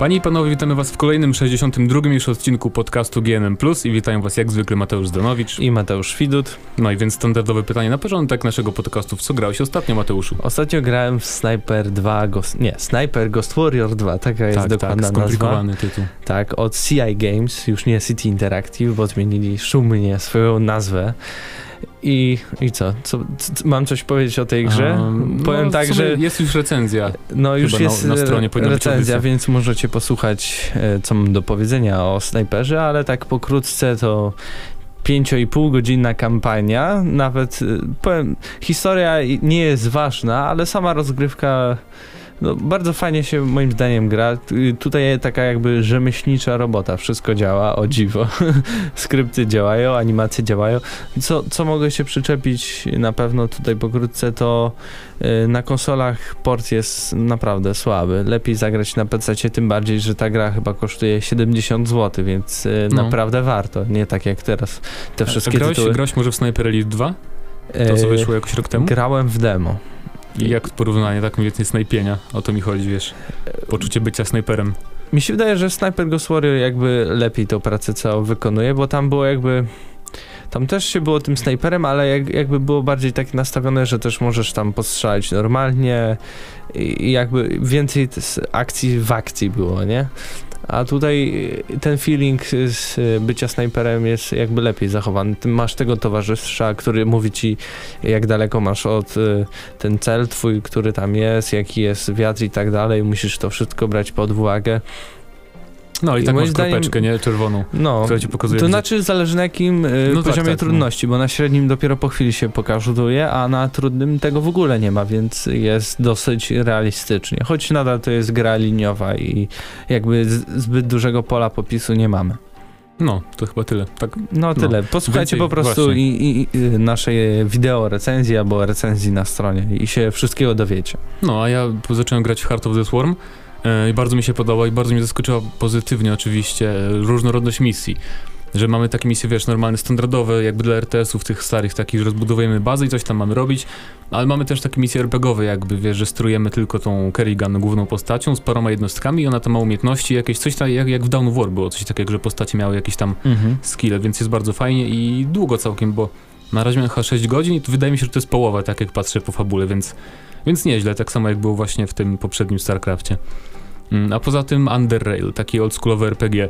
Panie i panowie, witamy was w kolejnym 62 już odcinku podcastu GNM+, i witają was jak zwykle Mateusz Zdanowicz. I Mateusz Widut. No i więc standardowe pytanie na początek naszego podcastu. W co grałeś ostatnio, Mateuszu? Ostatnio grałem w Sniper 2, Ghost, nie, Sniper Ghost Warrior 2, taka jest tak, dokładna tak, skomplikowany nazwa. tytuł. Tak, od CI Games, już nie City Interactive, bo zmienili szumnie swoją nazwę. I, i co? co, co? Mam coś powiedzieć o tej grze? Um, Powiem no, tak, że Jest już recenzja. no już jest na- na stronie recenzja, więc możecie posłuchać, e, co mam do powiedzenia o Sniperze, ale tak pokrótce to 5,5 godzinna kampania, nawet e, powiem, historia nie jest ważna, ale sama rozgrywka no, bardzo fajnie się moim zdaniem gra. Tu- Tutaj taka jakby rzemieślnicza robota, wszystko działa, o dziwo. Skrypty działają, animacje działają. Co, co mogę się przyczepić na pewno tutaj pokrótce, to y, na konsolach port jest naprawdę słaby. Lepiej zagrać na PC, tym bardziej, że ta gra chyba kosztuje 70 zł, więc y, No. naprawdę warto. Nie tak jak teraz te wszystkie grałeś, tytuły. grałeś może w Sniper Elite 2? To co Y, wyszło jakoś rok temu? Grałem w demo. I jak porównanie, tak więcej snajpienia? O to mi chodzi, wiesz. Poczucie bycia snajperem. Mi się wydaje, że Sniper Ghost Warrior jakby lepiej tą pracę całą wykonuje, bo tam było jakby... Tam też się było tym snajperem, ale jak, jakby było bardziej tak nastawione, że też możesz tam postrzelać normalnie i jakby więcej akcji w akcji było, nie? A tutaj ten feeling z y, bycia snajperem jest jakby lepiej zachowany. Ty masz tego towarzysza, który mówi ci, jak daleko masz od y, ten cel twój, który tam jest, jaki jest wiatr i tak dalej. Musisz to wszystko brać pod uwagę. No i, I tak masz kropeczkę, nie? Czerwoną, No, która ci pokazuje, to gdzie- znaczy zależy na jakim y, No tak, poziomie tak, no. trudności, bo na średnim dopiero po chwili się pokazuje, a na trudnym tego w ogóle nie ma, więc jest dosyć realistycznie. Choć nadal to jest gra liniowa i jakby zbyt dużego pola popisu nie mamy. No, to chyba tyle. Tak, No tyle. Posłuchajcie więcej po prostu i, i, i naszej wideo recenzji albo recenzji na stronie i się wszystkiego dowiecie. No, a ja zacząłem grać w Heart of the Swarm i bardzo mi się podoba i bardzo mnie zaskoczyła pozytywnie oczywiście e, różnorodność misji. Że mamy takie misje, wiesz, normalne, standardowe, jakby dla RTS-ów tych starych, takich, że rozbudowujemy bazę i coś tam mamy robić, ale mamy też takie misje RPGowe, jakby, wiesz, że sterujemy tylko tą Kerrigan główną postacią z paroma jednostkami i ona tam ma umiejętności, jakieś coś tam, jak, jak w Dawn of War było, coś takiego, że postacie miały jakieś tam skille, więc jest bardzo fajnie i długo całkiem, bo na razie miałem chyba 6 godzin i wydaje mi się, że to jest połowa, tak jak patrzę po fabule, więc, więc nieźle, tak samo jak było właśnie w tym poprzednim StarCraftie. Mm, A poza tym Underrail, taki oldschoolowy RPG.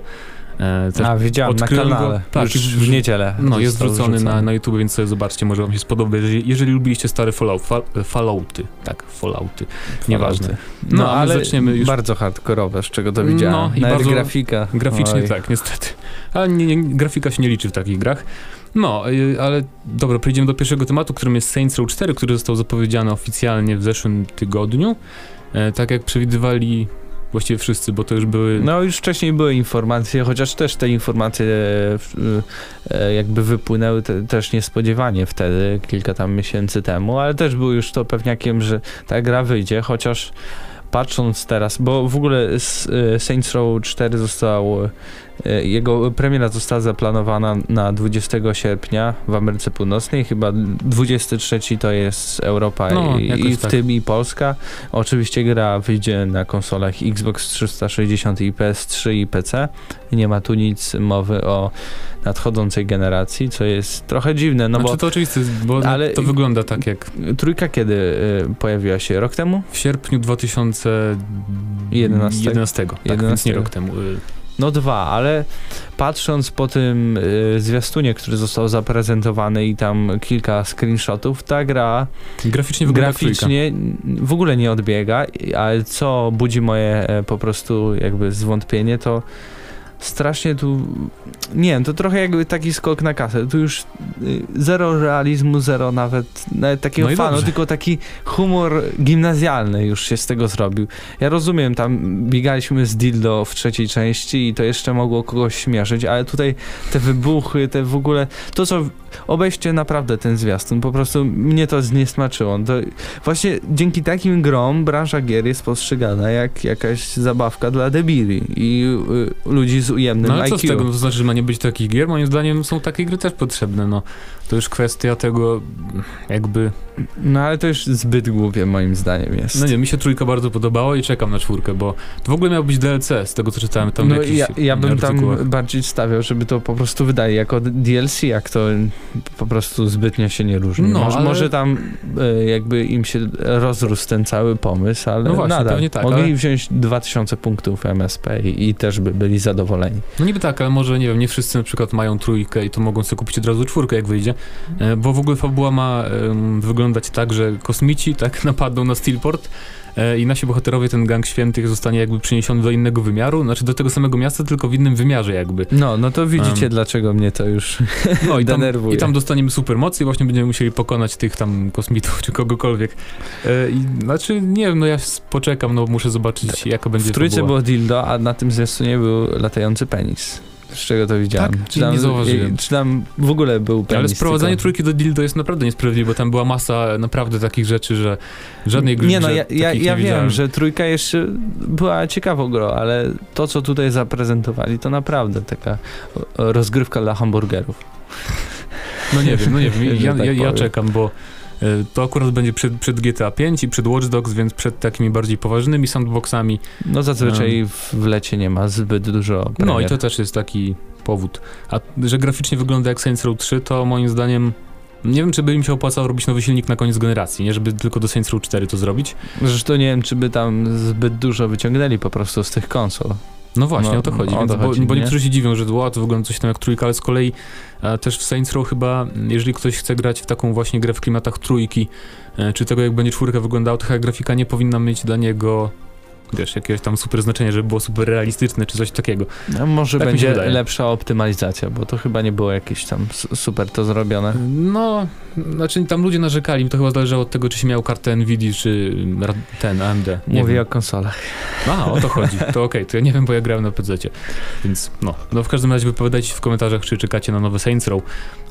E, też, A, widziałem na odkryłem go- kanale. tak, już w- niedzielę. no, jest wrzucony na, na YouTube, więc sobie zobaczcie, może wam się spodoba, jeżeli, jeżeli lubiliście stare Fallout, fa, Fallouty, tak, Fallouty, nieważne. No, No, ale zaczniemy już- bardzo hardkorowe, z czego to widziałem. No, i Nawet bardzo grafika. Graficznie Oj. tak, niestety. Ale nie, nie, grafika się nie liczy w takich grach. No, ale dobra, przejdziemy do pierwszego tematu, którym jest Saints Row 4, który został zapowiedziany oficjalnie w zeszłym tygodniu. E, tak jak przewidywali właściwie wszyscy, bo to już były... No już wcześniej były informacje, chociaż też te informacje e, jakby wypłynęły te, też niespodziewanie wtedy, kilka tam miesięcy temu, ale też był już to pewniakiem, że ta gra wyjdzie, chociaż patrząc teraz, bo w ogóle e, Saints Row 4 został, jego premiera została zaplanowana na 20 sierpnia w Ameryce Północnej, chyba 23 to jest Europa No, i, i w tak. tym i Polska. Oczywiście gra wyjdzie na konsolach Xbox 360 i PS3 i PC. Nie ma tu nic mowy o nadchodzącej generacji, co jest trochę dziwne, no znaczy to oczywiste, bo Ale- to wygląda tak jak bo trójka kiedy y, pojawiła się? Rok temu? w sierpniu 2011, 11. tak, więc 11. nie rok temu. y, No dwa, ale patrząc po tym y, zwiastunie, który został zaprezentowany i tam kilka screenshotów, ta gra Graficznie graficznie w ogóle nie odbiega, ale co budzi moje e, po prostu jakby zwątpienie, to strasznie tu, nie wiem, to trochę jakby taki skok na kasę, tu już y, zero realizmu, zero nawet, nawet takiego No fanu, dobrze. tylko taki humor gimnazjalny już się z tego zrobił. Ja rozumiem, tam biegaliśmy z dildo w trzeciej części i to jeszcze mogło kogoś śmieszyć, ale tutaj te wybuchy, te w ogóle, to co, obejście naprawdę ten zwiastun, po prostu mnie to zniesmaczyło. To właśnie dzięki takim grom branża gier jest postrzegana jak jakaś zabawka dla debili i y, ludzi z z ujemnym No ale co IQ. z tego, no to znaczy, że ma nie być takich gier? Moim zdaniem są takie gry też potrzebne, no. To już kwestia tego, jakby... No ale to już zbyt głupie moim zdaniem jest. No nie, mi się trójka bardzo podobała i czekam na czwórkę, bo to w ogóle miał być DLC, z tego co czytałem tam no jakichś ja, ja bym artykułach. tam bardziej stawiał, żeby to po prostu wydali jako DLC, jak to po prostu zbytnio się nie różni. No, może, ale- może tam e, jakby im się rozrósł ten cały pomysł, ale No właśnie, nadal pewnie tak, mogli ale- wziąć 2000 punktów MSP i, i też by byli zadowoleni. No niby tak, ale może, nie wiem, nie wszyscy na przykład mają trójkę i to mogą sobie kupić od razu czwórkę, jak wyjdzie, bo w ogóle fabuła ma wyglądać tak, że kosmici tak napadną na Steelport e, i nasi bohaterowie, ten gang świętych zostanie jakby przeniesiony do innego wymiaru, znaczy do tego samego miasta, tylko w innym wymiarze jakby. No, no to widzicie, Em. dlaczego mnie to już No i tam, denerwuje. i tam dostaniemy supermocy i właśnie będziemy musieli pokonać tych tam kosmitów czy kogokolwiek. E, i, znaczy, nie wiem, no ja poczekam, no muszę zobaczyć jaka będzie W trójce było dildo, a na tym zwiastunie był latający penis. Z czego to widziałem? Tak? Czy tam, Nie zauważyłem. Czy tam w ogóle był penis? Ale sprowadzanie tylko- trójki do dildo jest naprawdę niesprawiedliwe, bo tam była masa naprawdę takich rzeczy, że żadnej gry Nie no, ja, ja, ja nie wiem, że trójka jeszcze była ciekawą grą, ale to, co tutaj zaprezentowali, to naprawdę taka rozgrywka dla hamburgerów. No nie wiem, no nie wiem, ja, tak ja, ja powiem. czekam, bo to akurat będzie przed, przed GTA 5 i przed Watch Dogs, więc przed takimi bardziej poważnymi sandboxami. No zazwyczaj w, w lecie nie ma zbyt dużo No premier. i to też jest taki powód. A że graficznie wygląda jak Saints Row 3, to moim zdaniem nie wiem, czy by im się opłacało robić nowy silnik na koniec generacji, nie? Żeby tylko do Saints Row 4 to zrobić. Zresztą nie wiem, czy by tam zbyt dużo wyciągnęli po prostu z tych konsol. No właśnie, No, o to chodzi. o to bo, chodzi, bo nie? niektórzy się dziwią, że ła, to wygląda coś tam jak trójka, ale z kolei e, też w Saints Row chyba, jeżeli ktoś chce grać w taką właśnie grę w klimatach trójki, e, czy tego jak będzie czwórka wyglądała, to chyba grafika nie powinna mieć dla niego wiesz, jakiegoś tam super znaczenia, żeby było super realistyczne, czy coś takiego. No, może Tak będzie lepsza optymalizacja, bo to chyba nie było jakieś tam su- super to zrobione. No, znaczy tam ludzie narzekali, to chyba zależało od tego, czy się miał kartę Nvidia, czy ten AMD. Nie Mówię wiem. o konsolach. A, o to chodzi. To okej, to ja nie wiem, bo ja grałem na PC. Więc no. No w każdym razie wypowiadajcie w komentarzach, czy czekacie na nowe Saints Row.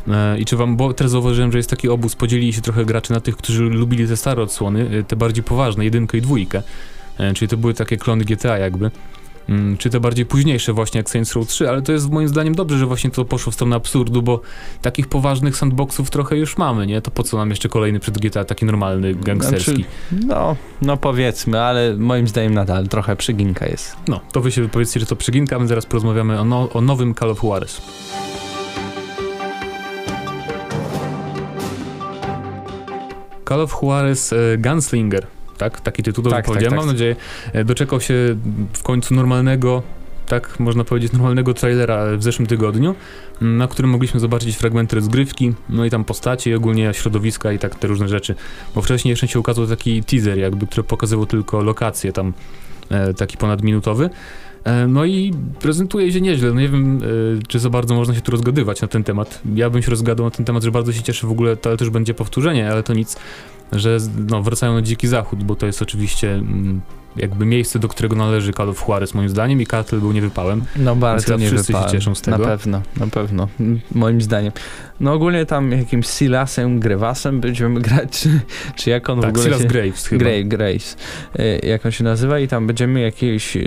E, I czy wam, bo teraz zauważyłem, że jest taki obóz, podzielili się trochę gracze na tych, którzy lubili te stare odsłony, e, te bardziej poważne, jedynkę i dwójkę. E, czyli to były takie klony GTA jakby. Mm, Czy te bardziej późniejsze właśnie jak Saints Row 3, ale to jest moim zdaniem dobrze, że właśnie to poszło w stronę absurdu, bo takich poważnych sandboxów trochę już mamy, nie? To po co nam jeszcze kolejny przed GTA, taki normalny, gangsterski? Znaczy, no, no powiedzmy, ale moim zdaniem nadal trochę przyginka jest. No, to wy się wypowiedzcie, że to przeginka, a my zaraz porozmawiamy o, no, o nowym Call of Juarez. Call of Juarez e, Gunslinger, tak? Taki tytuł dobrze Tak, tak, powiedziałem. tak. Mam nadzieję, e, doczekał się w końcu normalnego, tak można powiedzieć, normalnego trailera w zeszłym tygodniu, m, na którym mogliśmy zobaczyć fragmenty rozgrywki, no i tam postacie, i ogólnie środowiska i tak te różne rzeczy. Bo wcześniej jeszcze się ukazał taki teaser, jakby, który pokazywał tylko lokacje tam, e, taki ponadminutowy. E, No i prezentuje się nieźle. No nie wiem, e, czy za bardzo można się tu rozgadywać na ten temat. Ja bym się rozgadał na ten temat, że bardzo się cieszę w ogóle, to ale też będzie powtórzenie, ale to nic, że no, wracają na Dziki Zachód, bo to jest oczywiście mm, jakby miejsce, do którego należy Call of Juarez moim zdaniem i kartel był niewypałem. No bardzo nie wszyscy się wypałem. cieszą z tego. Na pewno, na pewno. Moim zdaniem. No ogólnie tam jakimś Silasem, Grevasem będziemy grać, czy, czy jak on w Tak, ogóle Silas się... Graves chyba. Grave, Grace, y, jak on się nazywa i tam będziemy jakichś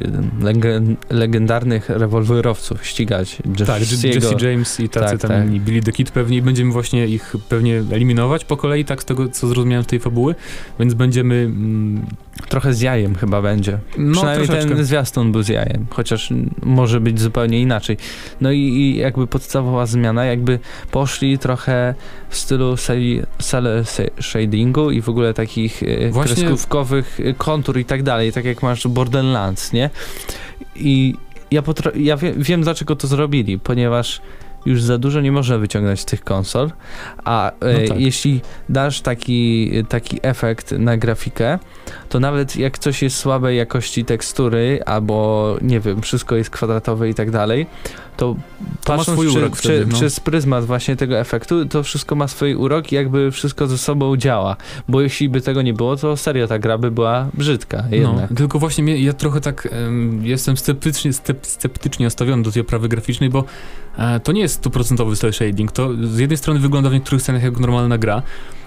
legen- legendarnych rewolwerowców ścigać. Tak, Jesse James i tacy Tak, tam tak. Billy the Kid pewnie i będziemy właśnie ich pewnie eliminować po kolei, tak z tego co zrozumiałem z tej fabuły, więc będziemy mm, Trochę z jajem chyba będzie. no Przynajmniej troszeczkę. ten zwiastun był z jajem, chociaż może być zupełnie inaczej. No i, i jakby podstawowa zmiana, jakby poszli trochę w stylu cel shadingu i w ogóle takich e, Właśnie- kreskówkowych e, kontur i tak dalej, tak jak masz Borderlands, nie? I ja, ja wie- wiem dlaczego to zrobili, ponieważ już za dużo nie można wyciągnąć z tych konsol, a e, No tak. jeśli dasz taki, taki efekt na grafikę, to nawet jak coś jest słabej jakości tekstury, albo nie wiem, wszystko jest kwadratowe i tak dalej, to, To patrząc przy, przy, wtedy, no. przez pryzmat właśnie tego efektu, to wszystko ma swój urok i jakby wszystko ze sobą działa. Bo jeśli by tego nie było, to serio ta gra by była brzydka jednak. No, tylko właśnie mnie, ja trochę tak em, jestem sceptycznie, sceptycznie nastawiony do tej oprawy graficznej, bo e, to nie jest stuprocentowy cel shading. To z jednej strony wygląda w niektórych scenach jak normalna gra,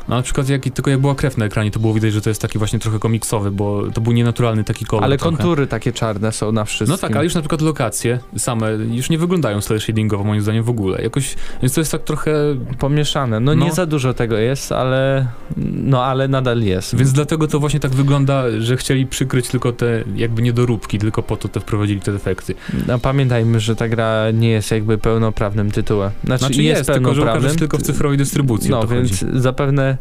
No, na przykład jak, tylko jak była krew na ekranie, to było widać, że to jest taki właśnie trochę komiksowy, bo to był nienaturalny taki kolor Ale trochę. kontury takie czarne są na wszystkim. No tak, ale już na przykład lokacje same już nie wyglądają style shadingowo moim zdaniem w ogóle. Jakoś, więc to jest tak trochę... Pomieszane. No, No. nie za dużo tego jest, ale no ale nadal jest. Więc dlatego to właśnie tak wygląda, że chcieli przykryć tylko te jakby niedoróbki, tylko po to te wprowadzili te defekty. No, pamiętajmy, że ta gra nie jest jakby pełnoprawnym tytułem. Znaczy, Znaczy jest, jest, tylko że tylko w cyfrowej dystrybucji. No więc chodzi. zapewne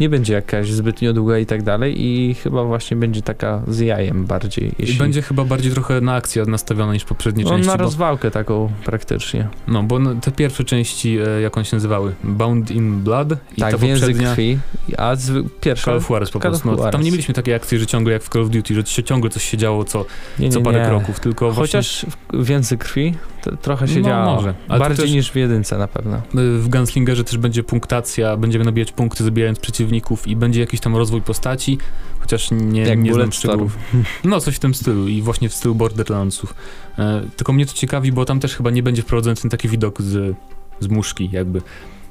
nie będzie jakaś zbytnio długa i tak dalej i chyba właśnie będzie taka z jajem bardziej. I Jeśli... będzie chyba bardziej trochę na akcję nastawiona niż poprzednie no, części. na bo, rozwałkę taką praktycznie. no, bo te pierwsze części, e, jak się nazywały? Bound in Blood i tak, ta poprzednia... krwi, a zwy... pierwsza... Call of Juarez po prostu. No, tam nie mieliśmy takiej akcji, że ciągle jak w Call of Duty, że się ciągle coś się działo co, nie, co nie, parę nie. kroków, tylko Chociaż w więzy krwi trochę się No, działo. może. Ale Bardziej też- niż w jedynce na pewno. w Gunslingerze też będzie punktacja, będziemy nabijać punkty zabijając przeciwników i będzie jakiś tam rozwój postaci, chociaż nie, Jak nie znam szczegółów. No, coś w tym stylu i właśnie w stylu Borderlandsów. E, tylko mnie to ciekawi, bo tam też chyba nie będzie wprowadzony ten taki widok z, z muszki, jakby.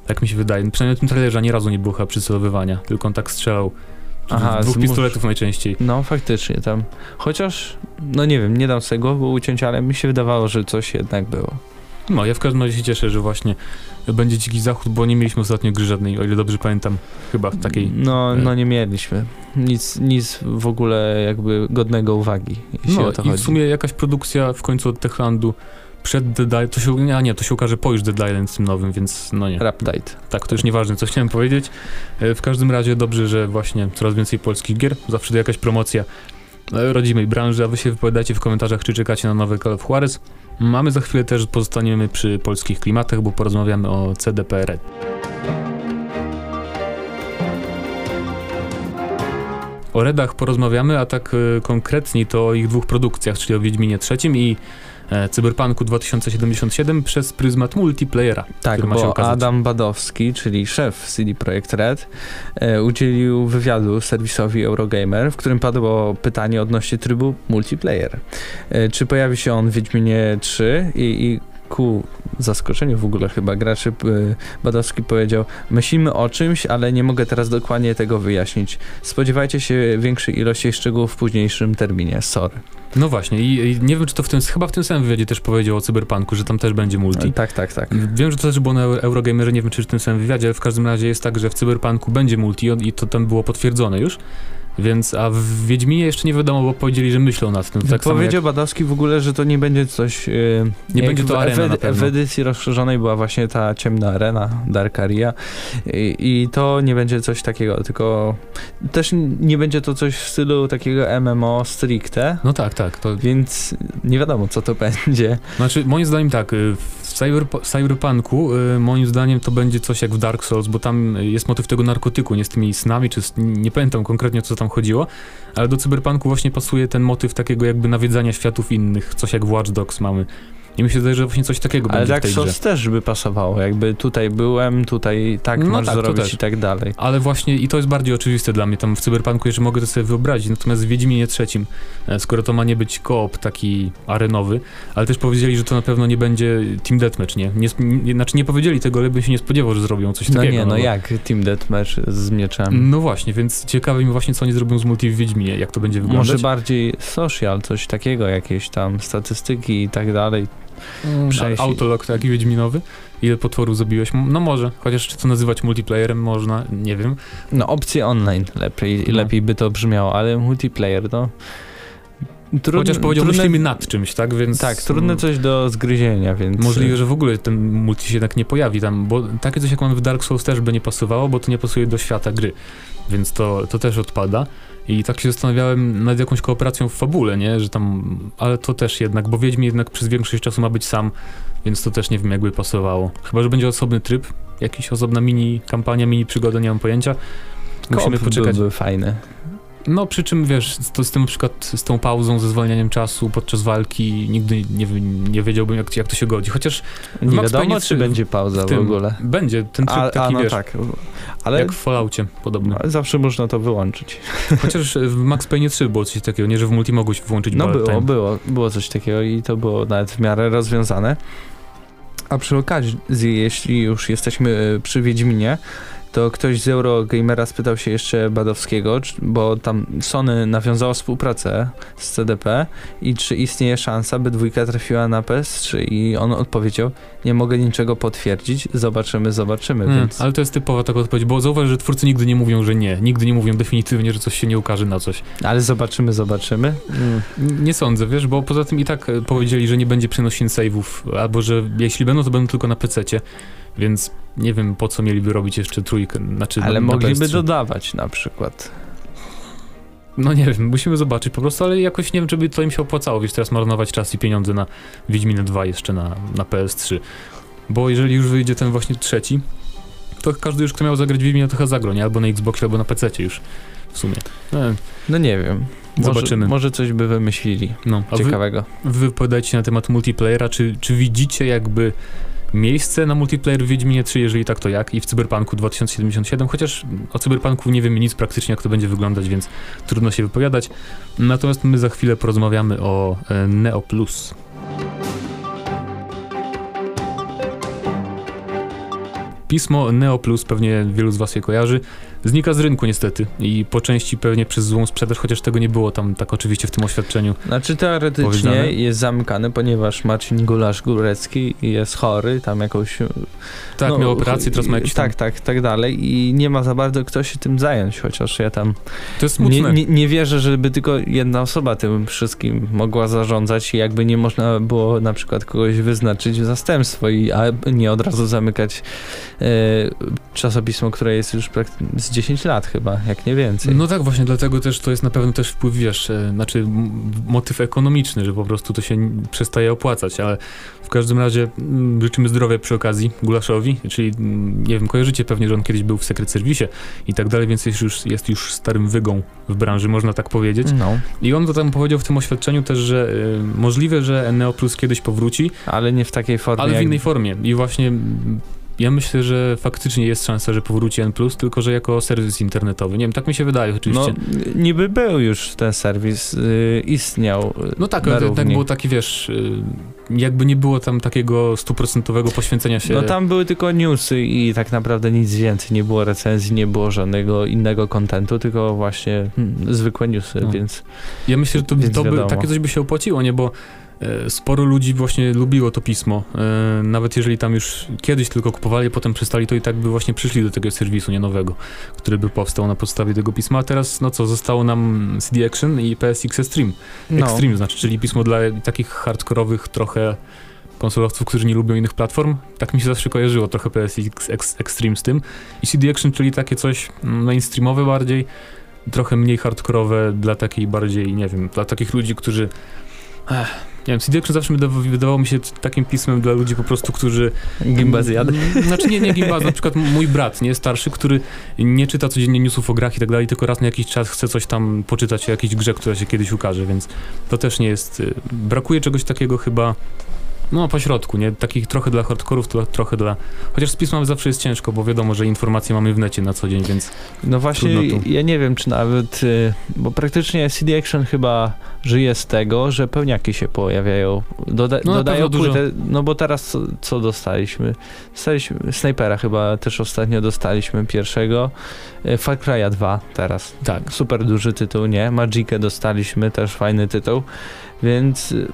Tak mi się wydaje. Przynajmniej w tym trailerze ani razu nie było chyba przycelowywania, tylko on tak strzelał. Aha, z dwóch pistoletów najczęściej. No faktycznie tam. Chociaż, no nie wiem, nie dam sobie głowy uciąć, ale mi się wydawało, że coś jednak było. No, ja w każdym razie się cieszę, że właśnie będzie Dziki Zachód, bo nie mieliśmy ostatnio gry żadnej, o ile dobrze pamiętam, chyba takiej. No, e, no nie mieliśmy. Nic, nic w ogóle jakby godnego uwagi, jeśli No o to i chodzi. w sumie jakaś produkcja w końcu od Techlandu przed Dead Island, to się, a nie, to się ukaże po już Dead Island z tym nowym, więc no nie. Raptide. Tak, to już nieważne, co chciałem powiedzieć. E, W każdym razie dobrze, że właśnie coraz więcej polskich gier, zawsze to jakaś promocja e, rodzimej branży, a wy się wypowiadacie w komentarzach, czy czekacie na nowe Call of Juarez. Mamy za chwilę też, pozostaniemy przy polskich klimatach, bo porozmawiamy o CDPR. O Redach porozmawiamy, a tak e, konkretniej to o ich dwóch produkcjach, czyli o Wiedźminie III i Cyberpunku 2077 przez pryzmat multiplayera. Tak, bo. Adam Badowski, czyli szef CD Projekt Red, e, udzielił wywiadu serwisowi Eurogamer, w którym padło pytanie odnośnie trybu multiplayer. E, czy pojawi się on w Wiedźminie 3 i, i ku zaskoczeniu w ogóle chyba graczy e, Badowski powiedział myślimy o czymś, ale nie mogę teraz dokładnie tego wyjaśnić. Spodziewajcie się większej ilości szczegółów w późniejszym terminie. Sorry. No właśnie, i, i nie wiem, czy to w tym, chyba w tym samym wywiadzie też powiedział o Cyberpunku, że tam też będzie multi. Tak, tak, tak. Wiem, że to też było na Euro- Eurogamerze, nie wiem, czy w tym samym wywiadzie, ale w każdym razie jest tak, że w Cyberpunku będzie multi i to tam było potwierdzone już. Więc, a w Wiedźminie jeszcze nie wiadomo, bo powiedzieli, że myślą nad tym. Tak samo jak, Powiedział Badowski w ogóle, że to nie będzie coś. Yy, Nie będzie to w, arena w, w edycji rozszerzonej była właśnie ta ciemna arena, Dark Aria. I, I to nie będzie coś takiego, tylko też nie będzie to coś w stylu takiego MMO stricte. no tak, tak. To, Więc nie wiadomo, co to będzie. znaczy, moim zdaniem tak, y, w cyber, Cyberpunku y, moim zdaniem to będzie coś jak w Dark Souls, bo tam jest motyw tego narkotyku, nie z tymi snami, czy z, nie pamiętam konkretnie, o co tam chodziło, ale do Cyberpunku właśnie pasuje ten motyw takiego jakby nawiedzania światów innych, coś jak w Watch Dogs mamy. I mi się wydaje, że właśnie coś takiego Ale będzie w Dark tej grze. Souls też by pasowało. Jakby tutaj byłem, tutaj tak No masz tak, zrobić też. i tak dalej. Ale właśnie i to jest bardziej oczywiste dla mnie, tam w Cyberpunku jeszcze mogę to sobie wyobrazić, natomiast w Wiedźminie trzecim, e, skoro to ma nie być koop taki arenowy, ale też powiedzieli, że to na pewno nie będzie Team Deathmatch, nie? nie, nie znaczy nie powiedzieli tego, ale bym się nie spodziewał, że zrobią coś No takiego. nie, no bo- jak Team Deathmatch z mieczem. No właśnie, więc ciekawe mi właśnie, co oni zrobią z multi w Wiedźminie, jak to będzie wyglądać. Może bardziej social, coś takiego, jakieś tam statystyki i tak dalej. Przejść- Autolog taki Wiedźminowy. Ile potworów zabiłeś? No może, chociaż czy to nazywać multiplayerem można, nie wiem. No opcje online lepiej, No. lepiej by to brzmiało, ale multiplayer to... Trudne, Chociaż powiedział, trudne, myślimy nad czymś, tak? Więc Tak, trudne coś do zgryzienia, więc... Możliwe, że w ogóle ten multi się jednak nie pojawi tam, bo takie coś jak mamy w Dark Souls też by nie pasowało, bo to nie pasuje do świata gry, więc to, to też odpada. I tak się zastanawiałem nad jakąś kooperacją w fabule, nie, że tam, ale to też jednak, bo Wiedźmin jednak przez większość czasu ma być sam, więc to też nie wiem jakby pasowało. Chyba, że będzie osobny tryb, jakiś osobna mini kampania, mini przygoda, nie mam pojęcia. Musimy Koop poczekać. byłby fajny. No przy czym wiesz, to z tym na przykład z tą pauzą, ze zwalnianiem czasu podczas walki nigdy nie, nie wiedziałbym jak, jak to się godzi, chociaż Nie Max wiadomo, Payne czy trzy będzie pauza w w, tym ogóle. będzie ten tryb A, taki a no wiesz, tak, ale jak w Falloutie podobny. ale zawsze można to wyłączyć. Chociaż w Max Payne 3 było coś takiego, nie, że w multi mogłeś włączyć No było, time. było, było coś takiego i to było nawet w miarę rozwiązane. A przy okazji, jeśli już jesteśmy e, przy Wiedźminie, to ktoś z Eurogamera spytał się jeszcze Badowskiego, bo tam Sony nawiązało współpracę z CDP i czy istnieje szansa, by dwójka trafiła na PS3 i on odpowiedział, nie mogę niczego potwierdzić, zobaczymy, zobaczymy, Mm, więc... Ale to jest typowa taka odpowiedź, bo zauważ, że twórcy nigdy nie mówią, że nie. Nigdy nie mówią definitywnie, że coś się nie ukaże na coś. Ale zobaczymy, zobaczymy. Mm, Nie sądzę, wiesz, bo poza tym i tak e, powiedzieli, że nie będzie przenosin save'ów, albo że jeśli będą, to będą tylko na PC-cie, więc nie wiem po co mieliby robić jeszcze trójkę, znaczy Ale na, na mogliby PS3. dodawać na przykład. No nie wiem, musimy zobaczyć po prostu, ale jakoś nie wiem, czy by to im się opłacało, wiesz, teraz marnować czas i pieniądze na Wiedźminę 2 jeszcze na, na PS3. Bo jeżeli już wyjdzie ten właśnie trzeci, to każdy już, kto miał zagrać Wiedźminę, to chyba zagrał, nie? Albo na Xboxie, albo na PC już w sumie. E, No nie wiem. Może, Zobaczymy. Może coś by wymyślili no, a wy, ciekawego. wy wypowiadajcie na temat multiplayera, czy, czy widzicie jakby miejsce na multiplayer w Wiedźminie 3, jeżeli tak, to jak? I w Cyberpunku 2077, chociaż o Cyberpunku nie wiemy nic praktycznie, jak to będzie wyglądać, więc trudno się wypowiadać. Natomiast my za chwilę porozmawiamy o e, Neo Plus. Pismo Neo Plus, pewnie wielu z Was je kojarzy, znika z rynku niestety i po części pewnie przez złą sprzedaż, chociaż tego nie było tam tak oczywiście w tym oświadczeniu. Znaczy teoretycznie jest zamykany, ponieważ Marcin Gulasz-Górecki jest chory, tam jakąś... Tak, no, miał operację, teraz ma jakiś tam... Tak, tak, tak dalej i nie ma za bardzo kto się tym zająć, chociaż ja tam To jest smutne. nie, nie, nie wierzę, żeby tylko jedna osoba tym wszystkim mogła zarządzać i jakby nie można było na przykład kogoś wyznaczyć w zastępstwo i a nie od razu zamykać e, czasopismo, które jest już z 10 lat chyba, jak nie więcej. No tak, właśnie dlatego też to jest na pewno też wpływ, wiesz, e, znaczy motyw ekonomiczny, że po prostu to się przestaje opłacać, ale w każdym razie mm, życzymy zdrowia przy okazji Gulaszowi, czyli mm, nie wiem, kojarzycie pewnie, że on kiedyś był w Secret Service i tak dalej, więc jest już, jest już starym wygą w branży, można tak powiedzieć. No, I on to tam powiedział w tym oświadczeniu też, że y, możliwe, że Neo Plus kiedyś powróci, ale nie w takiej formie. ale w jak- innej formie. I właśnie mm, ja myślę, że faktycznie jest szansa, że powróci N+, tylko że jako serwis internetowy. Nie wiem, tak mi się wydaje oczywiście. No, niby był już ten serwis, y, istniał. y, No tak, ale tak było taki, wiesz, y, jakby nie było tam takiego stuprocentowego poświęcenia się. No tam były tylko newsy i tak naprawdę nic więcej. Nie było recenzji, nie było żadnego innego kontentu, tylko właśnie hmm, zwykłe newsy, No. więc Ja myślę, że to, to by, takie coś by się opłaciło, nie, bo sporo ludzi właśnie lubiło to pismo. E, nawet jeżeli tam już kiedyś tylko kupowali, potem przestali, to i tak by właśnie przyszli do tego serwisu nie nowego, który by powstał na podstawie tego pisma. A teraz, no co, zostało nam CD Action i PSX Extreme. no, Extreme znaczy, czyli pismo dla takich hardkorowych trochę konsolowców, którzy nie lubią innych platform. Tak mi się zawsze kojarzyło trochę PSX Ex- Extreme z tym. I CD Action, czyli takie coś mm, mainstreamowe bardziej, trochę mniej hardkorowe dla takiej bardziej, nie wiem, dla takich ludzi, którzy... Ech, nie wiem, CD Action zawsze wydawało mi się takim pismem dla ludzi po prostu, którzy... gimbazjady. Mm, Znaczy nie, nie gimbaz, na przykład mój brat, nie, starszy, który nie czyta codziennie newsów o grach i tak dalej, tylko raz na jakiś czas chce coś tam poczytać o jakiejś grze, która się kiedyś ukaże, więc to też nie jest... y, Brakuje czegoś takiego chyba, no po środku, nie? Takich trochę dla hardkorów, tro- trochę dla... Chociaż z pismem zawsze jest ciężko, bo wiadomo, że informacje mamy w necie na co dzień, więc... No właśnie, ja nie wiem, czy nawet, y, bo praktycznie CD Action chyba żyje z tego, że pełniaki się pojawiają. Doda No dodają pewno dużo. płytę, no bo teraz co, co dostaliśmy? Dostaliśmy Snipera chyba też ostatnio dostaliśmy pierwszego. Y, Far Cry'a 2 teraz. Tak. Super duży tytuł, nie? Magicę dostaliśmy, też fajny tytuł, więc y,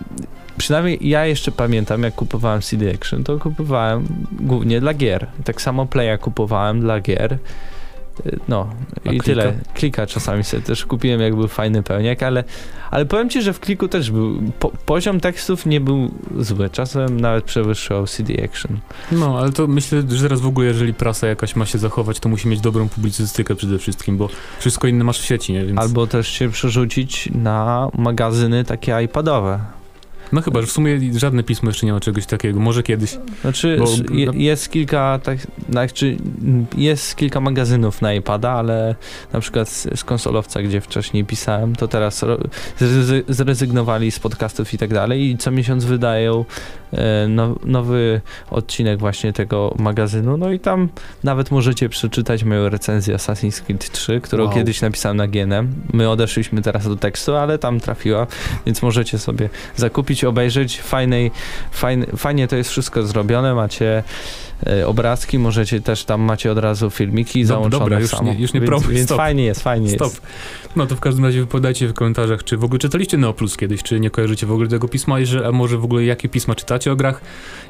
przynajmniej ja jeszcze pamiętam, jak kupowałem CD Action, to kupowałem głównie dla gier. Tak samo Playa kupowałem dla gier. Y, No A i klika? tyle. Klika czasami sobie też kupiłem, jak był fajny pełniak, ale, ale powiem ci, że w kliku też był. Po, poziom tekstów nie był zły. Czasem nawet przewyższał CD Action. No, ale to myślę, że teraz w ogóle, jeżeli prasa jakaś ma się zachować, to musi mieć dobrą publicystykę przede wszystkim, bo wszystko inne masz w sieci, nie? Więc... Albo też się przerzucić na magazyny takie iPadowe. No chyba, że w sumie żadne pismo jeszcze nie ma czegoś takiego, może kiedyś. Znaczy, Bo- je, jest kilka, tak, znaczy, jest kilka magazynów na iPada, ale na przykład z, z konsolowca, gdzie wcześniej pisałem, to teraz zrezygnowali z podcastów i tak dalej i co miesiąc wydają e, now, nowy odcinek właśnie tego magazynu, no i tam nawet możecie przeczytać moją recenzję Assassin's Creed 3, którą Wow. kiedyś napisałem na GNM. My odeszliśmy teraz do tekstu, ale tam trafiła, więc możecie sobie zakupić, obejrzeć. Fajnej, fajny, fajnie to jest wszystko zrobione, macie e, obrazki, możecie też, tam macie od razu filmiki załączone dobra, już samo. nie- już nie więc, promuj, Więc stop. fajnie jest, fajnie Stop. jest. No to w każdym razie wypowiadajcie w komentarzach, czy w ogóle czytaliście Neo Plus kiedyś, czy nie kojarzycie w ogóle tego pisma, i że, a może w ogóle jakie pisma czytacie o grach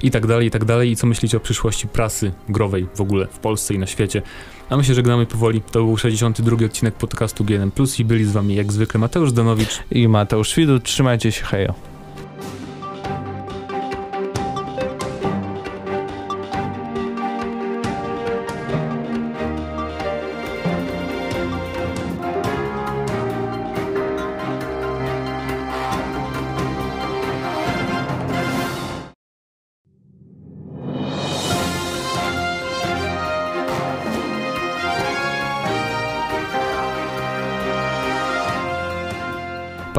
i tak dalej, i tak dalej, i co myślicie o przyszłości prasy growej w ogóle w Polsce i na świecie. A my się żegnamy powoli. To był 62 odcinek podcastu GNM Plus i byli z wami jak zwykle Mateusz Danowicz. I Mateusz Widut, trzymajcie się, hejo.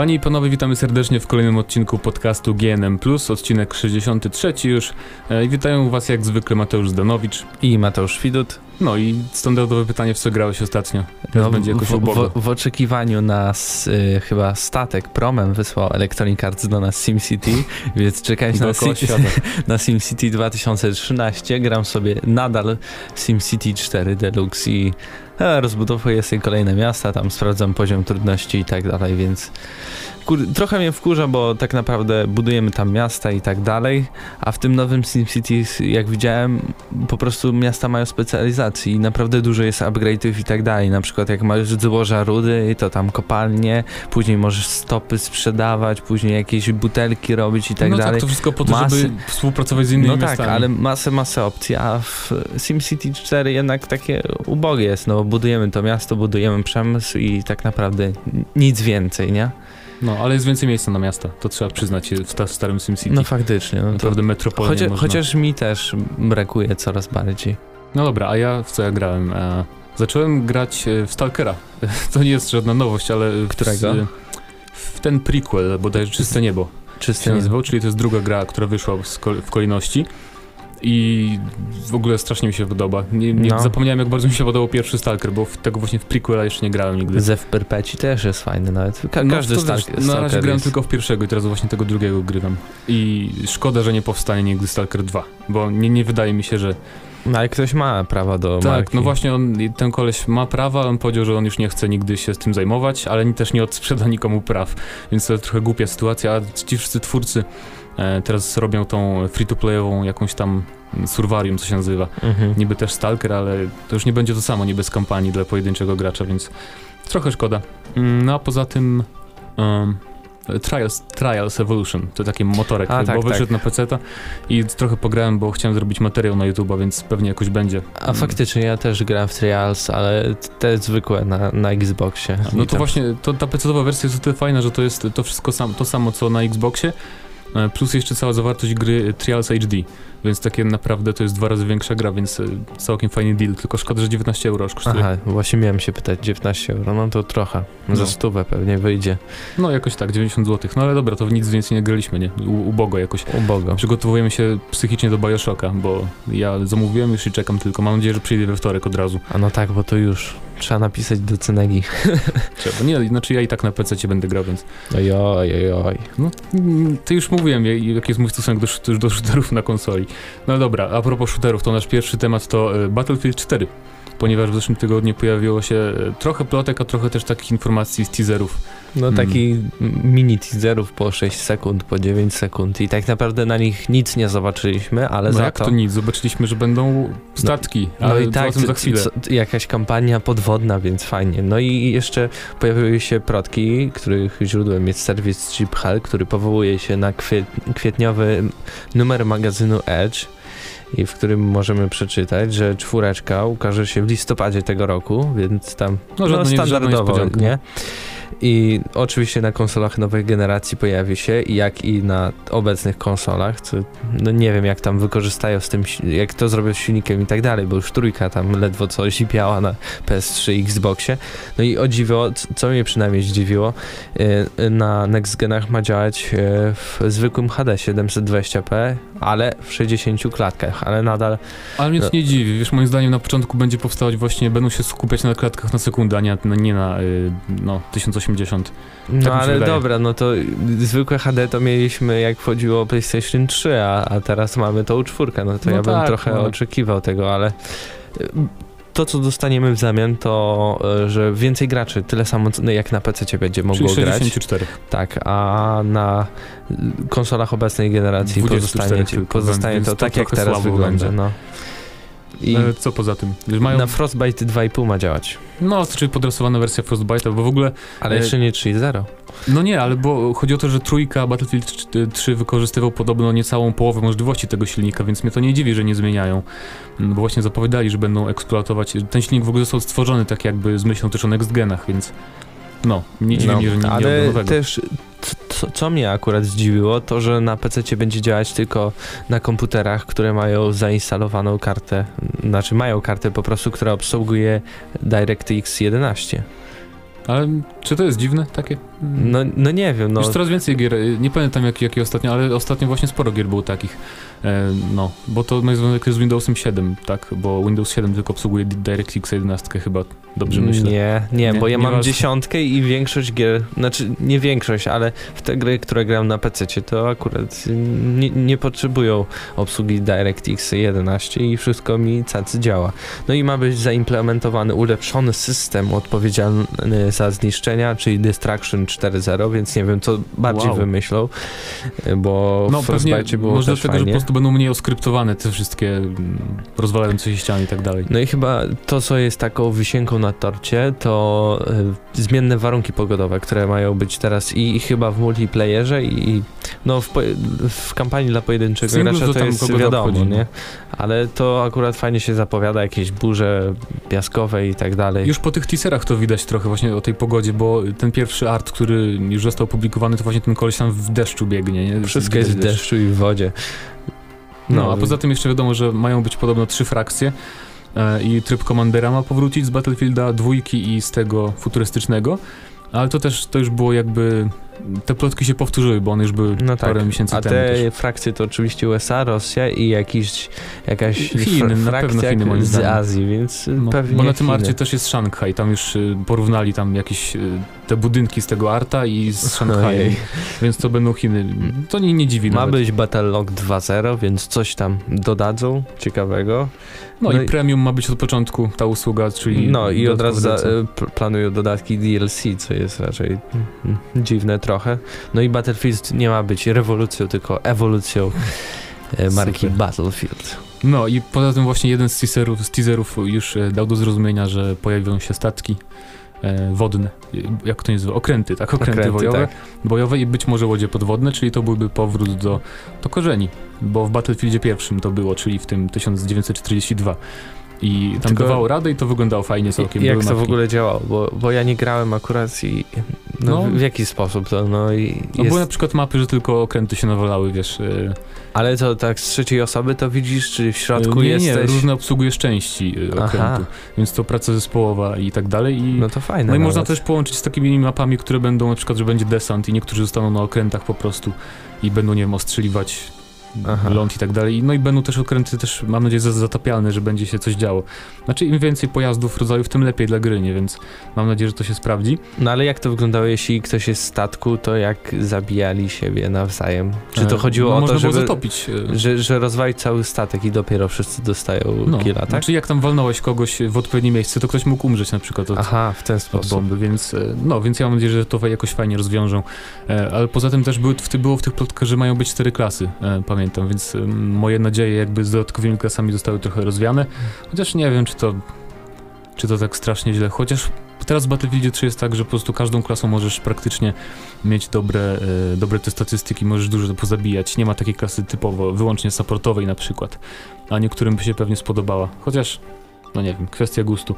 Panie i panowie, witamy serdecznie w kolejnym odcinku podcastu GNM Plus, odcinek 63 już. E, witają was jak zwykle Mateusz Zdanowicz. I Mateusz Widut. No i standardowe pytanie, w co grałeś ostatnio? Teraz będzie jakoś No, w, w, w oczekiwaniu na y, chyba statek promem wysłał Electronic Arts do nas SimCity, więc czekając na, świata. na SimCity 2013 gram sobie nadal SimCity 4 Deluxe i rozbudowuję sobie kolejne miasta, tam sprawdzam poziom trudności i tak dalej, więc trochę mnie wkurza, bo tak naprawdę budujemy tam miasta i tak dalej, a w tym nowym SimCity, jak widziałem, po prostu miasta mają specjalizację i naprawdę dużo jest upgrade'ów i tak dalej, na przykład jak masz złoża rudy, to tam kopalnie, później możesz stopy sprzedawać, później jakieś butelki robić i tak no dalej. tak, to wszystko po to, Masy- żeby współpracować z innymi No tak, miastami. ale masę, masę opcji, a w SimCity 4 jednak takie ubogie jest, no bo budujemy to miasto, budujemy przemysł i tak naprawdę nic więcej, nie? No, ale jest więcej miejsca na miasta, to trzeba przyznać w, ta, w starym SimCity. No faktycznie, no to Naprawdę metropolię chociaż, można. chociaż mi też brakuje coraz bardziej. No dobra, a ja w co ja grałem? E, zacząłem grać e, w Stalkera. To nie jest żadna nowość, ale... w- Którego? W ten prequel, bodajże Czyste Niebo się nazywał, czyli to jest druga gra, która wyszła w kolejności. I w ogóle strasznie mi się podoba. Nie, nie No. Zapomniałem, jak bardzo mi się podobał pierwszy Stalker, bo w tego właśnie w prequela jeszcze nie grałem nigdy. Zew Perpeci też jest fajny nawet. Ka- No, każdy to Stalk- wiesz, Na razie Stalker grałem jest. tylko w pierwszego i teraz właśnie tego drugiego grywam. I szkoda, że nie powstanie nigdy Stalker 2, bo nie, nie wydaje mi się, że... No ale ktoś ma prawo do tak, marki. no właśnie on, ten koleś ma prawa, ale on powiedział, że on już nie chce nigdy się z tym zajmować, ale też nie odsprzeda nikomu praw, więc to trochę głupia sytuacja, a ci wszyscy twórcy e, teraz robią tą free-to-playową jakąś tam survarium, co się nazywa. Mhm. Niby też Stalker, ale to już nie będzie to samo, nie bez kampanii dla pojedynczego gracza, więc trochę szkoda. Mm, No a poza tym um, Trials, Trials Evolution, to taki motorek, A, tak, bo wyszedł tak. na PC i trochę pograłem, bo chciałem zrobić materiał na YouTube, więc pewnie jakoś będzie. A faktycznie ja też grałem w Trials, ale te zwykłe na, na Xboxie. No to tam- właśnie, to, ta PC-owa wersja jest o tyle fajna, że to jest to wszystko sam, to samo co na Xboxie, plus jeszcze cała zawartość gry Trials HD, więc takie naprawdę to jest dwa razy większa gra, więc e, całkiem fajny deal, tylko szkoda, że 19 euro aż kosztuje. Aha, właśnie miałem się pytać, 19 euro, no to trochę. No. Za stówę pewnie wyjdzie. No jakoś tak, 90 zł. No ale dobra, to nic więcej nie graliśmy, nie? U, ubogo jakoś. Ubogo. Przygotowujemy się psychicznie do Bioshocka, bo ja zamówiłem już i czekam tylko. Mam nadzieję, że przyjdzie we wtorek od razu. A no tak, bo to już trzeba napisać do Cenegi. Trzeba. Nie, znaczy ja i tak na PC będę grał, więc... Ojoj, ojoj. No, mm, to już mówiłem, ja- jaki jest mój stosunek do, do shooterów na konsoli. No dobra, a propos shooterów, to nasz pierwszy temat to e, Battlefield 4. Ponieważ w zeszłym tygodniu pojawiło się e, trochę plotek, a trochę też takich informacji z teaserów. No Mm. taki mini teaserów po 6 sekund, po 9 sekund i tak naprawdę na nich nic nie zobaczyliśmy, ale No za jak to... to nic? Zobaczyliśmy, że będą statki, No ale i tak, za chwilę. jakaś kampania podwodna, więc fajnie. No i jeszcze pojawiły się protki, których źródłem jest serwis Jeep który powołuje się na kwiet, kwietniowy numer magazynu Edge i w którym możemy przeczytać, że czwóreczka ukaże się w listopadzie tego roku, więc tam No, no, standardowo, nie? I oczywiście na konsolach nowej generacji pojawi się, jak i na obecnych konsolach, co no nie wiem jak tam wykorzystają z tym, jak to zrobią z silnikiem i tak dalej, bo już trójka tam ledwo co zipiała na PS3 i Xboxie. No i o dziwo, co mnie przynajmniej zdziwiło, y, na next genach ma działać y, w zwykłym HD 720p, ale w 60 klatkach, ale nadal Ale mnie to No. nie dziwi, wiesz, moim zdaniem na początku będzie powstawać właśnie, będą się skupiać na klatkach na sekundę, a nie, na- nie na y, no, 1080 1080. No mi się ale dobra, no to zwykłe HD to mieliśmy jak wchodziło PlayStation 3, a, a teraz mamy tą czwórkę, no to No ja bym tak, trochę no. oczekiwał tego, ale y, to co dostaniemy w zamian to, y, że więcej graczy, tyle samo co- jak na PC będzie mogło Czyli grać. 64. Tak, a na konsolach obecnej generacji 24 pozostanie, pozostanie to tak jak teraz wygląda. No. I E, Co poza tym? Mają, na Frostbite 2,5 ma działać, no, czyli podrasowana wersja Frostbite'a, bo w ogóle, ale E, jeszcze nie 3.0. no nie, ale bo chodzi o to, że trójka Battlefield 3 wykorzystywał podobno niecałą połowę możliwości tego silnika, więc mnie to nie dziwi, że nie zmieniają, Mm, bo właśnie zapowiadali, że będą eksploatować, ten silnik w ogóle został stworzony tak jakby z myślą też o next genach, więc no, nie dziwi No, mnie, że nie, nie ale nowego. też co, co mnie akurat zdziwiło, to że na PC będzie działać tylko na komputerach, które mają zainstalowaną kartę, znaczy mają kartę po prostu, która obsługuje DirectX 11. Ale czy to jest dziwne takie? No, no nie wiem, no. Już coraz więcej gier, y, nie pamiętam jakie jakie ostatnio, ale ostatnio właśnie sporo gier było takich. E, no, bo to ma związek z Windowsem 7, tak? Bo Windows 7 tylko obsługuje DirectX 11 chyba, dobrze myślę. Nie, nie, Nie? bo ja mam Nieważne. dziesiątkę i większość gier, znaczy nie większość, ale w te gry, które gram na PC, to akurat nie, nie potrzebują obsługi DirectX 11 i wszystko mi cacy działa. No i ma być zaimplementowany ulepszony system odpowiedzialny za zniszczenia, czyli Destruction 4.0, więc nie wiem, co bardziej Wow. wymyślą, bo No w Frostbite było może też dlatego, że po fajnie. prostu będą mniej oskryptowane te wszystkie mm, rozwalające się ściany i tak dalej. No i chyba to, co jest taką wisienką na torcie, to y, zmienne warunki pogodowe, które mają być teraz i, i chyba w multiplayerze i, i no w, w kampanii dla pojedynczego Singles gracza to jest wiadomo, obchodzi, no. nie? Ale to akurat fajnie się zapowiada, jakieś burze piaskowe i tak dalej. Już po tych teaserach to widać trochę właśnie o tej pogodzie, bo ten pierwszy art, który już został opublikowany, to właśnie ten koleś tam w deszczu biegnie, nie? Wszystko jest w deszczu i w wodzie. No, a poza tym jeszcze wiadomo, że mają być podobno trzy frakcje e, i tryb komandera ma powrócić z Battlefielda dwójki i z tego futurystycznego, ale to też, to już było jakby, te plotki się powtórzyły, bo one już były No tak. parę miesięcy A temu te też. frakcje to oczywiście USA, Rosja i jakiś, jakaś Chiny, fr- na pewno Chiny, moim z zdaniem. Azji, więc No, pewnie bo na tym Chiny. arcie też jest Szanghaj, tam już y, porównali tam jakieś y, te budynki z tego arta i z Szanghajem, więc to będą Chiny. To nie, nie dziwi Ma nawet. być Battlelog 2.0, więc coś tam dodadzą ciekawego. No, no i i- premium ma być od początku ta usługa, czyli No i od razu za, p- planują dodatki DLC, co jest raczej mm, dziwne trochę. No i Battlefield nie ma być rewolucją, tylko ewolucją e, marki Super. Battlefield. No i poza tym właśnie jeden z teaserów, z teaserów już e, dał do zrozumienia, że pojawią się statki e, wodne, jak to nazywa, okręty, tak, okręty, Okręty, bojowe, tak. bojowe i być może łodzie podwodne, czyli to byłby powrót do, do korzeni, bo w Battlefieldzie pierwszym to było, czyli w tym 1942 i tam Tylko- dawało radę i to wyglądało fajnie całkiem. I jak były to w mapki. ogóle działało? Bo, bo ja nie grałem akurat i no, No. w jaki sposób to, no i No jest, były na przykład mapy, że tylko okręty się nawalały, wiesz. e, ale to tak z trzeciej osoby to widzisz, czy w środku nie, jesteś? nie, różne obsługujesz części Aha. okrętu, więc to praca zespołowa i tak dalej i No to fajne No i można też połączyć z takimi mapami, które będą na przykład, że będzie desant i niektórzy zostaną na okrętach po prostu i będą, nie wiem, ostrzeliwać Aha. ląd i tak dalej. No i będą też okręty też, mam nadzieję, za- zatapialne, że będzie się coś działo. Znaczy im więcej pojazdów rodzajów, tym lepiej dla gry, nie? Więc mam nadzieję, że to się sprawdzi. No ale jak to wyglądało, jeśli ktoś jest z statku, to jak zabijali siebie nawzajem? Czy to E, chodziło no, o to, żeby, zatopić. e, że, że rozwalić cały statek i dopiero wszyscy dostają no, killa, tak? Znaczy jak tam walnąłeś kogoś w odpowiednie miejsce, to ktoś mógł umrzeć na przykład od, Aha, w ten sposób. bomby, więc e, no, więc ja mam nadzieję, że to jakoś fajnie rozwiążą. Ale poza tym też były, w było w tych plotkach, że mają być cztery klasy, e, pamiętam, więc moje nadzieje jakby z dodatkowymi klasami zostały trochę rozwiane, chociaż nie wiem, czy to czy to tak strasznie źle, chociaż teraz w Battlefieldzie 3 jest tak, że po prostu każdą klasą możesz praktycznie mieć dobre, e, dobre te statystyki, możesz dużo pozabijać, nie ma takiej klasy typowo, wyłącznie supportowej na przykład, a niektórym by się pewnie spodobała, chociaż, no nie wiem, kwestia gustu.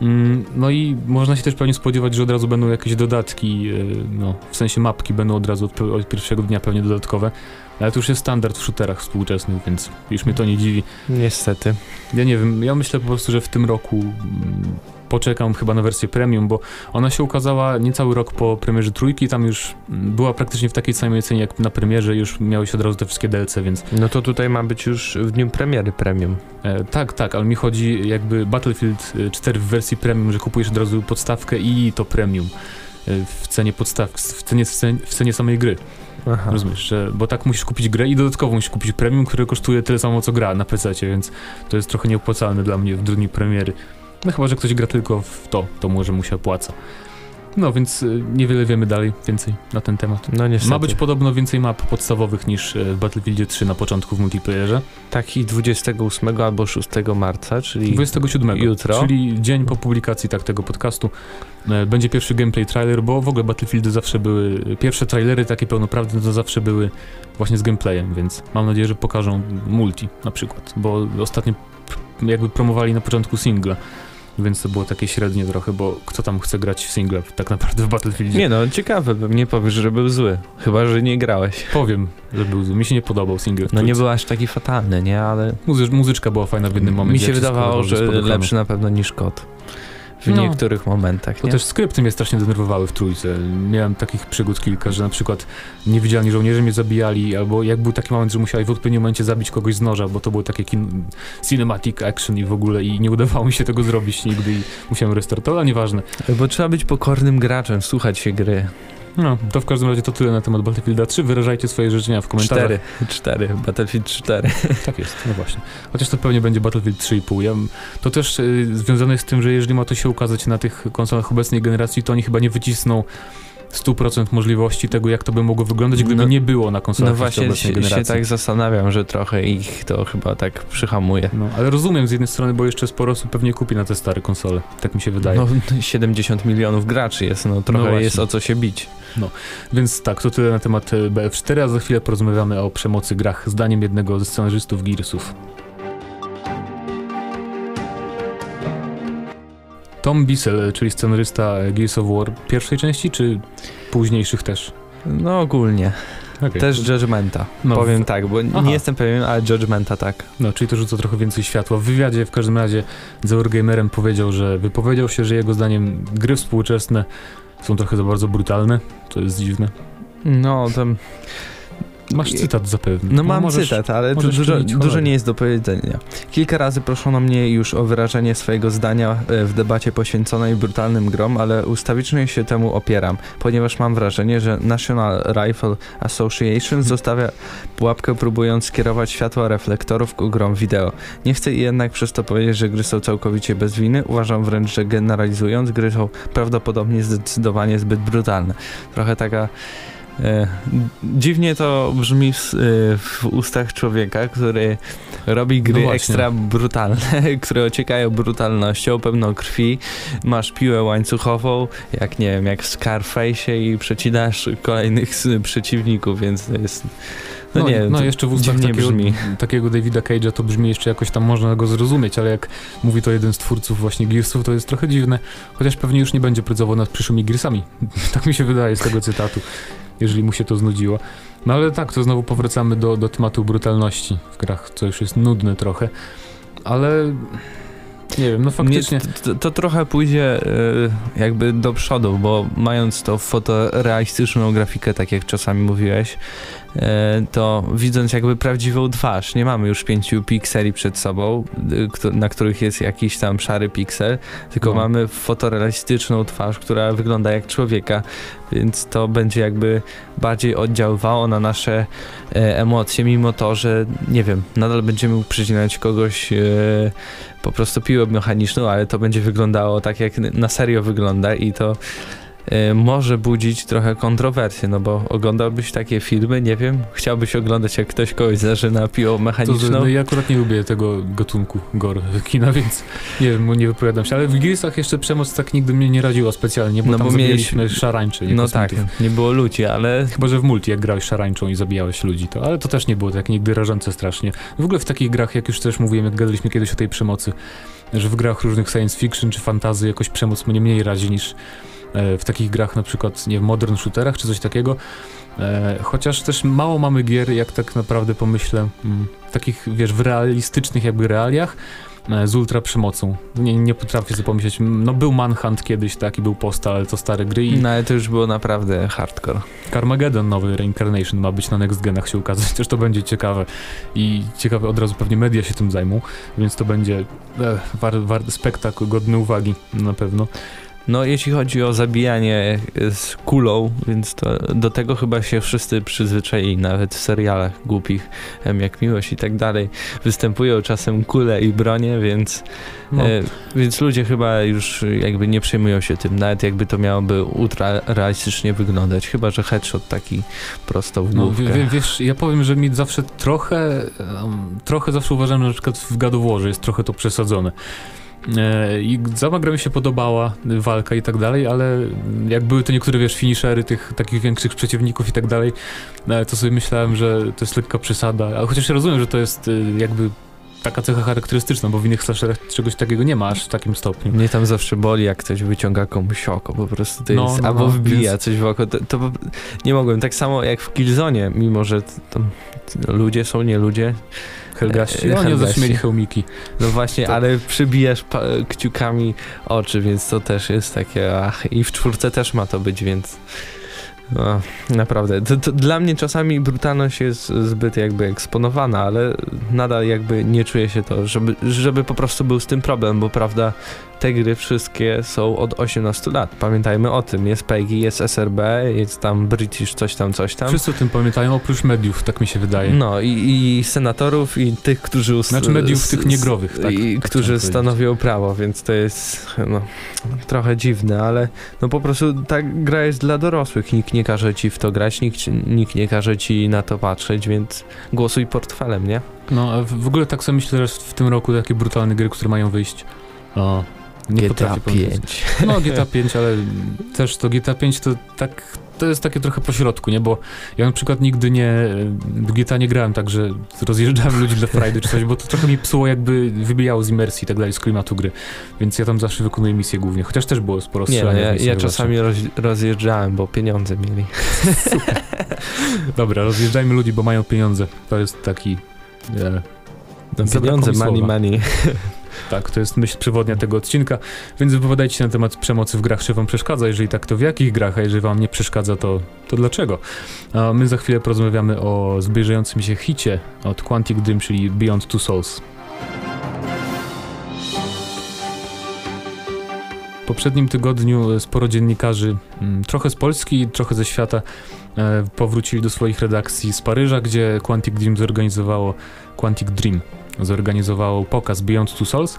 Mm, No i można się też pewnie spodziewać, że od razu będą jakieś dodatki, e, no, w sensie mapki będą od razu od, od pierwszego dnia pewnie dodatkowe, ale to już jest standard w shooterach współczesnych, więc już mnie to nie dziwi. Niestety. Ja nie wiem, ja myślę po prostu, że w tym roku mm, poczekam chyba na wersję premium, bo ona się ukazała niecały rok po premierze trójki, tam już była praktycznie w takiej samej cenie jak na premierze, już miały się od razu te wszystkie DLC, więc No to tutaj ma być już w dniu premiery premium. e, tak, tak, ale mi chodzi jakby Battlefield e, 4 w wersji premium, że kupujesz od razu podstawkę i to premium. w cenie podstaw, w cenie, w cenie, samej gry. Aha. Rozumiesz, że, bo tak musisz kupić grę i dodatkowo musisz kupić premium, które kosztuje tyle samo co gra na PC, więc to jest trochę nieopłacalne dla mnie w dni premiery. No chyba, że ktoś gra tylko w to, to może mu się opłaca. No więc y, niewiele wiemy dalej więcej na ten temat. No niestety. Ma być podobno więcej map podstawowych niż e, w Battlefieldzie 3 na początku w multiplayerze. Taki 28 albo 6 marca, czyli 27. jutro. Czyli dzień po publikacji tak tego podcastu. e, Będzie pierwszy gameplay trailer, bo w ogóle Battlefieldy zawsze były, pierwsze trailery takie pełnoprawne to zawsze były właśnie z gameplayem, więc mam nadzieję, że pokażą multi na przykład, bo ostatnio jakby promowali na początku singla. Więc to było takie średnie trochę, bo kto tam chce grać w single tak naprawdę w Battlefieldzie? Nie no, ciekawe, nie powiesz, że był zły. Chyba, że nie grałeś. Powiem, że był zły. Mi się nie podobał single. No nie był aż taki fatalny, nie? Ale Muzy- muzyczka była fajna w jednym momencie. mi się wydawało, że lepszy na pewno niż kot. W No. niektórych momentach, To nie? też skrypty mnie strasznie denerwowały w trójce. Miałem takich przygód kilka, że na przykład niewidzialni żołnierze mnie zabijali, albo jak był taki moment, że musiałeś w odpowiednim momencie zabić kogoś z noża, bo to było takie kin- cinematic action i w ogóle i nie udawało mi się tego zrobić nigdy i musiałem restartować, ale nieważne. Bo trzeba być pokornym graczem, słuchać się gry. No, to w każdym razie to tyle na temat Battlefielda 3. Wyrażajcie swoje życzenia w komentarzach. Cztery, cztery, Battlefield 4. Tak jest, no właśnie. Chociaż to pewnie będzie Battlefield 3,5. Ja, to też y, związane jest z tym, że jeżeli ma to się ukazać na tych konsolach obecnej generacji, to oni chyba nie wycisną 100% możliwości tego, jak to by mogło wyglądać, gdyby No- nie było na konsolach No właśnie obecnej się, się tak zastanawiam, że trochę ich to chyba tak przyhamuje. No, ale rozumiem z jednej strony, bo jeszcze sporo osób pewnie kupi na te stare konsole. Tak mi się wydaje. No 70 milionów graczy jest, no trochę właśnie. jest o co się bić. Więc tak, to tyle na temat e, BF4, a za chwilę porozmawiamy o przemocy grach zdaniem jednego ze scenarzystów Gearsów. Tom Bissell, czyli scenarysta Gears of War pierwszej części, czy późniejszych też? No ogólnie. Okay. Też Judgmenta. No, Powiem tak, bo Aha. nie jestem pewien, ale Judgmenta tak. No, czyli to rzuca trochę więcej światła. W wywiadzie w każdym razie z Eurogamerem powiedział, że wypowiedział się, że jego zdaniem gry współczesne są trochę za bardzo brutalne. To jest dziwne. No, tam, Masz cytat zapewne. no mam możesz- cytat, ale dużo, dużo nie jest do powiedzenia. Kilka razy proszono mnie już o wyrażenie swojego zdania e, w debacie poświęconej brutalnym grom, ale ustawicznie się temu opieram, ponieważ mam wrażenie, że National Rifle Association zostawia pułapkę próbując skierować światło reflektorów ku grom wideo. Nie chcę jednak przez to powiedzieć, że gry są całkowicie bez winy. Uważam wręcz, że generalizując, gry są prawdopodobnie zdecydowanie zbyt brutalne. Trochę taka. E, dziwnie to brzmi w, e, w ustach człowieka, który robi gry No ekstra brutalne, które ociekają brutalnością, pełną krwi. Masz piłę łańcuchową, jak nie wiem, jak w Scarface i przecinasz kolejnych przeciwników, więc to jest. No, No, nie no jeszcze w ustach takiego, brzmi. takiego Davida Cage'a to brzmi jeszcze jakoś tam można go zrozumieć, ale jak mówi to jeden z twórców właśnie Gearsów, to jest trochę dziwne, chociaż pewnie już nie będzie pracował nad przyszłymi Gearsami. tak mi się wydaje z tego cytatu, jeżeli mu się to znudziło. No ale tak, to znowu powracamy do, do tematu brutalności w grach, co już jest nudne trochę, ale nie wiem, no faktycznie... Nie, to, to trochę pójdzie e, jakby do przodu, bo mając to fotorealistyczną grafikę, tak jak czasami mówiłeś, to widząc jakby prawdziwą twarz, nie mamy już pięciu pikseli przed sobą, y, na których jest jakiś tam szary piksel, tylko No. mamy fotorealistyczną twarz, która wygląda jak człowieka, więc to będzie jakby bardziej oddziaływało na nasze e, emocje, mimo to, że nie wiem, nadal będziemy przycinać kogoś e, po prostu piłę mechaniczną, ale to będzie wyglądało tak, jak na serio wygląda i to e, może budzić trochę kontrowersje, no bo oglądałbyś takie filmy, nie wiem, chciałbyś oglądać jak ktoś kogoś zażyna piłą To, mechaniczną? no, ja akurat nie lubię tego gatunku gore kina, więc nie wiem, nie wypowiadam się, ale w Gearsach jeszcze przemoc tak nigdy mnie nie radziła specjalnie, bo No tam bo mieliśmy- nie No tak, nie było ludzi, ale Chyba, że w multi, jak grałeś szarańczą i zabijałeś ludzi, to, ale to też nie było tak nigdy rażące strasznie. W ogóle w takich grach, jak już też mówiłem, jak gadaliśmy kiedyś o tej przemocy, że w grach różnych science fiction czy fantazy jakoś przemoc mnie mniej razi niż w takich grach na przykład, nie w modern shooterach czy coś takiego. E, chociaż też mało mamy gier, jak tak naprawdę pomyślę, mm, takich, wiesz, w realistycznych jakby realiach, e, z ultra przemocą. Nie, nie potrafię sobie pomyśleć. No był Manhunt kiedyś, tak, i był Postal, ale to stare gry i no ale to już było naprawdę hardcore. Carmageddon nowy Reincarnation ma być na Next Genach się ukazać, też to będzie ciekawe i ciekawe od razu pewnie media się tym zajmą, więc to będzie e, war, war, spektakl godny uwagi na pewno. No, jeśli chodzi o zabijanie e, z kulą, więc to do tego chyba się wszyscy przyzwyczaili, nawet w serialach głupich, jak Miłość i tak dalej, występują czasem kule i bronie, więc, No. e, więc ludzie chyba już jakby nie przejmują się tym, nawet jakby to miałoby ultra realistycznie wyglądać, chyba że headshot taki prosto w No, główkę. wie, wie, wiesz, ja powiem, że mi zawsze trochę, em, trochę zawsze uważam, że na przykład w Warze jest trochę to przesadzone. E, I sama gra mi się podobała, walka i tak dalej, ale jak były to niektóre, wiesz, finishery tych takich większych przeciwników i tak dalej, e, to sobie myślałem, że to jest lekka przesada, ale chociaż ja rozumiem, że to jest y, jakby taka cecha charakterystyczna, bo w innych slasherach czegoś takiego nie ma aż w takim stopniu. Mnie tam zawsze boli, jak ktoś wyciąga komuś oko, po prostu to No, jest, no, albo no, wbija więc- coś w oko, to, to nie mogłem, tak samo jak w Killzone, mimo że ludzie są nie ludzie, Helgaści, E, oni Helgaści. zawsze mieli hełmiki. no właśnie, To- ale przybijasz kciukami oczy, więc to też jest takie, ach, i w czwórce też ma to być, więc no, naprawdę, to, to dla mnie czasami brutalność jest zbyt jakby eksponowana, ale nadal jakby nie czuję się to, żeby, żeby po prostu był z tym problem, bo prawda, te gry wszystkie są od 18 lat. Pamiętajmy o tym. Jest PEGI, jest SRB, jest tam British coś tam, coś tam. Wszyscy o tym pamiętają, oprócz mediów, tak mi się wydaje. No i, i senatorów i tych, którzy... Znaczy mediów tych niegrowych, tak, I tak którzy stanowią prawo, więc to jest no, trochę dziwne, ale no po prostu ta gra jest dla dorosłych. Nikt nie każe ci w to grać, nikt, nikt nie każe ci na to patrzeć, więc głosuj portfelem, nie? No, w ogóle tak sobie myślę, że w tym roku takie brutalne gry, które mają wyjść. O, nie GTA potrafię powiedzieć. 5. No, GTA 5, ale też to GTA 5 to tak. To jest takie trochę pośrodku, nie? Bo ja na przykład nigdy nie. W GTA nie grałem tak, że rozjeżdżałem ludzi dla frajdy czy coś, bo to trochę mi psuło, jakby wybijało z imersji i tak dalej, z klimatu gry. Więc ja tam zawsze wykonuję misje głównie. Chociaż też było sporo Nie, no, strzelania ja, ja czasami roz, rozjeżdżałem, bo pieniądze mieli. Dobra, rozjeżdżajmy ludzi, bo mają pieniądze. To jest taki. E, No, pieniądze, money, słowa. money. Tak, to jest myśl przewodnia tego odcinka, więc wypowiadajcie się na temat przemocy w grach, czy wam przeszkadza, jeżeli tak, to w jakich grach, a jeżeli wam nie przeszkadza, to, to dlaczego? A my za chwilę porozmawiamy o zbliżającym się hicie od Quantic Dream, czyli Beyond Two Souls. W poprzednim tygodniu e, sporo dziennikarzy, mm, trochę z Polski, trochę ze świata, e, powrócili do swoich redakcji z Paryża, gdzie Quantic Dream zorganizowało Quantic Dream zorganizowało pokaz Beyond Two Souls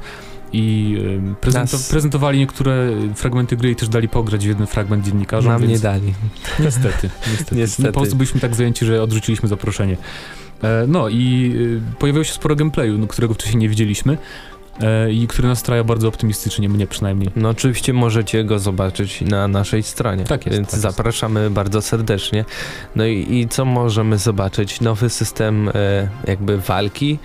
i prezento prezentowali niektóre fragmenty gry i też dali pograć w jeden fragment dziennikarzom, Nam więc nie dali. niestety, niestety. Niestety. Po prostu byliśmy tak zajęci, że odrzuciliśmy zaproszenie. E, no i pojawiło się sporo gameplayu, no, którego wcześniej nie widzieliśmy i który nastraja bardzo optymistycznie, mnie przynajmniej. No oczywiście możecie go zobaczyć na naszej stronie. Tak jest, Więc tak jest. zapraszamy bardzo serdecznie. No i, i co możemy zobaczyć? Nowy system e, jakby walki.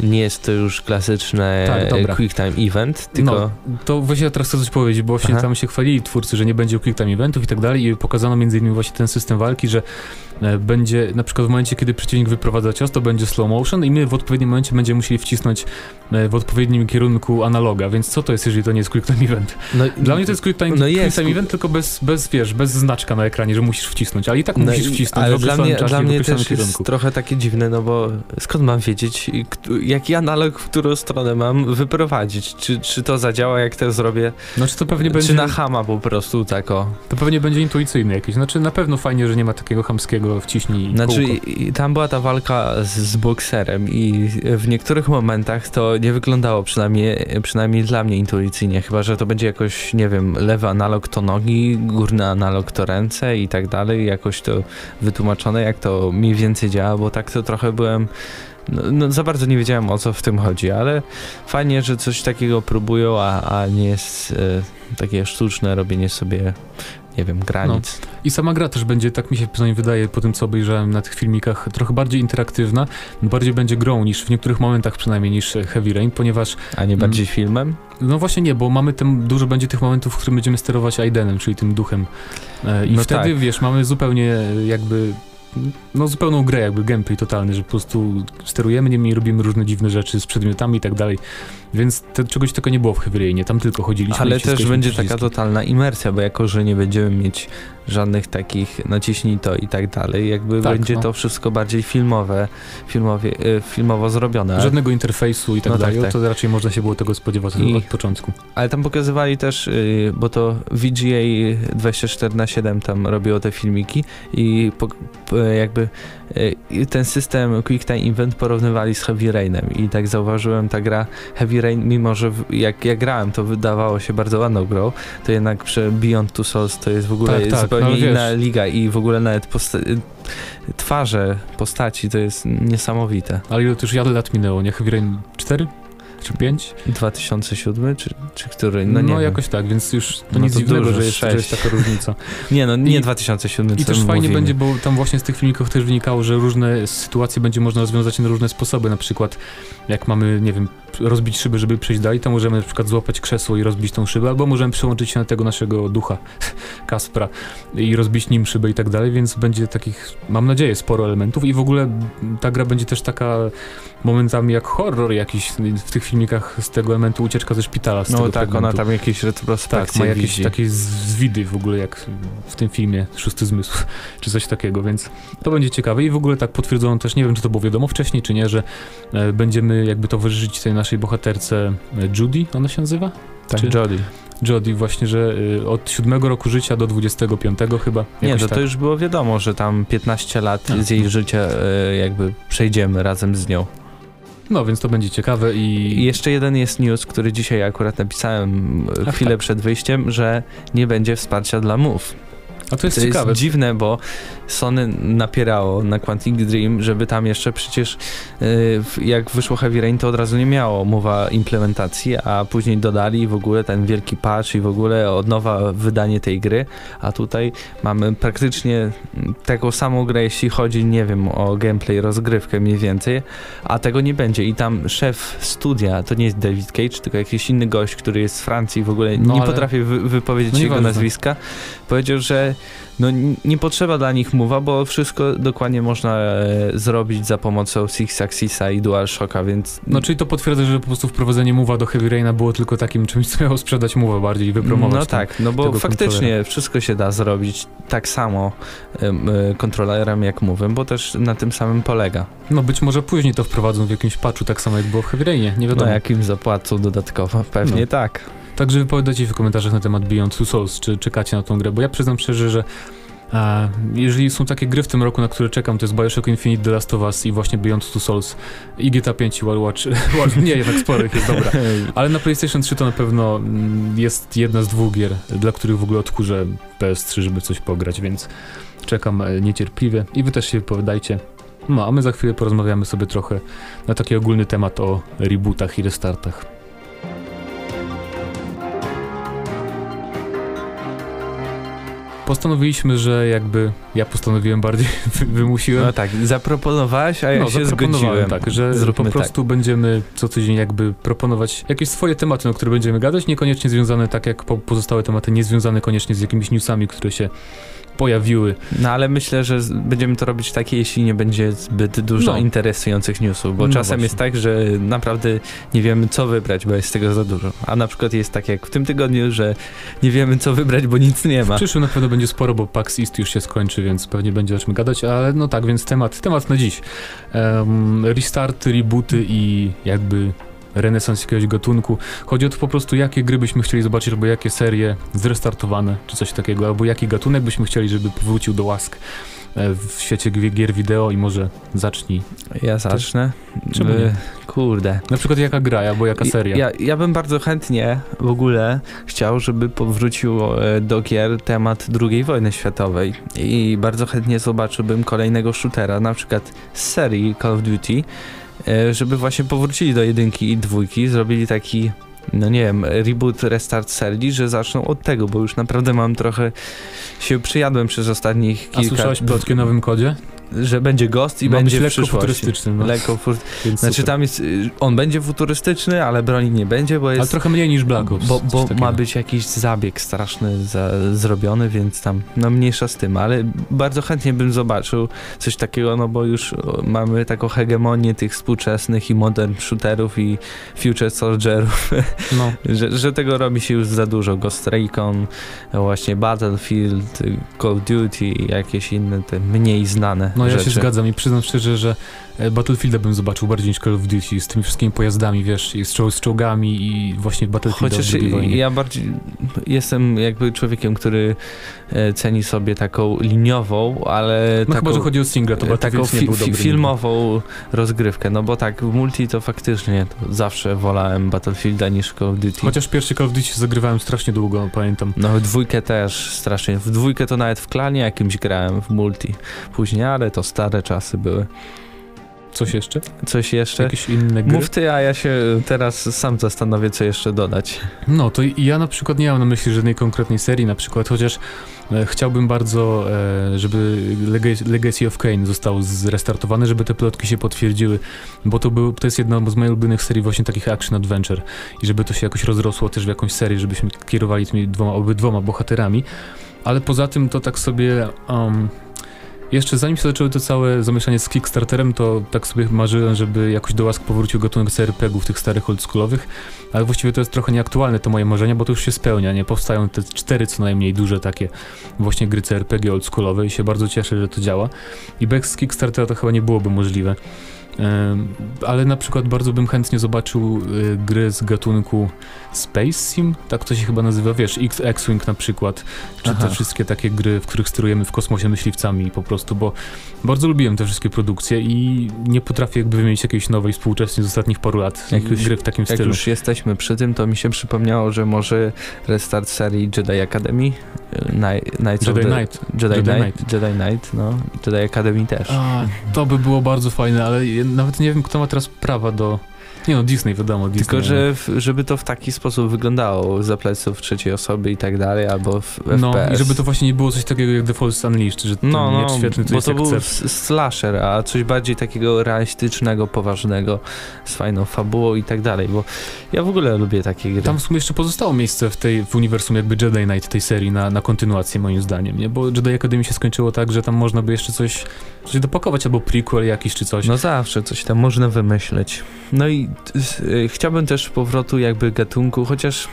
Nie jest to już klasyczne Tak, e, quick time event, tylko No, to właśnie teraz chcę coś powiedzieć, bo właśnie Aha. tam się chwalili twórcy, że nie będzie quick time eventów i tak dalej i pokazano między innymi właśnie ten system walki, że e, będzie na przykład w momencie, kiedy przeciwnik wyprowadza cios, to będzie slow motion i my w odpowiednim momencie będziemy musieli wcisnąć e, w odpowiednim kierunku analoga, więc co to jest, jeżeli to nie jest quick time event? no, Dla mnie to jest quick time, No quick jest. time event, tylko bez, bez, wiesz, bez znaczka na ekranie, że musisz wcisnąć, ale i tak no musisz wcisnąć ale w dla mnie, czasie dla mnie też jest kierunku. trochę takie dziwne, no bo skąd mam wiedzieć, jaki analog w którą stronę mam wyprowadzić? Czy, czy to zadziała, jak to zrobię? Znaczy to pewnie będzie... Czy na hama po prostu tak o? To pewnie będzie intuicyjne jakieś. Znaczy na pewno fajnie, że nie ma takiego wciśnij Znaczy, kółko. tam była ta walka z, z bokserem i w niektórych momentach to nie wyglądało przynajmniej, przynajmniej dla mnie intuicyjnie, chyba że to będzie jakoś, nie wiem, lewy analog to nogi, górny analog to ręce i tak dalej, jakoś to wytłumaczone, jak to mniej więcej działa, bo tak to trochę byłem, no, no za bardzo nie wiedziałem o co w tym chodzi, ale fajnie, że coś takiego próbują, a, a nie jest e, takie sztuczne robienie sobie, nie wiem, granic. I sama gra też będzie, tak mi się przynajmniej wydaje, po tym co obejrzałem na tych filmikach, trochę bardziej interaktywna, bardziej będzie grą niż w niektórych momentach przynajmniej niż Heavy Rain, ponieważ A nie bardziej filmem? no właśnie nie, bo mamy tym, dużo będzie tych momentów, w którym będziemy sterować Aidenem, czyli tym duchem. E, I No wtedy, tak. wiesz, mamy zupełnie jakby no zupełną grę, jakby gameplay totalny, że po prostu sterujemy nimi i robimy różne dziwne rzeczy z przedmiotami i tak dalej. Więc te, czegoś takiego nie było w Heavy tam tylko chodziliśmy Ale też będzie przyciski. taka totalna imersja, bo jako, że nie będziemy mieć żadnych takich naciśnij to i tak dalej, jakby Tak, będzie no. to wszystko bardziej filmowe, filmowie, e, filmowo zrobione. Żadnego interfejsu i tak No tak, dalej, tak. to raczej można się było tego spodziewać I- od początku. Ale tam pokazywali też, y, bo to VGA 24 na 7 tam robiło te filmiki i po, jakby y, ten system Quick Time Event porównywali z Heavy Rainem i tak zauważyłem, ta gra Heavy Rain, mimo że jak ja grałem, to wydawało się bardzo ładną grą, to jednak przy Beyond Two Souls to jest w ogóle Tak, tak, zupełnie no wiesz. inna liga i w ogóle nawet posta- twarze postaci to jest niesamowite. Ale ile to już lat lat minęło, nie? Heavy Rain 4 czy 5? 2007 czy, czy który? No, wiem. jakoś tak, więc już to No nic to dziwnego, dużo, że jest, że jest taka różnica. Nie, no nie I- 2007, I też fajnie mówimy. będzie, bo tam właśnie z tych filmików też wynikało, że różne sytuacje będzie można rozwiązać na różne sposoby. Na przykład, jak mamy, nie wiem, rozbić szybę, żeby przejść dalej, to możemy na przykład złapać krzesło i rozbić tą szybę, albo możemy przełączyć się na tego naszego ducha, Kaspra, i rozbić nim szybę i tak dalej, więc będzie takich, mam nadzieję, sporo elementów i w ogóle ta gra będzie też taka momentami jak horror jakiś w tych filmikach z tego elementu ucieczka ze szpitala. Z No tego tak, fragmentu. ona tam jakieś retrospekcje Tak, ma jakieś widzi. takie zwidy w ogóle, jak w tym filmie Szósty Zmysł, czy coś takiego, więc to będzie ciekawe i w ogóle tak potwierdzono też, nie wiem, czy to było wiadomo wcześniej, czy nie, że e, będziemy jakby towarzyszyć tej naszej bohaterce e, Judy, ona się nazywa? Tak, czy- Jodie. Jody właśnie, że e, od siódmego roku życia do 25 chyba. Nie, jakoś to, to tak. już było wiadomo, że tam 15 lat A, z jej no. życia jakby przejdziemy razem z nią. No, więc to będzie ciekawe I i... jeszcze jeden jest news, który dzisiaj akurat napisałem e, Ach, chwilę tak. przed wyjściem, że nie będzie wsparcia dla Move. A to jest To ciekawe. jest dziwne, bo Sony napierało na Quantic Dream, żeby tam jeszcze przecież w- jak wyszło Heavy Rain, to od razu nie miało mowa implementacji, a później dodali w ogóle ten wielki patch i w ogóle od nowa wydanie tej gry, a tutaj mamy praktycznie mm, taką samą grę, jeśli chodzi, nie wiem, o gameplay, rozgrywkę mniej więcej, a tego nie będzie i tam szef studia, to nie jest David Cage, tylko jakiś inny gość, który jest z Francji w ogóle No, nie ale- potrafię wy wypowiedzieć No jego nieważne. nazwiska, powiedział, że no, nie potrzeba dla nich mowa, bo wszystko dokładnie można e, zrobić za pomocą Six Axisa i DualShocka, więc No, czyli to potwierdza, że po prostu wprowadzenie Mowa do Heavy Raina było tylko takim czymś, co miało sprzedać Mowa bardziej i wypromować. No tak, no bo faktycznie kontrolera. wszystko się da zrobić tak samo e, kontrolerem jak mówię, bo też na tym samym polega. No być może później to wprowadzą w jakimś patchu, tak samo jak było w Heavy Rainie, nie wiadomo. No jak im zapłacą dodatkowo, pewnie No. tak. Także wypowiadajcie w komentarzach na temat Beyond Two Souls, czy czekacie na tą grę, bo ja przyznam szczerze, że a, jeżeli są takie gry w tym roku, na które czekam, to jest Bioshock Infinite, The Last of Us i właśnie Beyond Two Souls i GTA 5 i Watch, Watch nie, jednak sporo ich jest, dobra. Ale na PlayStation 3 to na pewno mm, jest jedna z dwóch gier, dla których w ogóle odkurzę PS3, żeby coś pograć, więc czekam e, niecierpliwie i wy też się wypowiadajcie. No, a my za chwilę porozmawiamy sobie trochę na taki ogólny temat o rebootach i restartach. Postanowiliśmy, że jakby ja postanowiłem bardziej, wy- wymusiłem. No tak, zaproponowałeś, a ja no, się zgodziłem. tak, że Zróbmy po prostu będziemy co tydzień jakby proponować jakieś swoje tematy, na które będziemy gadać, niekoniecznie związane tak jak po, pozostałe tematy, nie związane koniecznie z jakimiś newsami, które się pojawiły. No ale myślę, że będziemy to robić takie, jeśli nie będzie zbyt dużo No. interesujących newsów, bo No czasem właśnie. jest tak, że naprawdę nie wiemy co wybrać, bo jest tego za dużo. A na przykład jest tak jak w tym tygodniu, że nie wiemy co wybrać, bo nic nie ma. W przyszłym na pewno będzie sporo, bo PAX East już się skończy, więc pewnie będzie o czym gadać, ale no tak, więc temat, temat na dziś. Um, restarty, rebooty i jakby renesans jakiegoś gatunku. Chodzi o to po prostu, jakie gry byśmy chcieli zobaczyć, albo jakie serie zrestartowane, czy coś takiego, albo jaki gatunek byśmy chcieli, żeby powrócił do łask e, w świecie gier wideo i może zacznij. Ja zacznę. Czemu Y, nie? Kurde. Na przykład jaka gra, albo jaka seria. Ja, ja bym bardzo chętnie w ogóle chciał, żeby powrócił e, do gier temat II wojny światowej i bardzo chętnie zobaczyłbym kolejnego shootera, na przykład z serii Call of Duty, żeby właśnie powrócili do jedynki i dwójki, zrobili taki no nie wiem, reboot, restart serii, że zaczną od tego, bo już naprawdę mam trochę się przyjadłem przez ostatnich A kilka... słyszałeś plotki o nowym kodzie? Że będzie Ghost i Ma będzie być w lekko futurystyczny. No. Lekko fur... Więc Znaczy super. tam jest, y, on będzie futurystyczny, ale broni nie będzie, bo Ale jest... trochę mniej niż Black Ops. Bo, bo ma być jakiś zabieg straszny za, zrobiony, więc tam, no mniejsza z tym, ale bardzo chętnie bym zobaczył coś takiego, no bo już mamy taką hegemonię tych współczesnych i modern shooterów i future soldierów, No. że, że tego robi się już za dużo. Ghost Recon, właśnie Battlefield, Call of Duty i jakieś inne te mniej znane No ja rzeczy. się zgadzam i przyznam szczerze, że Battlefielda bym zobaczył bardziej niż Call of Duty z tymi wszystkimi pojazdami, wiesz, i z, czoł- z czołgami i właśnie Battlefielda Chociaż ja bardziej jestem jakby człowiekiem, który e, ceni sobie taką liniową, ale No taką, chyba, że chodzi o singla, to e, taką fi, filmową rozgrywkę, no bo tak w multi to faktycznie to zawsze wolałem Battlefielda niż Call of Duty. Chociaż pierwszy Call of Duty zagrywałem strasznie długo, pamiętam. No w dwójkę też strasznie, w dwójkę to nawet w klanie jakimś grałem w multi później, ale to stare czasy były. Coś jeszcze? Coś jeszcze? Jakieś inne gry? Mów ty, a ja się teraz sam zastanowię, co jeszcze dodać. No, to i- ja na przykład nie mam na myśli żadnej konkretnej serii na przykład, chociaż e, chciałbym bardzo, e, żeby Lega- Legacy of Kane został zrestartowany, żeby te plotki się potwierdziły, bo to, był, to jest jedna z moich ulubionych serii właśnie takich action-adventure i żeby to się jakoś rozrosło też w jakąś serię, żebyśmy kierowali tymi dwoma, obydwoma bohaterami, ale poza tym to tak sobie... Um, jeszcze zanim się zaczęły to całe zamieszanie z Kickstarterem, to tak sobie marzyłem, żeby jakoś do łask powrócił gatunek CRPG-ów tych starych oldschoolowych, ale właściwie to jest trochę nieaktualne te moje marzenia, bo to już się spełnia, nie? Powstają te cztery co najmniej duże takie właśnie gry CRPG oldschoolowe i się bardzo cieszę, że to działa. I bez Kickstartera to chyba nie byłoby możliwe. Ale na przykład bardzo bym chętnie zobaczył y, gry z gatunku Space Sim, tak to się chyba nazywa, wiesz, X- X-Wing na przykład, czy Aha. te wszystkie takie gry, w których sterujemy w kosmosie myśliwcami po prostu, bo bardzo lubiłem te wszystkie produkcje i nie potrafię jakby wymienić jakiejś nowej współczesnej z ostatnich paru lat Jak już- gry w takim Jak stylu. już jesteśmy przy tym, to mi się przypomniało, że może restart serii Jedi Academy, y, Ni- Knights of Jedi the... Knight. Jedi, Jedi Knight, Jedi Knight, no. Jedi Academy też. A, to by było bardzo fajne, ale ja nawet nie wiem, kto ma teraz prawa do... Nie no, Disney wiadomo, Disney. Tylko, że w, żeby to w taki sposób wyglądało, za pleców trzeciej osoby i tak dalej, albo w No FPS. i żeby to właśnie nie było coś takiego jak The Force Unleashed, że ten No, no, miecz świetny to bo jest to był s- slasher, a coś bardziej takiego realistycznego, poważnego, z fajną fabułą i tak dalej, bo ja w ogóle lubię takie gry. Tam w sumie jeszcze pozostało miejsce w tej w uniwersum jakby Jedi Knight tej serii na, na kontynuację moim zdaniem, nie? Bo Jedi Academy się skończyło tak, że tam można by jeszcze coś, coś dopakować, albo prequel jakiś czy coś. No zawsze coś tam można wymyśleć. No i y, chciałbym też powrotu jakby gatunku, chociaż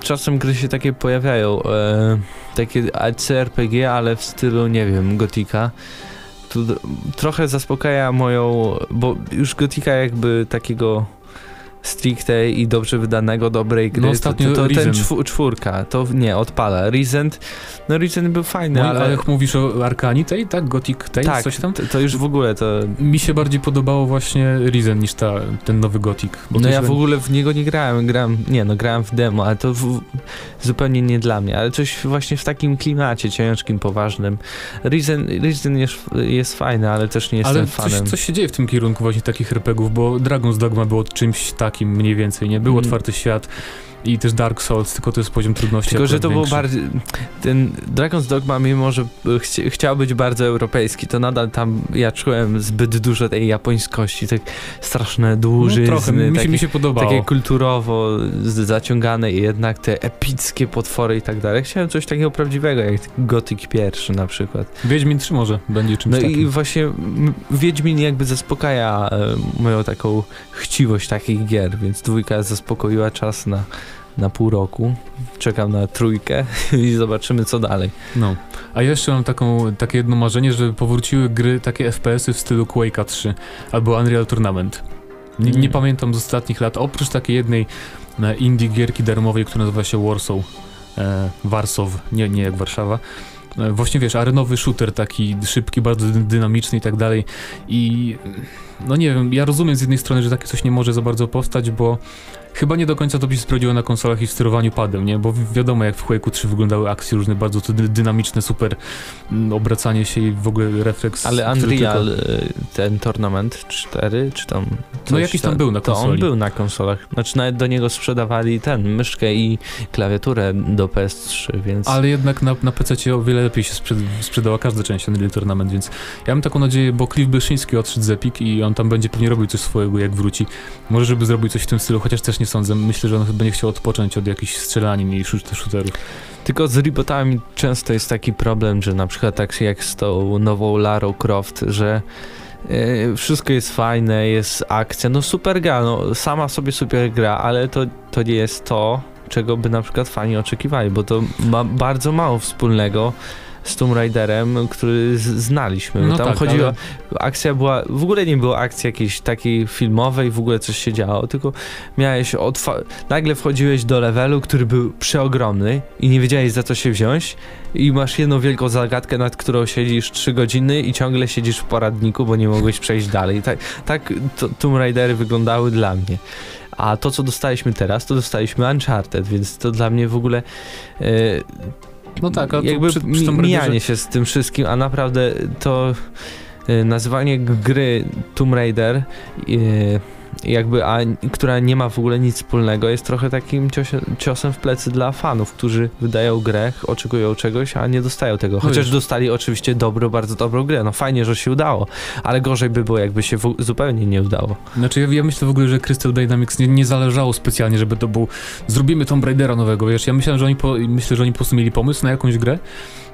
czasem gry się takie pojawiają, e, takie CRPG, ale w stylu, nie wiem, Gotika. Trochę zaspokaja moją, bo już Gotika jakby takiego stricte i dobrze wydanego, dobrej gry, No to, ostatnio to, to ten Risen. czw- czwórka, to nie, odpala. Recent, no Recent był fajny, No, ale... ale jak mówisz o Arkani tej, tak? Gothic tej, tak, coś tam? To, to już w ogóle to Mi się bardziej podobało właśnie Risen niż ta, ten nowy Gothic. No to ja w ogóle w niego nie grałem, grałem, nie no, grałem w demo, ale to w, zupełnie nie dla mnie, ale coś właśnie w takim klimacie ciężkim, poważnym. Risen, Risen jest, jest fajny, ale też nie jestem Ale coś, fanem. coś się dzieje w tym kierunku właśnie takich RPGów, bo Dragon's Dogma było czymś takim mniej więcej, nie? Był Mm. otwarty świat i też Dark Souls, tylko to jest poziom trudności Tylko, że to było bardziej. Ten Dragon's Dogma, mimo że chci, chciał być bardzo europejski, to nadal tam ja czułem zbyt dużo tej japońskości, tak straszne No, dłużyzny, trochę, mi się, takie, mi się podobało. takie kulturowo zaciągane i jednak te epickie potwory i tak dalej. Chciałem coś takiego prawdziwego, jak Gothic pierwszy na przykład. Wiedźmin 3 może będzie czymś No takim. i właśnie Wiedźmin jakby zaspokaja e, moją taką chciwość takich gier, więc dwójka zaspokoiła czas na, na pół roku. Czekam na trójkę i zobaczymy co dalej. No. A ja jeszcze mam taką, takie jedno marzenie, żeby powróciły gry, takie FPS-y w stylu Quake'a 3 albo Unreal Tournament. Nie, nie Mm. pamiętam z ostatnich lat, oprócz takiej jednej e, indie gierki darmowej, która nazywa się Warsaw, e, Warsaw, nie, nie jak Warszawa. E, Właśnie wiesz, arenowy shooter taki szybki, bardzo dy- dynamiczny i tak dalej. I no nie wiem, ja rozumiem z jednej strony, że takie coś nie może za bardzo powstać, bo Chyba nie do końca to by się sprawdziło na konsolach i w sterowaniu padem, nie? Bo wi- wiadomo jak w Quake'u 3 wyglądały akcje różne, bardzo to dy- dynamiczne, super mm, obracanie się i w ogóle refleks. Ale Unreal, tylko- y, ten Tournament 4, czy tam... No coś jakiś tam był na To on był na konsolach. Znaczy nawet do niego sprzedawali ten, myszkę i klawiaturę do PS3, więc... Ale jednak na, na PC o wiele lepiej się sprzed, sprzedała każda część Unreal Tournament, więc ja mam taką nadzieję, bo Cliff Bleszyński odszedł z Epic i on tam będzie pewnie robił coś swojego, jak wróci. Może żeby zrobił coś w tym stylu, chociaż też nie sądzę. Myślę, że on nie chciał odpocząć od jakichś strzelanin i shoot- shooterów. Tylko z rebootami często jest taki problem, że na przykład tak jak z tą nową Larą Croft, że e, wszystko jest fajne, jest akcja, no super gra, no sama sobie super gra, ale to, to nie jest to, czego by na przykład fani oczekiwali, bo to ma bardzo mało wspólnego z Tomb Raiderem, który znaliśmy. No Tam tak, chodziło, ale- akcja była, w ogóle nie było akcji jakiejś takiej filmowej, w ogóle coś się działo, tylko miałeś, otwa- nagle wchodziłeś do levelu, który był przeogromny i nie wiedziałeś za co się wziąć i masz jedną wielką zagadkę, nad którą siedzisz 3 godziny i ciągle siedzisz w poradniku, bo nie mogłeś przejść dalej. Tak, tak to, Tomb Raidery wyglądały dla mnie. A to, co dostaliśmy teraz, to dostaliśmy Uncharted, więc to dla mnie w ogóle e, No tak, a jakby przy, przy mijanie Raiderze- się z tym wszystkim, a naprawdę to y, nazywanie g- gry Tomb Raider y, jakby, a, która nie ma w ogóle nic wspólnego, jest trochę takim ciosie, ciosem w plecy dla fanów, którzy wydają grę, oczekują czegoś, a nie dostają tego. Chociaż wiesz. dostali oczywiście dobrą, bardzo dobrą grę. No fajnie, że się udało, ale gorzej by było, jakby się w, zupełnie nie udało. Znaczy ja, ja myślę w ogóle, że Crystal Dynamics nie, nie zależało specjalnie, żeby to był zrobimy Tomb Raidera nowego, wiesz, ja myślałem, że oni po, myślę, że oni po prostu mieli pomysł na jakąś grę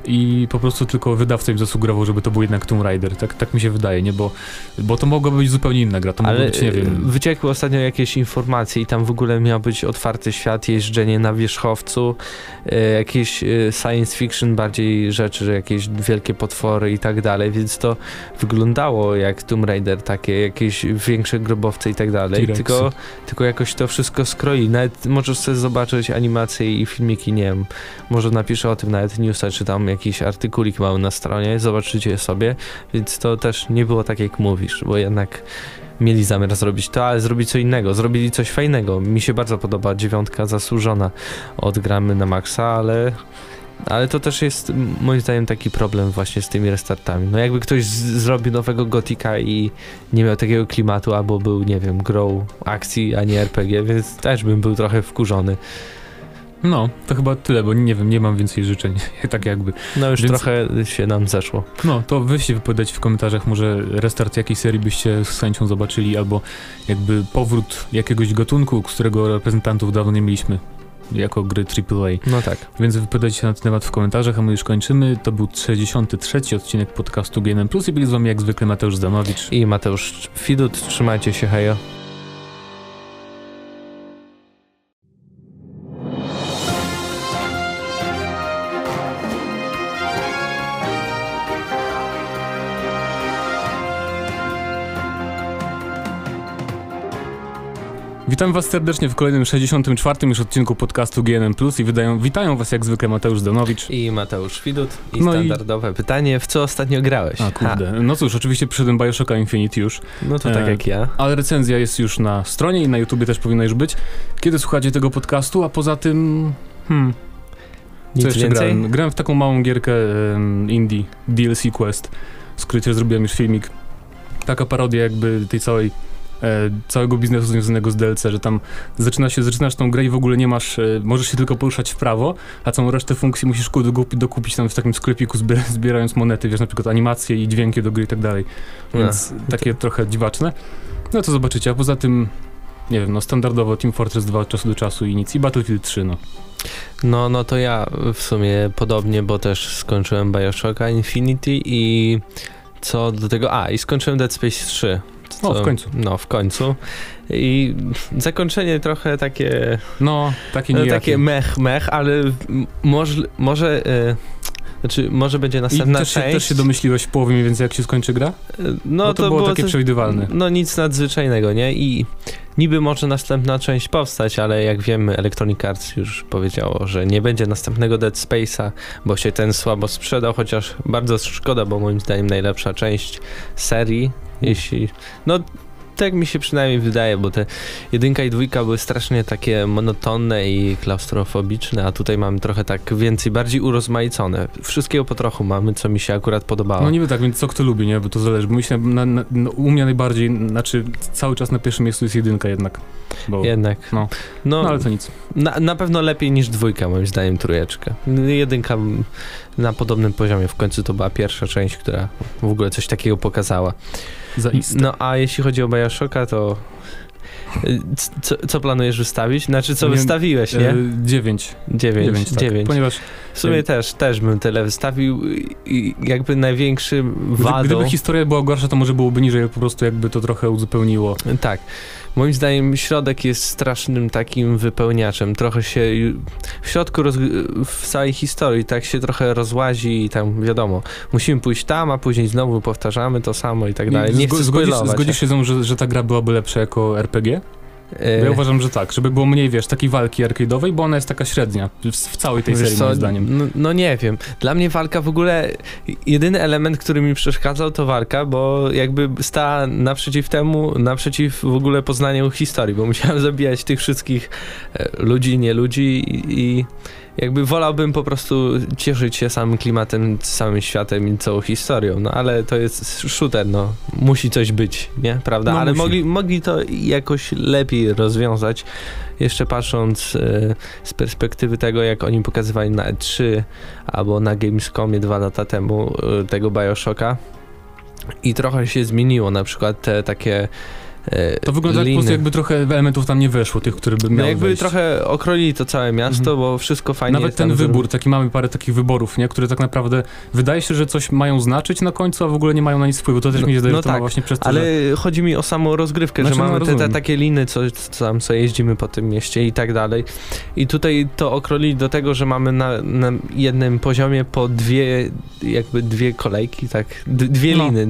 i po prostu tylko wydawca im zasugerował, żeby to był jednak Tomb Raider, tak, tak mi się wydaje, nie, bo, bo to mogła być zupełnie inna gra, to mogło Ale być, nie y, wiem, wyciekły ostatnio jakieś informacje i tam w ogóle miał być otwarty świat, jeżdżenie na wierzchowcu, y, jakieś y, science fiction bardziej rzeczy, że jakieś wielkie potwory i tak dalej, więc to wyglądało jak Tomb Raider, takie jakieś większe grobowce i tak dalej, tylko, tylko jakoś to wszystko skroi. Nawet możesz sobie zobaczyć animacje i filmiki, nie wiem, może napiszę o tym nawet newsa, czy tam jakiś artykulik mały na stronie, zobaczycie sobie, więc to też nie było tak jak mówisz, bo jednak mieli zamiar zrobić to, ale zrobić co innego, zrobili coś fajnego. Mi się bardzo podoba dziewiątka zasłużona od gramy na maksa, ale ale to też jest moim zdaniem taki problem właśnie z tymi restartami. No jakby ktoś zrobił nowego Gotika i nie miał takiego klimatu, albo był, nie wiem, grą akcji, a nie RPG, więc też bym był trochę wkurzony. No, to chyba tyle, bo nie wiem, nie mam więcej życzeń, tak jakby. No już Więc- trochę się nam zeszło. No, to wy się wypowiadać w komentarzach, może restart jakiej serii byście z chęcią zobaczyli, albo jakby powrót jakiegoś gatunku, z którego reprezentantów dawno nie mieliśmy, jako gry AAA. No tak. Więc wypowiadajcie się na ten temat w komentarzach, a my już kończymy. To był 63 odcinek podcastu GNM+, i byli z wami jak zwykle Mateusz Zdanowicz. I Mateusz Widut, trzymajcie się, hejo. Witam was serdecznie w kolejnym 64 już odcinku podcastu GNM+, i wydają, witają was jak zwykle Mateusz Zdanowicz. I Mateusz Widut. I No i- standardowe pytanie, w co ostatnio grałeś? A kurde, no cóż, oczywiście przyszedłem Bioshocka Infinite już, Ha, no to tak E, jak ja. ale recenzja jest już na stronie i na YouTubie też powinna już być. Kiedy słuchacie tego podcastu, a poza tym... Hmm, Co Nic jeszcze więcej? grałem? Grałem w taką małą gierkę um, indie, DLC Quest, z której też zrobiłem już filmik. Taka parodia jakby tej całej, całego biznesu związanego z DLC, że tam zaczyna się, zaczynasz tą grę i w ogóle nie masz, e, możesz się tylko poruszać w prawo, a całą resztę funkcji musisz ku- dokupi- dokupić tam w takim sklepiku zbier- zbierając monety, wiesz, na przykład animacje i dźwięki do gry i tak dalej. Więc takie trochę dziwaczne. No to zobaczycie, a poza tym nie wiem, no standardowo Team Fortress 2 od czasu do czasu i nic. I Battlefield 3, no. No, no to ja w sumie podobnie, bo też skończyłem Bioshocka Infinity i co do tego, a i skończyłem Dead Space 3. O, Co- w końcu. No, w końcu. I zakończenie trochę takie, No, takie no, nijakie. takie mech, mech, ale może, może e, znaczy, może będzie I następna też się, część. też się domyśliłeś w połowie mniej więcej, jak się skończy gra? E, No, No, to, było, takie coś- przewidywalne. No nic nadzwyczajnego, nie? I niby może następna część powstać, ale jak wiemy Electronic Arts już powiedziało, że nie będzie następnego Dead Space'a, bo się ten słabo sprzedał, chociaż bardzo szkoda, bo moim zdaniem najlepsza część serii, jeśli... No tak mi się przynajmniej wydaje, bo te jedynka i dwójka były strasznie takie monotonne i klaustrofobiczne, a tutaj mamy trochę tak więcej, bardziej urozmaicone. Wszystkiego po trochu mamy, co mi się akurat podobało. No niby tak, więc co kto lubi, nie? Bo to zależy. Bo mi się na, na, no, u mnie najbardziej, znaczy cały czas na pierwszym miejscu jest jedynka jednak. Bo, Jednak. No. no, no ale to nic. na, na pewno lepiej niż dwójka, moim zdaniem, trójeczka. Jedynka na podobnym poziomie. W końcu to była pierwsza część, która w ogóle coś takiego pokazała. Zaiste. No a jeśli chodzi o Bioshocka, to y, co, co planujesz wystawić? Znaczy, co Nie, wystawiłeś, nie? E, dziewięć. Dziewięć. Dziewięć, tak. dziewięć. Ponieważ W sumie e, też, też bym tyle wystawił i jakby największym gdy, wadą... gdyby historia była gorsza, to może byłoby niżej, po prostu jakby to trochę uzupełniło. Tak. Moim zdaniem środek jest strasznym takim wypełniaczem. Trochę się w środku roz... w całej historii tak się trochę rozłazi i tam wiadomo, musimy pójść tam, a później znowu powtarzamy to samo i tak dalej. Nie Zgo- zgodzisz, zgodzisz się ze mną, że, że ta gra byłaby lepsza jako RPG? E, ja uważam, że tak, żeby było mniej, wiesz, takiej walki arcade'owej, bo ona jest taka średnia w, w całej tej Wiesz serii, co, moim zdaniem. No, no nie wiem. Dla mnie walka w ogóle, jedyny element, który mi przeszkadzał to walka, bo jakby stała naprzeciw temu, naprzeciw w ogóle poznaniu historii, bo musiałem zabijać tych wszystkich e, ludzi, nie ludzi i, i jakby wolałbym po prostu cieszyć się samym klimatem, samym światem i całą historią, no ale to jest shooter, no musi coś być, nie? Prawda? No ale musi. mogli, mogli to jakoś lepiej rozwiązać, jeszcze patrząc e, z perspektywy tego, jak oni pokazywali na E3 albo na Gamescomie dwa lata temu e, tego Bioshocka i trochę się zmieniło, na przykład te takie To wygląda jak po liny. prostu jakby trochę elementów tam nie weszło, tych, które by No miały jakby wejść. trochę okroili to całe miasto, Mhm. bo wszystko fajnie Nawet ten wybór, taki mamy parę takich wyborów, nie, które tak naprawdę wydaje się, że coś mają znaczyć na końcu, a w ogóle nie mają na nic wpływu. To też No- mi się zdaje, no że to ma tak, właśnie przez to, Ale że... chodzi mi o samą rozgrywkę, Znaczy, że no, mamy te, te rozumiem. takie liny, co, co tam co jeździmy po tym mieście i tak dalej. I tutaj to okrolili do tego, że mamy na, na jednym poziomie po dwie, jakby dwie kolejki, tak, d- dwie No. liny,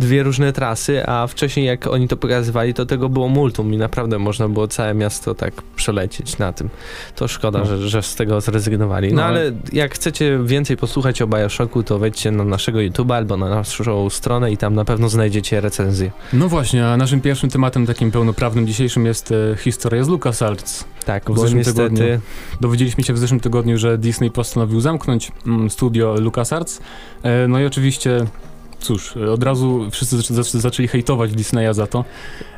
dwie różne trasy, a wcześniej jak oni to pokazywali, to tego było multum i naprawdę można było całe miasto tak przelecieć na tym. To szkoda, No. że, że z tego zrezygnowali. No, No, ale jak chcecie więcej posłuchać o Bioshocku, to wejdźcie na naszego YouTube'a albo na naszą stronę i tam na pewno znajdziecie recenzję. No właśnie, a naszym pierwszym tematem takim pełnoprawnym dzisiejszym jest e, historia z LucasArts. Tak, W bo zeszłym niestety... tygodniu. Dowiedzieliśmy się w zeszłym tygodniu, że Disney postanowił zamknąć mm, studio LucasArts. E, no i oczywiście, cóż, od razu wszyscy zac- zac- zaczęli hejtować Disneya za to.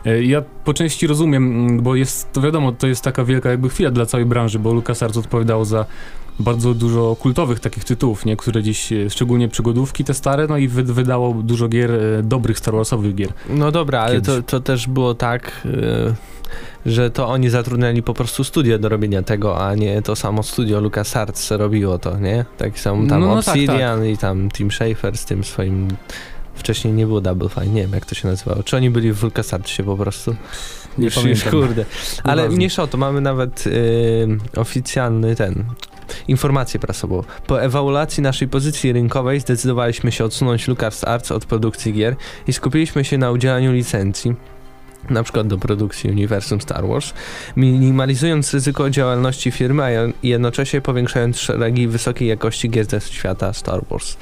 E, ja po części rozumiem, mm, bo jest, to wiadomo, to jest taka wielka jakby chwila dla całej branży, bo LucasArts odpowiadało za bardzo dużo kultowych takich tytułów, nie? które dziś, e, szczególnie przygodówki te stare, no i wy, wydało dużo gier, e, dobrych Star Warsowych gier. No dobra, ale to, to też było tak, że to oni zatrudniali po prostu studio do robienia tego, a nie to samo studio LucasArts robiło to, nie? Tak samo tam No, no tak, Obsidian i tam Tim Schafer z tym swoim... Wcześniej nie było Double Fine, nie wiem jak to się nazywało. Czy oni byli w LucasArtsie po prostu? Nie Już- już, pamiętam. Kurde. Ale Nieważne. mniejsza o to, mamy nawet y, oficjalny ten informację prasową. Po ewaluacji naszej pozycji rynkowej zdecydowaliśmy się odsunąć LucasArts od produkcji gier i skupiliśmy się na udzielaniu licencji na przykład do produkcji uniwersum Star Wars, minimalizując ryzyko działalności firmy, a jednocześnie powiększając szeregi wysokiej jakości gier ze świata Star Wars.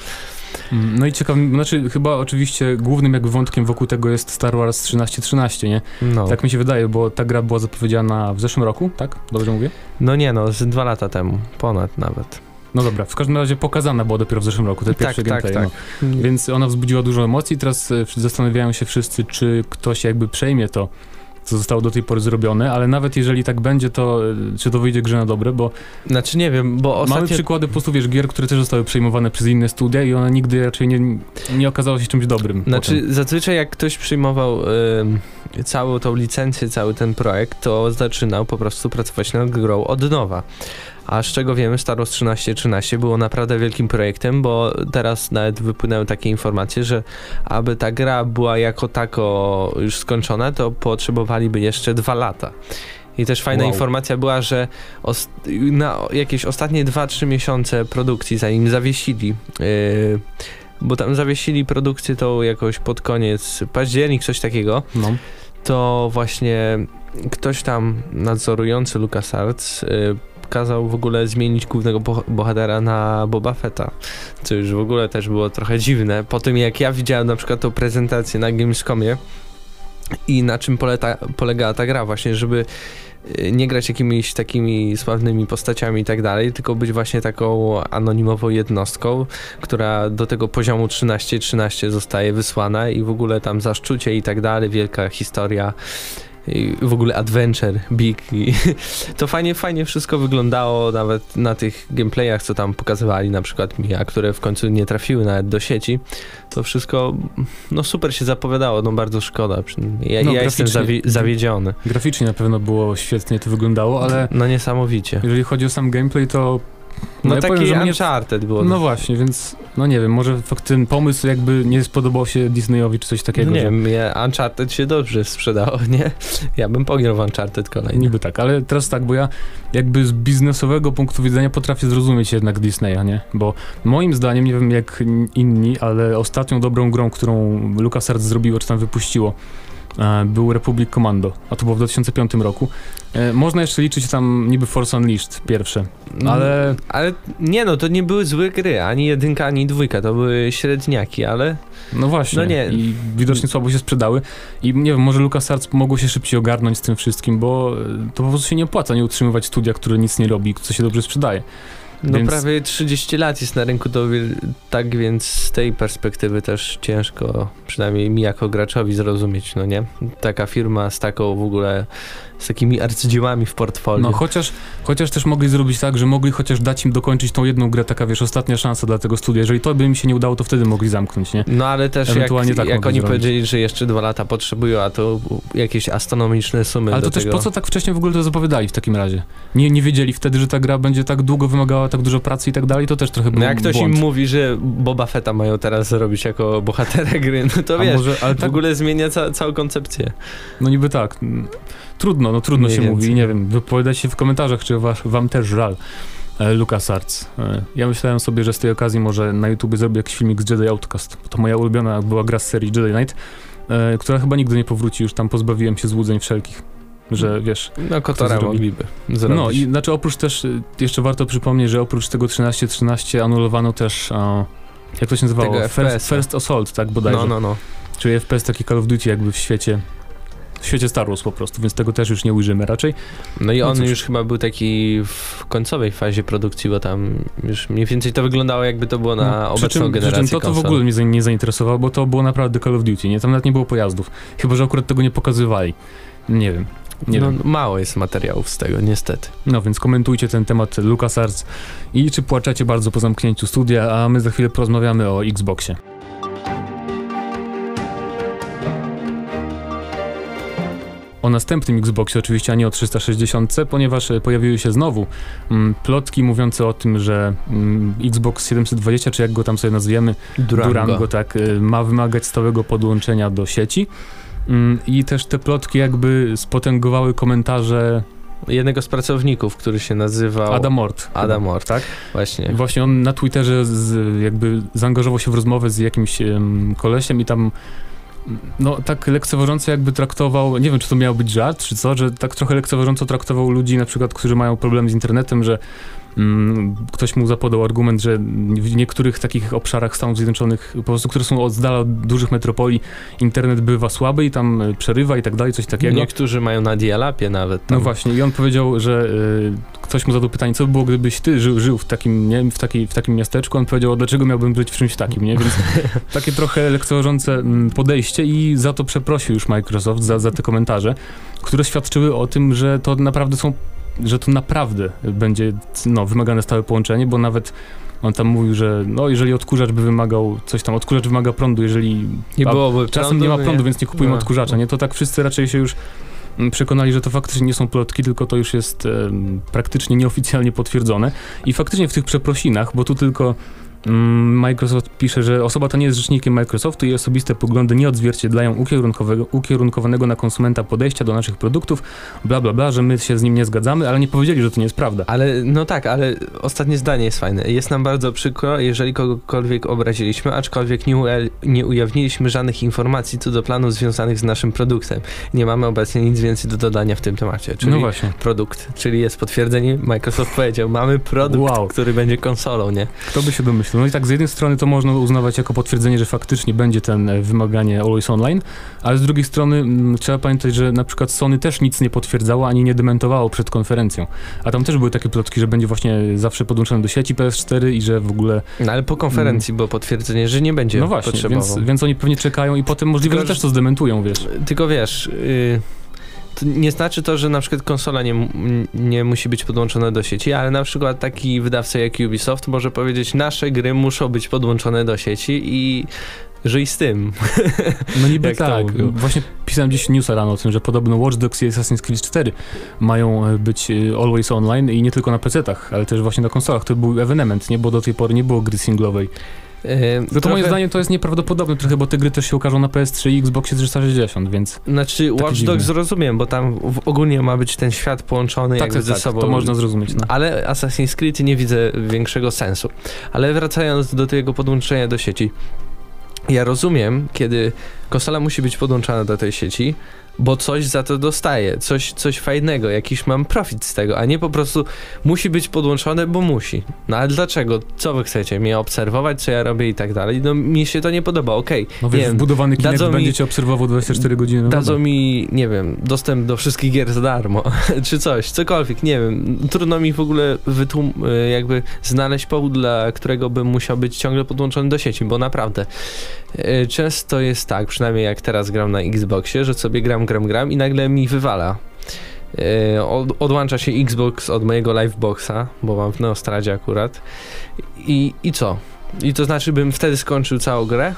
Mm, No i ciekawym, znaczy chyba oczywiście głównym jakby wątkiem wokół tego jest Star Wars 1313, nie? No, Tak mi się wydaje, bo ta gra była zapowiedziana w zeszłym roku, tak? Dobrze mówię? no nie no, z dwa lata temu, ponad nawet. No dobra, w każdym razie pokazana była dopiero w zeszłym roku, te pierwsze tak, tak, gameplay. tak. No. Więc ona wzbudziła dużo emocji, teraz e, zastanawiają się wszyscy, czy ktoś jakby przejmie to, co zostało do tej pory zrobione, ale nawet jeżeli tak będzie, to e, czy to wyjdzie grze na dobre, bo Znaczy nie wiem, bo mamy ostatnio... przykłady po prostu, wiesz, gier, które też zostały przejmowane przez inne studia i one nigdy raczej nie, nie okazało się czymś dobrym. Znaczy, potem. zazwyczaj jak ktoś przyjmował całą tą licencję, cały ten projekt, to zaczynał po prostu pracować nad grą od nowa. A z czego wiemy, Star Wars 1313 było naprawdę wielkim projektem, bo teraz nawet wypłynęły takie informacje, że aby ta gra była jako tako już skończona, to potrzebowaliby jeszcze dwa lata. I też fajna Wow. informacja była, że os- na jakieś ostatnie 2-3 miesiące produkcji, zanim zawiesili yy, bo tam zawiesili produkcję tą jakoś pod koniec październik, coś takiego, No. to właśnie ktoś tam nadzorujący LucasArts y, kazał w ogóle zmienić głównego boh- bohatera na Boba Fetta, co już w ogóle też było trochę dziwne. Po tym jak ja widziałem na przykład tą prezentację na Gamescomie, I na czym poleta, polega ta gra właśnie, żeby y, nie grać jakimiś takimi sławnymi postaciami i tak dalej, tylko być właśnie taką anonimową jednostką, która do tego poziomu 13-13 zostaje wysłana i w ogóle tam zaszczucie i tak dalej, wielka historia w ogóle adventure, big i to fajnie, fajnie wszystko wyglądało nawet na tych gameplayach, co tam pokazywali na przykład mi, a które w końcu nie trafiły nawet do sieci, to wszystko no super się zapowiadało, no bardzo szkoda, ja, No, ja jestem zawi- zawiedziony. Graficznie na pewno było świetnie to wyglądało, ale No niesamowicie. jeżeli chodzi o sam gameplay, to No, ja taki powiem, Uncharted było. No właśnie, więc no nie wiem, może fakt ten pomysł jakby nie spodobał się Disneyowi czy coś takiego. nie że- wiem, Uncharted się dobrze sprzedało, nie? Ja bym pograł w Uncharted kolejny. Niby tak, ale teraz tak, bo ja jakby z biznesowego punktu widzenia potrafię zrozumieć jednak Disneya, nie? Bo moim zdaniem, nie wiem jak inni, ale ostatnią dobrą grą, którą LucasArts zrobiło, czy tam wypuściło, był Republic Commando, a to było w 2005 roku. E, Można jeszcze liczyć tam niby Force Unleashed pierwsze, ale Ale nie no, to nie były złe gry, ani jedynka, ani dwójka, to były średniaki, ale no właśnie. No nie. I widocznie słabo się sprzedały. I nie wiem, może LucasArts mogło się szybciej ogarnąć z tym wszystkim, bo e, to po prostu się nie opłaca nie utrzymywać studia, które nic nie robi, co się dobrze sprzedaje. No Więc- prawie 30 lat jest na rynku, wiel- tak więc z tej perspektywy też ciężko, przynajmniej mi jako graczowi zrozumieć, no nie? Taka firma z taką w ogóle, z takimi arcydziełami w portfolio. No chociaż, chociaż też mogli zrobić tak, że mogli chociaż dać im dokończyć tą jedną grę, taka wiesz, ostatnia szansa dla tego studia. Jeżeli to by im się nie udało, to wtedy mogli zamknąć, nie? No ale też jak, Ewentualnie tak jak oni zrobić. powiedzieli, że jeszcze dwa lata potrzebują, a to jakieś astronomiczne sumy Ale to też tego. po co tak wcześnie w ogóle to zapowiadali w takim razie? Nie, nie wiedzieli wtedy, że ta gra będzie tak długo wymagała tak dużo pracy i tak dalej, to też trochę był No jak ktoś błąd. im mówi, że Boba Fetta mają teraz zrobić jako bohatera gry, no to A wiesz, może, ale w tak, ogóle zmienia ca całą koncepcję. no niby tak. Mm, Trudno, no trudno Mniej się więcej. mówi, nie wiem, wypowiadać się w komentarzach, czy was, wam też żal. e, LucasArts. E, Ja myślałem sobie, że z tej okazji może na YouTube zrobię jakiś filmik z Jedi Outcast. To moja ulubiona była gra z serii Jedi Knight, e, która chyba nigdy nie powróci, już tam pozbawiłem się złudzeń wszelkich, że wiesz... No zrobi? mogliby. No i znaczy oprócz też, jeszcze warto przypomnieć, że oprócz tego 13-13 anulowano też, e, jak to się nazywało? First. First Assault, tak bodajże. no, no, no. Czyli FPS taki Call of Duty jakby w świecie, w świecie Star Wars po prostu, więc tego też już nie ujrzymy raczej. No i No on cóż. już chyba był taki w końcowej fazie produkcji, bo tam już mniej więcej to wyglądało jakby to było na No, obecną przy czym, przy generację czym to, to w ogóle mnie nie zainteresowało, bo to było naprawdę Call of Duty, nie? Tam nawet nie było pojazdów. Chyba, że akurat tego nie pokazywali. Nie wiem. Nie no, wiem. mało jest materiałów z tego, niestety. No więc komentujcie ten temat LucasArts i czy płaczecie bardzo po zamknięciu studia, a my za chwilę porozmawiamy o Xboxie. O następnym Xboxie oczywiście, a nie o 360, ponieważ e, pojawiły się znowu mm, plotki mówiące o tym, że mm, Xbox 720, czy jak go tam sobie nazwiemy, Durango, tak, e, ma wymagać stałego podłączenia do sieci. Mm, I też te plotki jakby spotęgowały komentarze Jednego z pracowników, który się nazywał Adam Mort. Adam Mort, tak? właśnie. Właśnie on na Twitterze z, jakby zaangażował się w rozmowę z jakimś em, kolesiem i tam no tak lekceważąco jakby traktował, nie wiem czy to miał być żart czy co, że tak trochę lekceważąco traktował ludzi na przykład, którzy mają problemy z internetem, że ktoś mu zapodał argument, że w niektórych takich obszarach Stanów Zjednoczonych, po prostu, które są od dala od dużych metropolii, internet bywa słaby i tam e, przerywa i tak dalej, coś takiego. Niektórzy mają na dialapie nawet. Tam. No właśnie, i on powiedział, że y, ktoś mu zadał pytanie, co by było, gdybyś ty żył, żył w, takim, nie, w, takiej, w takim miasteczku. On powiedział, dlaczego miałbym żyć w czymś takim, nie? Więc takie trochę lekceważące mm, podejście i za to przeprosił już Microsoft, za, za te komentarze, które świadczyły o tym, że to naprawdę są, że to naprawdę będzie no, wymagane stałe połączenie, bo nawet on tam mówił, że no, jeżeli odkurzacz by wymagał coś tam, odkurzacz wymaga prądu, jeżeli Nie byłoby Czasem nie ma prądu, więc nie kupujemy No. odkurzacza, nie? To tak wszyscy raczej się już mm, przekonali, że to faktycznie nie są plotki, tylko to już jest em, praktycznie nieoficjalnie potwierdzone. I faktycznie w tych przeprosinach, bo tu tylko Microsoft pisze, że osoba ta nie jest rzecznikiem Microsoftu i osobiste poglądy nie odzwierciedlają ukierunkowego, ukierunkowanego na konsumenta podejścia do naszych produktów, bla bla bla, że my się z nim nie zgadzamy, ale nie powiedzieli, że to nie jest prawda. Ale no tak, ale ostatnie zdanie jest fajne. Jest nam bardzo przykro, jeżeli kogokolwiek obraziliśmy, aczkolwiek nie, nie ujawniliśmy żadnych informacji co do planów związanych z naszym produktem. Nie mamy obecnie nic więcej do dodania w tym temacie. Czyli no właśnie. produkt, czyli jest potwierdzenie. Microsoft powiedział, mamy produkt, Wow. który będzie konsolą, nie? Kto by się domyślił? No i tak z jednej strony to można uznawać jako potwierdzenie, że faktycznie będzie ten e, wymaganie Always Online, ale z drugiej strony m, trzeba pamiętać, że na przykład Sony też nic nie potwierdzało ani nie dementowało przed konferencją. A tam też były takie plotki, że będzie właśnie zawsze podłączony do sieci PS4 i że w ogóle... No ale po konferencji było potwierdzenie, że nie będzie No właśnie, więc, więc oni pewnie czekają i potem możliwe, Tylko, że też to zdementują, wiesz. Tylko wiesz, y, to nie znaczy to, że na przykład konsola nie, nie musi być podłączona do sieci, ale na przykład taki wydawca jak Ubisoft może powiedzieć, nasze gry muszą być podłączone do sieci i żyj z tym. No niby Jak to tak. mówił. Właśnie pisałem dziś newsa rano o tym, że podobno Watch Dogs i Assassin's Creed 4 mają e, być e, always online i nie tylko na PC-tach, ale też właśnie na konsolach. To był ewenement, nie? Bo do tej pory nie było gry singlowej. No to moim trochę- zdaniem to jest nieprawdopodobne trochę, bo te gry też się ukażą na PS3 i Xboxie 360, więc Znaczy Watch dziwny. Dogs rozumiem, bo tam ogólnie ma być ten świat połączony tak, jakby tak, ze tak, sobą. to można zrozumieć. No. Ale Assassin's Creed nie widzę większego sensu. Ale wracając do tego podłączenia do sieci. Ja rozumiem, kiedy konsola musi być podłączona do tej sieci, bo coś za to dostaję, coś, coś fajnego, jakiś mam profit z tego, a nie po prostu musi być podłączone, bo musi. No ale dlaczego? Co wy chcecie? Mnie obserwować, co ja robię i tak dalej? No mi się to nie podoba, okej. No nie wiesz, wiem, wbudowany Kinect dadzą mi- będzie cię obserwował 24 godziny. na Dadzą dobę. mi, nie wiem, dostęp do wszystkich gier za darmo, czy coś, cokolwiek, nie wiem. Trudno mi w ogóle wytłum- y, jakby znaleźć powód, dla którego bym musiał być ciągle podłączony do sieci, bo naprawdę y, często jest tak, przynajmniej jak teraz gram na Xboxie, że sobie gram, gram, gram i nagle mi wywala. Y, Od, odłącza się Xbox od mojego Liveboxa, bo mam w Neostradzie akurat. I, I co? I to znaczy, bym wtedy skończył całą grę?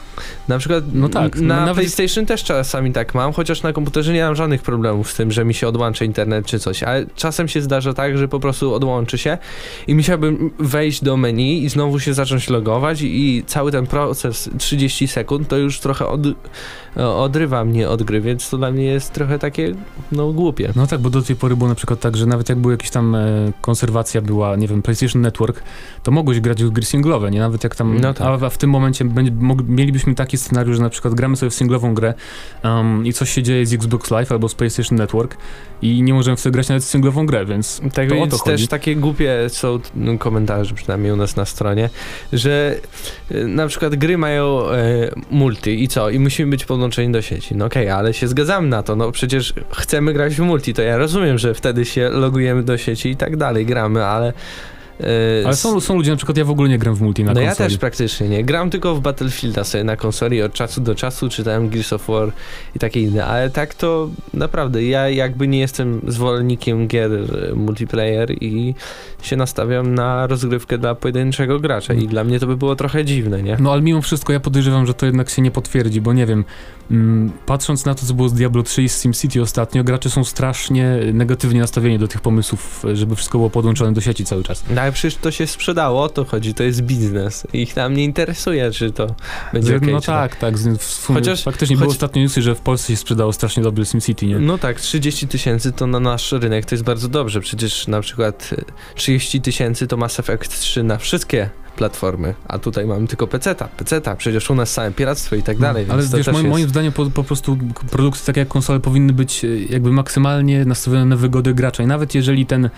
Na przykład No tak, na no nawet- PlayStation też czasami tak mam, chociaż na komputerze nie mam żadnych problemów z tym, że mi się odłącza internet czy coś, ale czasem się zdarza tak, że po prostu odłączy się i musiałbym wejść do menu i znowu się zacząć logować i, i cały ten proces 30 sekund to już trochę od, odrywa mnie od gry, więc to dla mnie jest trochę takie, no głupie. No tak, bo do tej pory było na przykład tak, że nawet jak była jakaś tam e, konserwacja, była, nie wiem, PlayStation Network, to mogłeś grać w gry singlowe, nie? Nawet jak tam... No tak. a, w tym momencie będzie, mog, mielibyśmy taki scenariusz, że na przykład gramy sobie w singlową grę um, i coś się dzieje z Xbox Live albo z PlayStation Network i nie możemy w to grać nawet w singlową grę, więc Tak to o więc to też chodzi. takie głupie są no, komentarze, przynajmniej u nas na stronie, że e, na przykład gry mają e, multi i co? I musimy być podłączeni do sieci. No okej, ale się zgadzamy na to, no przecież chcemy grać w multi, to ja rozumiem, że wtedy się logujemy do sieci i tak dalej, gramy, ale... e, Ale są, są ludzie, na przykład ja w ogóle nie gram w multi na no konsoli. ja też praktycznie nie. Gram tylko w Battlefielda sobie na konsoli od czasu do czasu, czytałem Gears of War i takie inne, ale tak to naprawdę ja jakby nie jestem zwolennikiem gier e, multiplayer i się nastawiam na rozgrywkę dla pojedynczego gracza i dla mnie to by było trochę dziwne, nie? No ale mimo wszystko ja podejrzewam, że to jednak się nie potwierdzi, bo nie wiem, mm, patrząc na to, co było z Diablo 3 i z SimCity ostatnio, gracze są strasznie negatywnie nastawieni do tych pomysłów, żeby wszystko było podłączone do sieci cały czas. No ale przecież to się sprzedało, o to chodzi, to jest biznes. Ich tam nie interesuje, czy to będzie okej, no tak, tak, sumie Chociaż- faktycznie choć- były ostatnie newsy, że w Polsce się sprzedało strasznie dobrze SimCity, nie? No tak, 30 tysięcy to na nasz rynek to jest bardzo dobrze. Przecież na przykład e, 30 tysięcy to Mass Effect 3 na wszystkie platformy, a tutaj mamy tylko PC-ta, PC-ta, przecież u nas same piractwo i tak dalej, Ale wiesz, moim, jest... moim zdaniem po, po prostu produkty takie jak konsole powinny być e, jakby maksymalnie nastawione na wygodę gracza. I nawet jeżeli ten,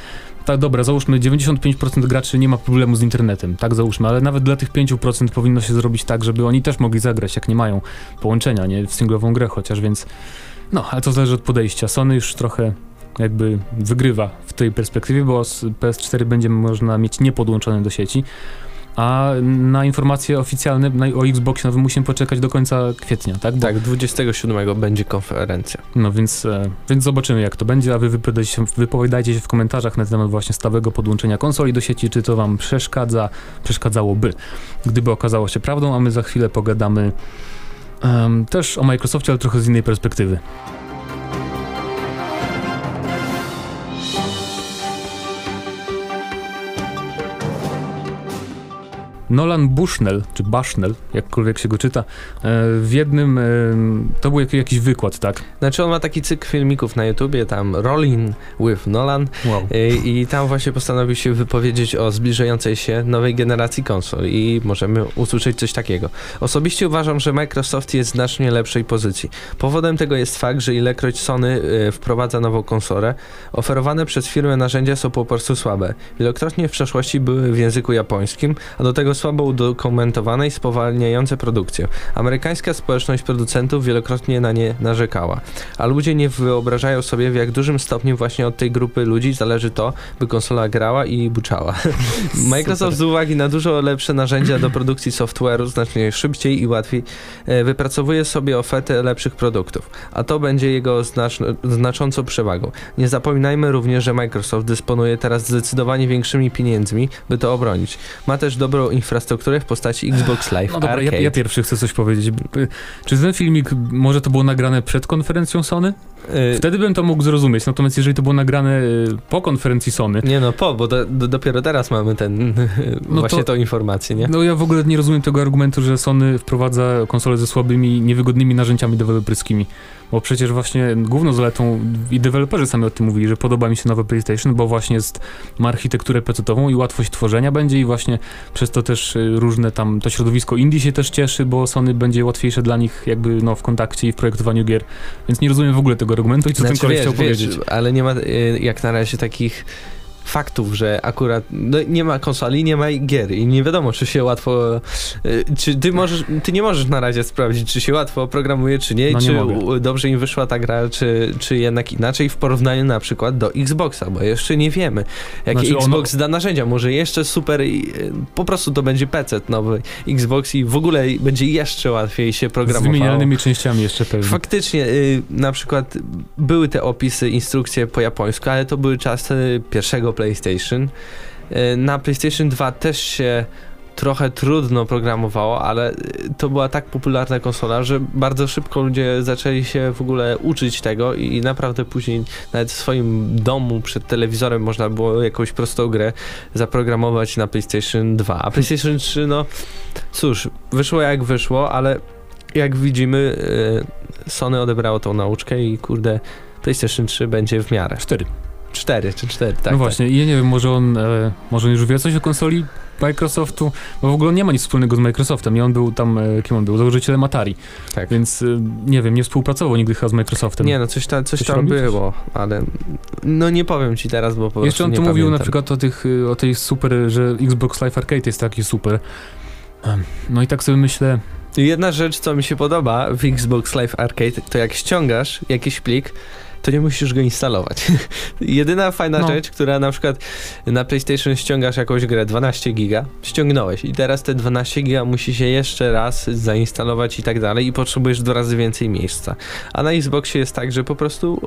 tak dobra, załóżmy 95% graczy nie ma problemu z internetem, tak załóżmy, ale nawet dla tych 5% powinno się zrobić tak, żeby oni też mogli zagrać, jak nie mają połączenia, nie, w singlową grę chociaż, więc no, ale to zależy od podejścia. Sony już trochę jakby wygrywa w tej perspektywie, bo z PS4 będzie można mieć niepodłączone do sieci, a na informacje oficjalne o Xboxie nowym musimy poczekać do końca kwietnia, tak? Bo, Tak, 27 będzie konferencja. No więc, e, więc zobaczymy jak to będzie, a wy wypowiadajcie się, wypowiadajcie się w komentarzach na temat właśnie stałego podłączenia konsoli do sieci, czy to wam przeszkadza, przeszkadzałoby, gdyby okazało się prawdą, a my za chwilę pogadamy em, też o Microsoftie, ale trochę z innej perspektywy. Nolan Bushnell, czy Bushnell, jakkolwiek się go czyta, e, w jednym, e, to był jak- jakiś wykład, tak? Znaczy on ma taki cykl filmików na YouTubie, tam Rolling with Nolan Wow. i, i tam właśnie postanowił się wypowiedzieć o zbliżającej się nowej generacji konsol i możemy usłyszeć coś takiego. Osobiście uważam, że Microsoft jest w znacznie lepszej pozycji. Powodem tego jest fakt, że ilekroć Sony wprowadza nową konsolę, oferowane przez firmę narzędzia są po prostu słabe. Wielokrotnie w przeszłości były w języku japońskim, a do tego słabo udokumentowane i spowalniające produkcję. Amerykańska społeczność producentów wielokrotnie na nie narzekała, a ludzie nie wyobrażają sobie w jak dużym stopniu właśnie od tej grupy ludzi zależy to, by konsola grała i buczała. Microsoft z uwagi na dużo lepsze narzędzia do produkcji software'u znacznie szybciej i łatwiej e, wypracowuje sobie ofertę lepszych produktów, a to będzie jego znacz znaczącą przewagą. Nie zapominajmy również, że Microsoft dysponuje teraz zdecydowanie większymi pieniędzmi, by to obronić. Ma też dobrą infrastrukturę w postaci Xbox Live No dobra, ja, Arcade. ja pierwszy chcę coś powiedzieć. Czy ten filmik, może to było nagrane przed konferencją Sony? Y, Wtedy bym to mógł zrozumieć, natomiast jeżeli to było nagrane y, po konferencji Sony, Nie no, po, bo do, do, dopiero teraz mamy ten, No właśnie to- tą informację, nie? no ja w ogóle nie rozumiem tego argumentu, że Sony wprowadza konsole ze słabymi, niewygodnymi narzędziami deweloperskimi. Bo przecież właśnie główną zaletą i deweloperzy sami o tym mówili, że podoba mi się nowe PlayStation, bo właśnie jest, ma architekturę PC-ową i łatwość tworzenia będzie i właśnie przez to też y, różne tam, to środowisko indie się też cieszy, bo Sony będzie łatwiejsze dla nich jakby no w kontakcie i w projektowaniu gier. Więc nie rozumiem w ogóle tego argumentu i co ten koleś chciał wiesz, powiedzieć. ale nie ma y, jak na razie takich faktów, że akurat no, nie ma konsoli, nie ma gier i nie wiadomo, czy się łatwo y, czy ty możesz, ty nie możesz na razie sprawdzić, czy się łatwo programuje, czy nie, No nie czy mogę. dobrze im wyszła ta gra, czy, czy jednak inaczej w porównaniu na przykład do Xboxa, bo jeszcze nie wiemy, jakie Znaczy ono- Xbox da narzędzia, może jeszcze super y, po prostu to będzie PC nowy Xbox i w ogóle będzie jeszcze łatwiej się Z programowało. wymienialnymi częściami jeszcze pewnie. Faktycznie, y, na przykład były te opisy, instrukcje po japońsku, ale to były czasy pierwszego PlayStation. Y, na PlayStation 2 też się trochę trudno programowało, ale to była tak popularna konsola, że bardzo szybko ludzie zaczęli się w ogóle uczyć tego i naprawdę później nawet w swoim domu przed telewizorem można było jakąś prostą grę zaprogramować na PlayStation 2. A PlayStation 3, no cóż, wyszło jak wyszło, ale jak widzimy, y, Sony odebrało tą nauczkę i kurde, PlayStation 3 będzie w miarę. Cztery. 4 czy 4, tak. no właśnie, i ja nie wiem, może on, e, może on już wie coś o konsoli Microsoftu, bo w ogóle nie ma nic wspólnego z Microsoftem i on był tam, e, kim on był, założycielem Atari, Tak. więc e, nie wiem, nie współpracował nigdy chyba z Microsoftem. Nie no, coś, ta, coś, Coś tam było, ale no nie powiem ci teraz, bo po Jeszcze on tu mówił na pamiętam. przykład o, tych, y, o tej super, że Xbox Live Arcade jest taki super. No i tak sobie myślę, Jedna rzecz, co mi się podoba w Xbox Live Arcade, to jak ściągasz jakiś plik, to nie musisz go instalować. Jedyna fajna No. rzecz, która na przykład na PlayStation ściągasz jakąś grę 12 giga, ściągnąłeś i teraz te 12 giga musi się jeszcze raz zainstalować i tak dalej i potrzebujesz dwa razy więcej miejsca. A na Xboxie jest tak, że po prostu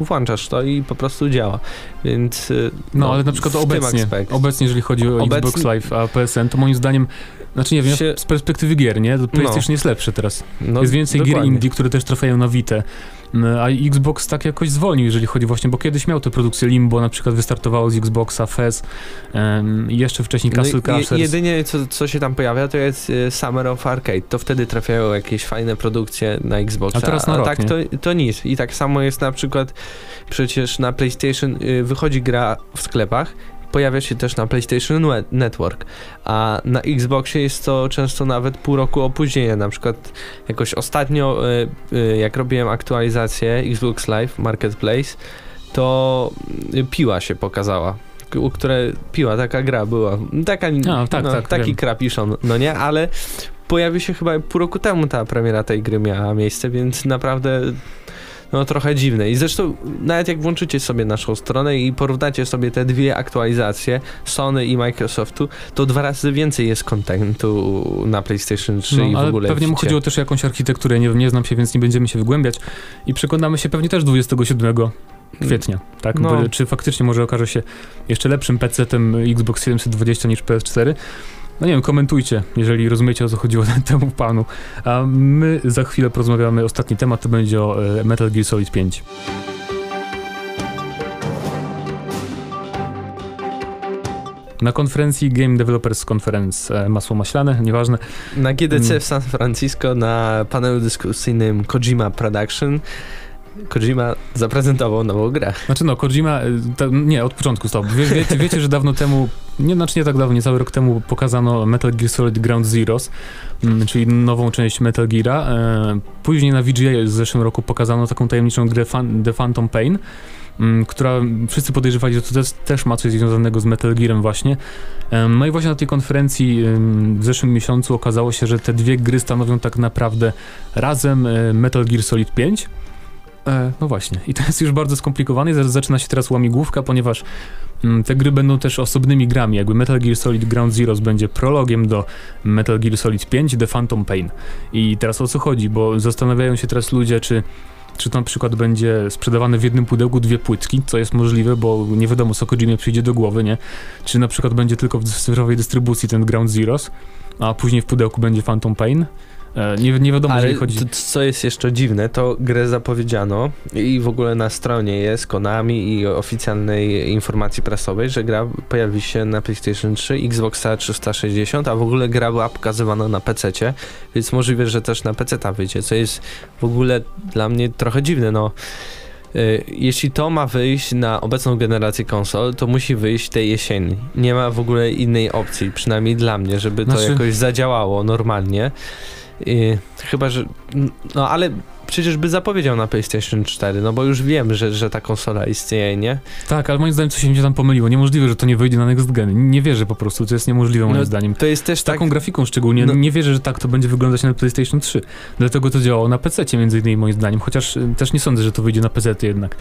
e, włączasz to i po prostu działa. Więc e, no, ale na przykład obecnie, obecnie jeżeli chodzi o Obecnie- Xbox Live a PSN, to moim zdaniem, znaczy nie wiem, Się- z perspektywy gier, nie, to PlayStation jest lepsze teraz. no, jest więcej gier dokładnie. indie, które też trafiają na Vita. Mm, A Xbox tak jakoś zwolnił, jeżeli chodzi właśnie, bo kiedyś miał te produkcje Limbo, na przykład wystartowało z Xboxa, Fez i jeszcze wcześniej Castle No i je- Crashers. jedynie co, co się tam pojawia to jest e, Summer of Arcade. To wtedy trafiają jakieś fajne produkcje na Xboxa. A teraz na rok, tak nie? to, to nic. I tak samo jest na przykład przecież na PlayStation y, wychodzi gra w sklepach. Pojawia się też na PlayStation Net- Network, a na Xboxie jest to często nawet pół roku opóźnienia. Na przykład jakoś ostatnio, y, y, jak robiłem aktualizację Xbox Live Marketplace, to piła się pokazała. U które piła, taka gra była. Taka, A, tak, no, tak, taki wiem. krapiszon, no nie, ale pojawił się chyba pół roku temu ta premiera tej gry miała miejsce, więc naprawdę no trochę dziwne. I zresztą nawet jak włączycie sobie naszą stronę i porównacie sobie te dwie aktualizacje Sony i Microsoftu, to dwa razy więcej jest kontentu na PlayStation 3 i No, w ale ogóle pewnie mu chodziło też o jakąś architekturę, nie, nie znam się, więc nie będziemy się wygłębiać i przekonamy się pewnie też 27 kwietnia, tak? No. Czy faktycznie może okaże się jeszcze lepszym PC-tem Xbox 720 niż PS4? No nie wiem, komentujcie, jeżeli rozumiecie o co chodziło temu panu. A my za chwilę porozmawiamy, ostatni temat to będzie o e, Metal Gear Solid 5. Na konferencji Game Developers Conference, e, masło maślane, nieważne, Na GDC Mm. w San Francisco na panelu dyskusyjnym Kojima Production Kojima zaprezentował nową grę. Znaczy no, Kojima, y, to, nie, od początku stop. Wie, wiecie, wiecie, że dawno temu, nie, znaczy nie tak dawno, niecały rok temu pokazano Metal Gear Solid Ground Zeroes, mm, czyli nową część Metal Geara. E, później na VGA w zeszłym roku pokazano taką tajemniczą grę Fan, The Phantom Pain. mm, która wszyscy podejrzewali, że to też, też ma coś związanego z Metal Gearem właśnie. Em, No i właśnie na tej konferencji em, w zeszłym miesiącu okazało się, że te dwie gry stanowią tak naprawdę razem e, Metal Gear Solid 5. E, No właśnie, i to jest już bardzo skomplikowane zaczyna się teraz łamigłówka, ponieważ mm, te gry będą też osobnymi grami, jakby Metal Gear Solid Ground Zeroes będzie prologiem do Metal Gear Solid 5 The Phantom Pain. I teraz o co chodzi, bo zastanawiają się teraz ludzie, czy czy to na przykład będzie sprzedawane w jednym pudełku dwie płytki, co jest możliwe, bo nie wiadomo co Kojimie przyjdzie do głowy, nie? Czy na przykład będzie tylko w cyfrowej dystrybucji ten Ground Zeroes, a później w pudełku będzie Phantom Pain. E, nie, nie wiadomo, Ale chodzi... to, co jest jeszcze dziwne, to grę zapowiedziano i w ogóle na stronie jest Konami i oficjalnej informacji prasowej, że gra pojawi się na PlayStation 3, Xboxa 360, a w ogóle gra była pokazywana na PC, więc możliwe, że też na PC ta wyjdzie, co jest w ogóle dla mnie trochę dziwne, no. Y, Jeśli to ma wyjść na obecną generację konsol, to musi wyjść tej jesieni. Nie ma w ogóle innej opcji, przynajmniej dla mnie, żeby to Znaczy- jakoś zadziałało normalnie. Chyba, że. No ale przecież by zapowiedział na PlayStation 4, no bo już wiem, że, że ta konsola istnieje, nie? Tak, ale moim zdaniem coś się tam pomyliło. Niemożliwe, że to nie wyjdzie na Next Gen. Nie wierzę po prostu, to jest niemożliwe moim No, zdaniem. To jest też taką tak. grafiką szczególnie, No- nie wierzę, że tak to będzie wyglądać na PlayStation 3. Dlatego to działało na PC między innymi moim zdaniem, chociaż y, też nie sądzę, że to wyjdzie na PC jednak.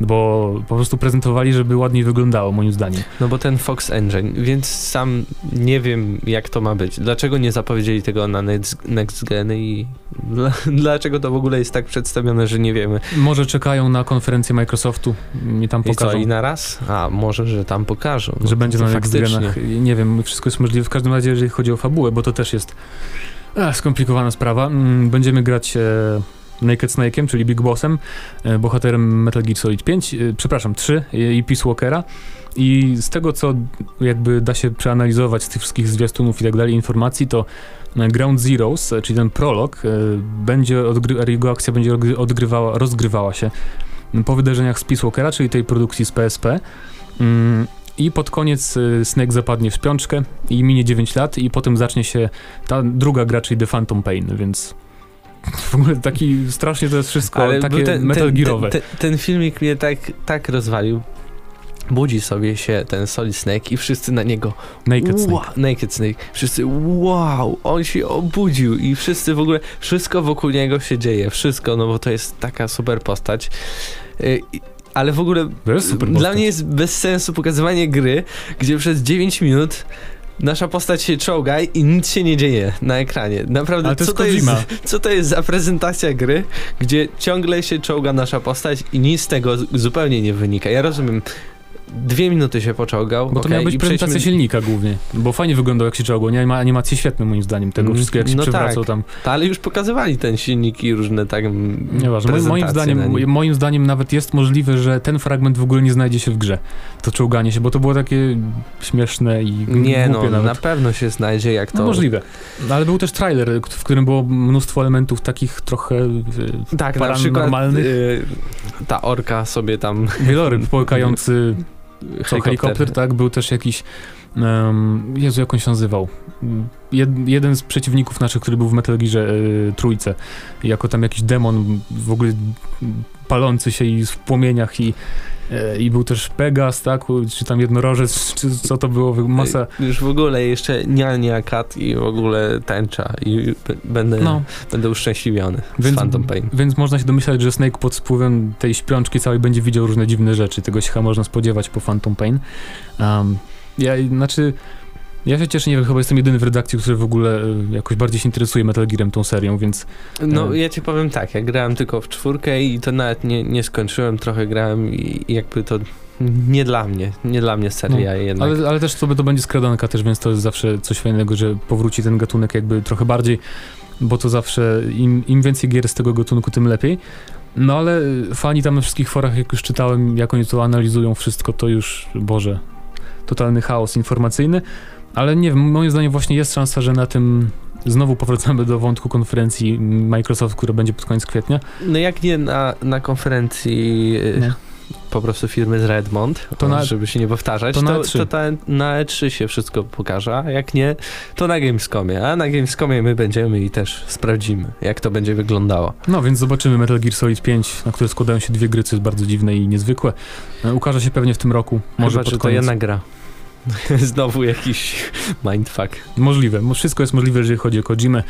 Bo po prostu prezentowali, żeby ładniej wyglądało moim zdaniem. No bo ten Fox Engine, więc sam nie wiem, jak to ma być. Dlaczego nie zapowiedzieli tego na next, next Gen i dla, dlaczego to w ogóle jest tak przedstawione, że nie wiemy. Może czekają na konferencję Microsoftu i tam I co, pokażą. i na raz? A, może, że tam pokażą. No, że będzie to na Next. Genach. Nie wiem, wszystko jest możliwe. W każdym razie, jeżeli chodzi o fabułę, bo to też jest e, skomplikowana sprawa. Mm, Będziemy grać e, Naked Snake'em, czyli Big Bossem, e, bohaterem Metal Gear Solid 5, e, przepraszam, 3 e, i Peace Walkera. I z tego, co jakby da się przeanalizować z tych wszystkich zwiastunów i tak dalej, informacji, to e, Ground Zeroes, czyli ten prolog, będzie odgry- jego akcja będzie odgry- odgrywała, rozgrywała się po wydarzeniach z Peace Walkera, czyli tej produkcji z PSP. Mm, I pod koniec Snake zapadnie w śpiączkę i minie 9 lat i potem zacznie się ta druga gra, czyli The Phantom Pain, więc w ogóle taki strasznie to jest wszystko Ale takie ten, Metal Gearowe. ten, ten, ten filmik mnie tak, tak rozwalił. Budzi sobie się ten Solid Snake i wszyscy na niego Naked Snake. Wow, Naked Snake. Wszyscy, wow, on się obudził i wszyscy w ogóle, wszystko wokół niego się dzieje, wszystko, no bo to jest taka super postać. Y, ale w ogóle dla mnie jest bez sensu pokazywanie gry, gdzie przez 9 minut nasza postać się czołga i nic się nie dzieje na ekranie. Naprawdę, Ale to co, to jest, co to jest za prezentacja gry, gdzie ciągle się czołga nasza postać i nic z tego zupełnie nie wynika. Ja rozumiem, dwie minuty się poczołgał, Bo to okej, miała być prezentacja przejdźmy- silnika głównie, bo fajnie wyglądał jak się czołgał, nie ma animacje świetne moim zdaniem tego Mm, wszystkiego, jak się no przewracał tak. tam. Ta, ale już pokazywali ten silnik i różne tak m, Nieważne. Moim, zdaniem, moim zdaniem nawet jest możliwe, że ten fragment w ogóle nie znajdzie się w grze. To czołganie się, bo to było takie śmieszne i Nie głupie no, nawet. na pewno się znajdzie jak to... No możliwe. No, ale był też trailer, w którym było mnóstwo elementów takich trochę e, Tak, na przykład paranormalnych. y, ta orka sobie tam... wieloryb połykający co, helikopter, tak? Był też jakiś um, Jezu, jak on się nazywał? Jed, jeden z przeciwników naszych, który był w Metal Gearze e, trójce, jako tam jakiś demon w ogóle palący się i w płomieniach i e, i był też Pegas, tak? Czy tam jednorożec, czy co to było? Masa... Już w ogóle jeszcze Niania Kat i w ogóle tęcza i będę, No, będę uszczęśliwiony Więc- z Phantom Pain. Więc można się domyślać, że Snake pod wpływem tej śpiączki całej będzie widział różne dziwne rzeczy. Tego się chyba można spodziewać po Phantom Pain. Um, ja, znaczy, ja się cieszę, nie wiem, chyba jestem jedyny w redakcji, który w ogóle e, jakoś bardziej się interesuje Metal Gearem, tą serią, więc No E. ja ci powiem tak, ja grałem tylko w czwórkę i to nawet nie, nie skończyłem, trochę grałem i jakby to nie dla mnie, nie dla mnie seria jednak. ale, ale też sobie to będzie skradanka też, więc to jest zawsze coś fajnego, że powróci ten gatunek jakby trochę bardziej, bo to zawsze im, im więcej gier z tego gatunku, tym lepiej. No ale fani tam na wszystkich forach, jak już czytałem, jak oni to analizują wszystko, to już, Boże, totalny chaos informacyjny. Ale nie wiem, moim zdaniem właśnie jest szansa, że na tym znowu powracamy do wątku konferencji Microsoft, która będzie pod koniec kwietnia. No jak nie na, na konferencji y, Nie. po prostu firmy z Redmond, To na- żeby się nie powtarzać, to to, na to, E3. ta, na E3 się wszystko pokaże, a jak nie, to na Gamescomie, a na Gamescomie my będziemy i też sprawdzimy, jak to będzie wyglądało. No więc zobaczymy Metal Gear Solid 5, na które składają się dwie gry, co jest bardzo dziwne i niezwykłe. E, Ukaże się pewnie w tym roku, może Chyba, pod że to koniec. jedna gra. Znowu jakiś mindfuck. Możliwe, mo- wszystko jest możliwe, jeżeli chodzi o Kojimę,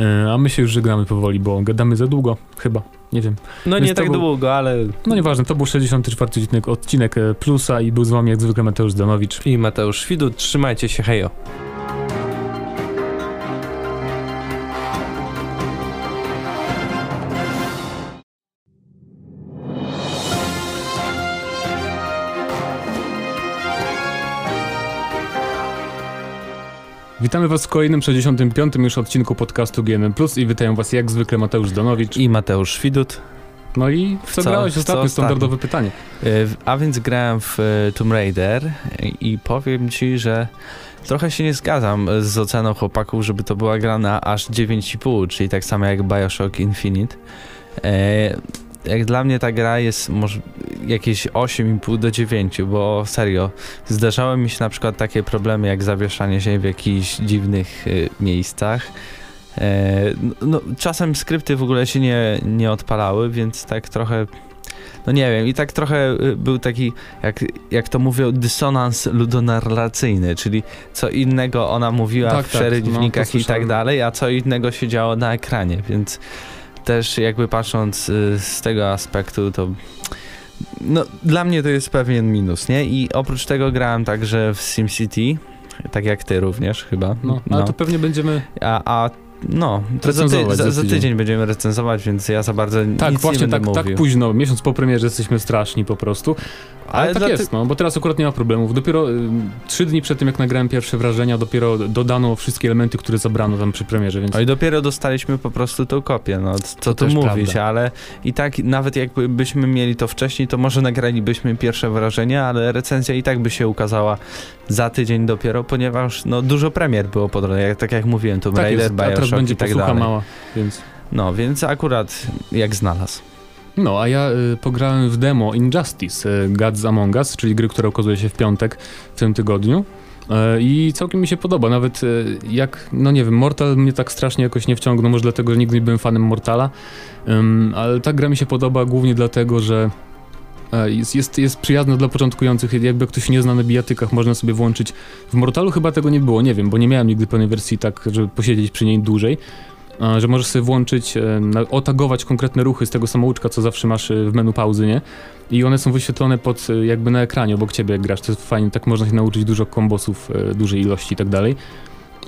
e, a my się już żegnamy powoli, bo gadamy za długo, chyba, nie wiem. No Więc nie tak był- długo, ale No nieważne, to był 64 odcinek, odcinek Plusa i był z wami jak zwykle Mateusz Zdanowicz. i Mateusz Widut, trzymajcie się, hejo. Witamy was w kolejnym 65 już odcinku podcastu GNM Plus i witają was jak zwykle Mateusz Zdanowicz. I Mateusz Widut. No i w co co- grałeś ostatnio? Standardowe pytanie. E, A więc grałem w e, Tomb Raider i powiem ci, że trochę się nie zgadzam z oceną chłopaków, żeby to była gra na aż 9,5, czyli tak samo jak Bioshock Infinite. Jak dla mnie ta gra jest może jakieś 8,5 do 9, bo serio, zdarzały mi się na przykład takie problemy jak zawieszanie się w jakichś dziwnych e, miejscach. E, no, czasem skrypty w ogóle się nie, nie odpalały, więc tak trochę no nie wiem, i tak trochę y, był taki, jak, jak to mówią, dysonans ludonarracyjny, czyli co innego ona mówiła Tak, w tak, przerywnikach no, to i tak dalej, a co innego się działo na ekranie, więc też jakby patrząc y, z tego aspektu, to no dla mnie to jest pewien minus, nie? I oprócz tego grałem także w SimCity, tak jak ty również chyba. No, ale to pewnie będziemy... A, a no, to za, ty, za, za tydzień. będziemy recenzować, więc ja za bardzo Tak, nic właśnie nie tak, będę tak mówił. późno, miesiąc po premierze jesteśmy straszni po prostu. Ale, tak dla ty- jest, no, bo teraz akurat nie ma problemów. Dopiero y, trzy dni przed tym, jak nagrałem pierwsze wrażenia, dopiero dodano wszystkie elementy, które zabrano tam przy premierze, więc... No i dopiero dostaliśmy po prostu tą kopię, no co To tu mówić, prawda. ale i tak nawet jakbyśmy mieli to wcześniej, to może nagralibyśmy pierwsze wrażenia, ale recenzja i tak by się ukazała za tydzień dopiero, ponieważ no dużo premier było po drodze, tak jak mówiłem, Tomb tak Raider, jest, Bioshock będzie tak posłucha dalej. mała, więc... No, więc akurat jak znalazł. No, a ja y, pograłem w demo Injustice, y, Gods Among Us, czyli gry, która ukazuje się w piątek w tym tygodniu. Y, I całkiem mi się podoba, nawet y, jak, no nie wiem, Mortal mnie tak strasznie jakoś nie wciągnął, może dlatego, że nigdy nie byłem fanem Mortala, Ym, ale ta gra mi się podoba głównie dlatego, że jest, jest, jest przyjazna dla początkujących, jakby ktoś nie zna na bijatykach, można sobie włączyć. W Mortalu chyba tego nie było, nie wiem, bo nie miałem nigdy pełnej wersji tak, żeby posiedzieć przy niej dłużej. e, Że możesz sobie włączyć, e, otagować konkretne ruchy z tego samouczka, co zawsze masz e, w menu pauzy, nie? I one są wyświetlone pod, e, jakby na ekranie obok ciebie, jak grasz. To jest fajnie, tak można się nauczyć dużo kombosów, e, dużej ilości i tak dalej.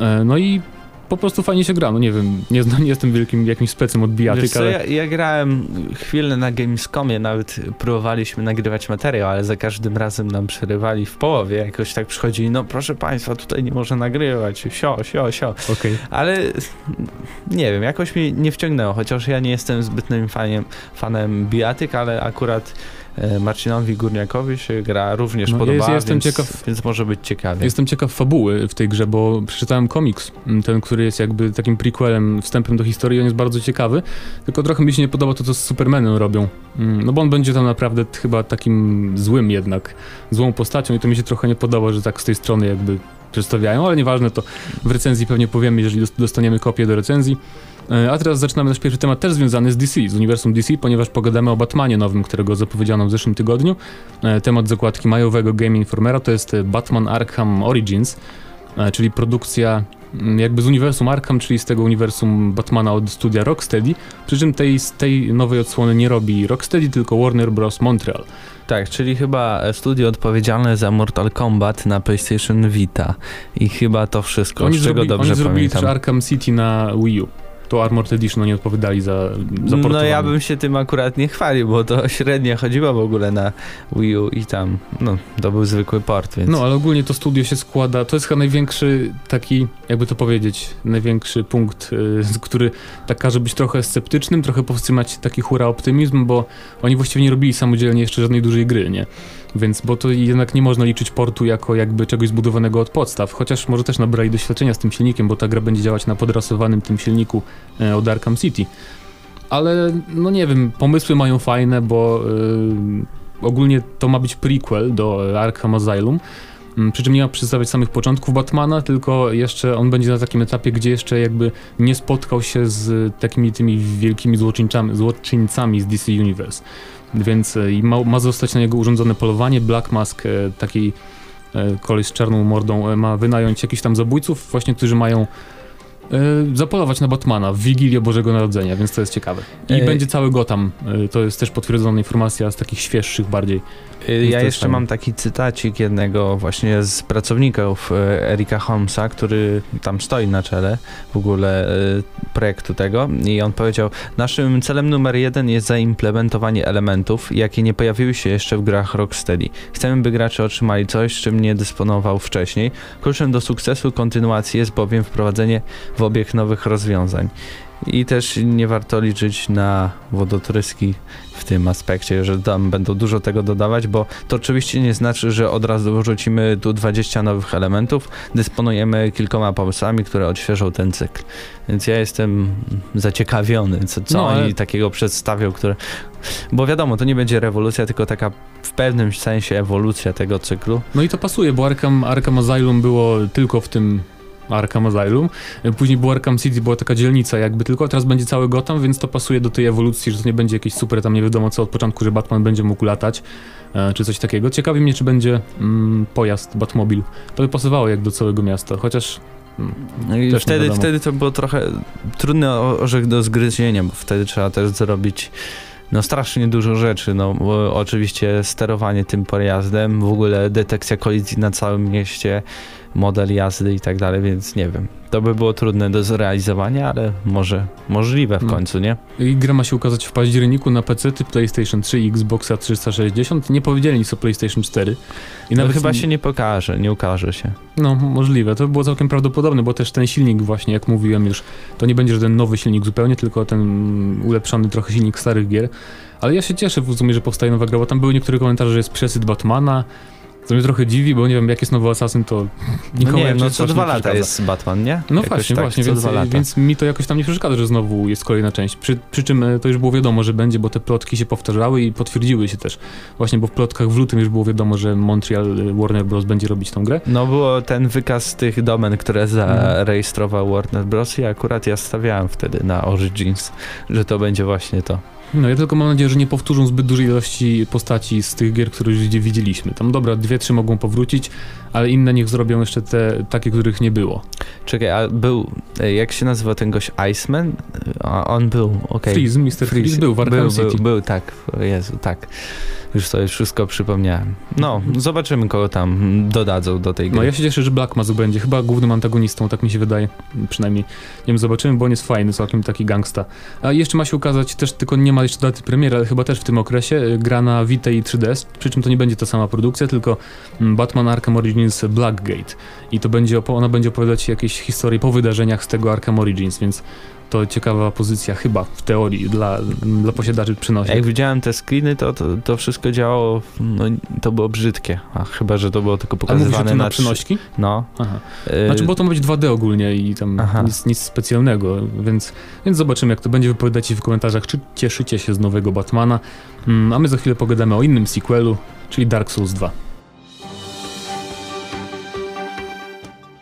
E, No i po prostu fajnie się gra, no nie wiem, nie, nie jestem wielkim jakimś specem od bijatyk, co, ale... ja, ja grałem chwilę na Gamescomie, nawet próbowaliśmy nagrywać materiał, ale za każdym razem nam przerywali w połowie, jakoś tak przychodzili, no proszę państwa, tutaj nie może nagrywać, sio, sio, sio. Okej. Ale nie wiem, jakoś mnie nie wciągnęło, chociaż ja nie jestem zbytnym fanem, fanem bijatyk, ale akurat Marcinowi Górniakowi się gra również No, podoba, jest- jestem więc, ciekaw- więc może być ciekawie. Jestem ciekaw fabuły w tej grze, bo przeczytałem komiks, ten, który jest jakby takim prequelem, wstępem do historii, on jest bardzo ciekawy, tylko trochę mi się nie podoba to, co z Supermanem robią. Mm, No bo on będzie tam naprawdę chyba takim złym jednak, złą postacią i to mi się trochę nie podoba, że tak z tej strony jakby przedstawiają, ale nieważne, to w recenzji pewnie powiemy, jeżeli dos- dostaniemy kopię do recenzji. E, A teraz zaczynamy nasz pierwszy temat, też związany z DC, z uniwersum DC, ponieważ pogadamy o Batmanie nowym, którego zapowiedziano w zeszłym tygodniu. E, Temat zakładki majowego Game Informera to jest Batman Arkham Origins, e, czyli produkcja mm, jakby z uniwersum Arkham, czyli z tego uniwersum Batmana od studia Rocksteady, przy czym tej, z tej nowej odsłony nie robi Rocksteady, tylko Warner Bros. Montreal. Tak, czyli chyba studio odpowiedzialne za Mortal Kombat na PlayStation Vita i chyba to wszystko, Oni, z czego zrobili, dobrze oni zrobili pamiętam. też Arkham City na Wii U. To Armored Edition oni odpowiadali za, za No ja bym się tym akurat nie chwalił, bo to średnio chodziło w ogóle na Wii U i tam, no, to był zwykły port, więc... No, ale ogólnie to studio się składa, to jest chyba największy taki, jakby to powiedzieć, największy punkt, y, z- który tak każe być trochę sceptycznym, trochę powstrzymać taki hura optymizm, bo oni właściwie nie robili samodzielnie jeszcze żadnej dużej gry, nie? Więc, bo to jednak nie można liczyć portu jako jakby czegoś zbudowanego od podstaw, chociaż może też nabrali doświadczenia z tym silnikiem, bo ta gra będzie działać na podrasowanym tym silniku e, od Arkham City. Ale, no nie wiem, pomysły mają fajne, bo... y, ogólnie to ma być prequel do Arkham Asylum, przy czym nie ma przedstawiać samych początków Batmana, tylko jeszcze on będzie na takim etapie, gdzie jeszcze jakby nie spotkał się z takimi tymi wielkimi złoczyńcami, złoczyńcami z DC Universe. Więc e, ma, ma zostać na niego urządzone polowanie. Black Mask, e, taki e, koleś z czarną mordą, ma wynająć jakichś tam zabójców, właśnie, którzy mają zapolować na Batmana w Wigilię Bożego Narodzenia, więc to jest ciekawe. I Ej. będzie cały Gotham. E, to jest też potwierdzona informacja z takich świeższych bardziej. To Ja jeszcze mam taki cytacik jednego właśnie z pracowników e, Erika Holmesa, który tam stoi na czele w ogóle e, projektu tego i on powiedział, naszym celem numer jeden jest zaimplementowanie elementów, jakie nie pojawiły się jeszcze w grach Rocksteady. Chcemy, by gracze otrzymali coś, czym nie dysponował wcześniej. Kluczem do sukcesu kontynuacji jest bowiem wprowadzenie w obieg nowych rozwiązań. I też nie warto liczyć na wodotryski w tym aspekcie, że tam będą dużo tego dodawać, bo to oczywiście nie znaczy, że od razu wrzucimy tu 20 nowych elementów. Dysponujemy kilkoma pomysłami, które odświeżą ten cykl. Więc ja jestem zaciekawiony, co, co No, ale- oni takiego przedstawią, które... Bo wiadomo, to nie będzie rewolucja, tylko taka w pewnym sensie ewolucja tego cyklu. No i to pasuje, bo Arkham, Arkham Asylum było tylko w tym Arkham Asylum. Później było Arkham City, była taka dzielnica jakby tylko, a teraz będzie cały Gotham, więc to pasuje do tej ewolucji, że to nie będzie jakieś super tam nie wiadomo co od początku, że Batman będzie mógł latać, e, czy coś takiego. Ciekawi mnie, czy będzie mm, pojazd, Batmobil. To by pasowało jak do całego miasta, chociaż mm, No I Też wtedy, wtedy to było trochę trudny o- orzech do zgryzienia, bo wtedy trzeba też zrobić no strasznie dużo rzeczy, no oczywiście sterowanie tym pojazdem, w ogóle detekcja kolizji na całym mieście, model jazdy i tak dalej, więc nie wiem. To by było trudne do zrealizowania, ale może możliwe w No. końcu, nie? I gra ma się ukazać w październiku na PC, PlayStation 3 i Xboxa 360. Nie powiedzieli nic o PlayStation 4. I No nawet chyba się nie pokaże, nie ukaże się. No, możliwe. To by było całkiem prawdopodobne, bo też ten silnik właśnie, jak mówiłem już, to nie będzie żaden nowy silnik zupełnie, tylko ten ulepszony trochę silnik starych gier. Ale ja się cieszę w sumie, że powstaje nowa gra, bo tam były niektóre komentarze, że jest przesyt Batmana. To mnie trochę dziwi, bo nie wiem, jak jest nowy Assassin, to No nikomu nie wiem, no co dwa nie lata jest Batman, nie? No Jakoś właśnie, tak, właśnie, co więc, więc mi to jakoś tam nie przeszkadza, że znowu jest kolejna część. Przy, przy czym e, to już było wiadomo, że będzie, bo te plotki się powtarzały i potwierdziły się też. Właśnie, bo w plotkach w lutym już było wiadomo, że Montreal e, Warner Bros. będzie robić tą grę. No było ten wykaz tych domen, które zarejestrował Warner Bros. i akurat ja stawiałem wtedy na Origins, że to będzie właśnie to. No ja tylko mam nadzieję, że nie powtórzą zbyt dużej ilości postaci z tych gier, które już widzieliśmy. Tam dobra, dwie, trzy mogą powrócić, ale inne niech zrobią jeszcze te takie, których nie było. Czekaj, a był, e, jak się nazywa ten gość, Iceman? A on był, okej. Freeze, Mr. Freeze, był w Arkham był, City. był, był, tak, Jezu, tak. Już sobie wszystko przypomniałem. No, zobaczymy kogo tam dodadzą do tej gry. No ja się cieszę, że Black Mask będzie chyba głównym antagonistą, tak mi się wydaje, przynajmniej. Nie wiem, zobaczymy, bo on jest fajny, całkiem taki gangsta. A jeszcze ma się ukazać też, tylko nie ma jeszcze daty premiery, ale chyba też w tym okresie, y, gra na Vita i 3DS, przy czym to nie będzie ta sama produkcja, tylko mm, Batman Arkham Origins Blackgate. I to będzie, ona będzie opowiadać jakieś historie po wydarzeniach z tego Arkham Origins, więc to ciekawa pozycja chyba w teorii dla, dla posiadaczy przynosiek. Jak widziałem te screeny, to, to, to wszystko działało, no to było brzydkie. A chyba, że to było tylko mówisz pokazywane na na przynośki? No. Aha. y, Znaczy, bo to ma być 2D ogólnie i tam nic, nic specjalnego, więc, więc zobaczymy, jak to będzie. Wypowiadajcie w komentarzach, czy cieszycie się z nowego Batmana. Mm, a my za chwilę pogadamy o innym sequelu, czyli Dark Souls 2.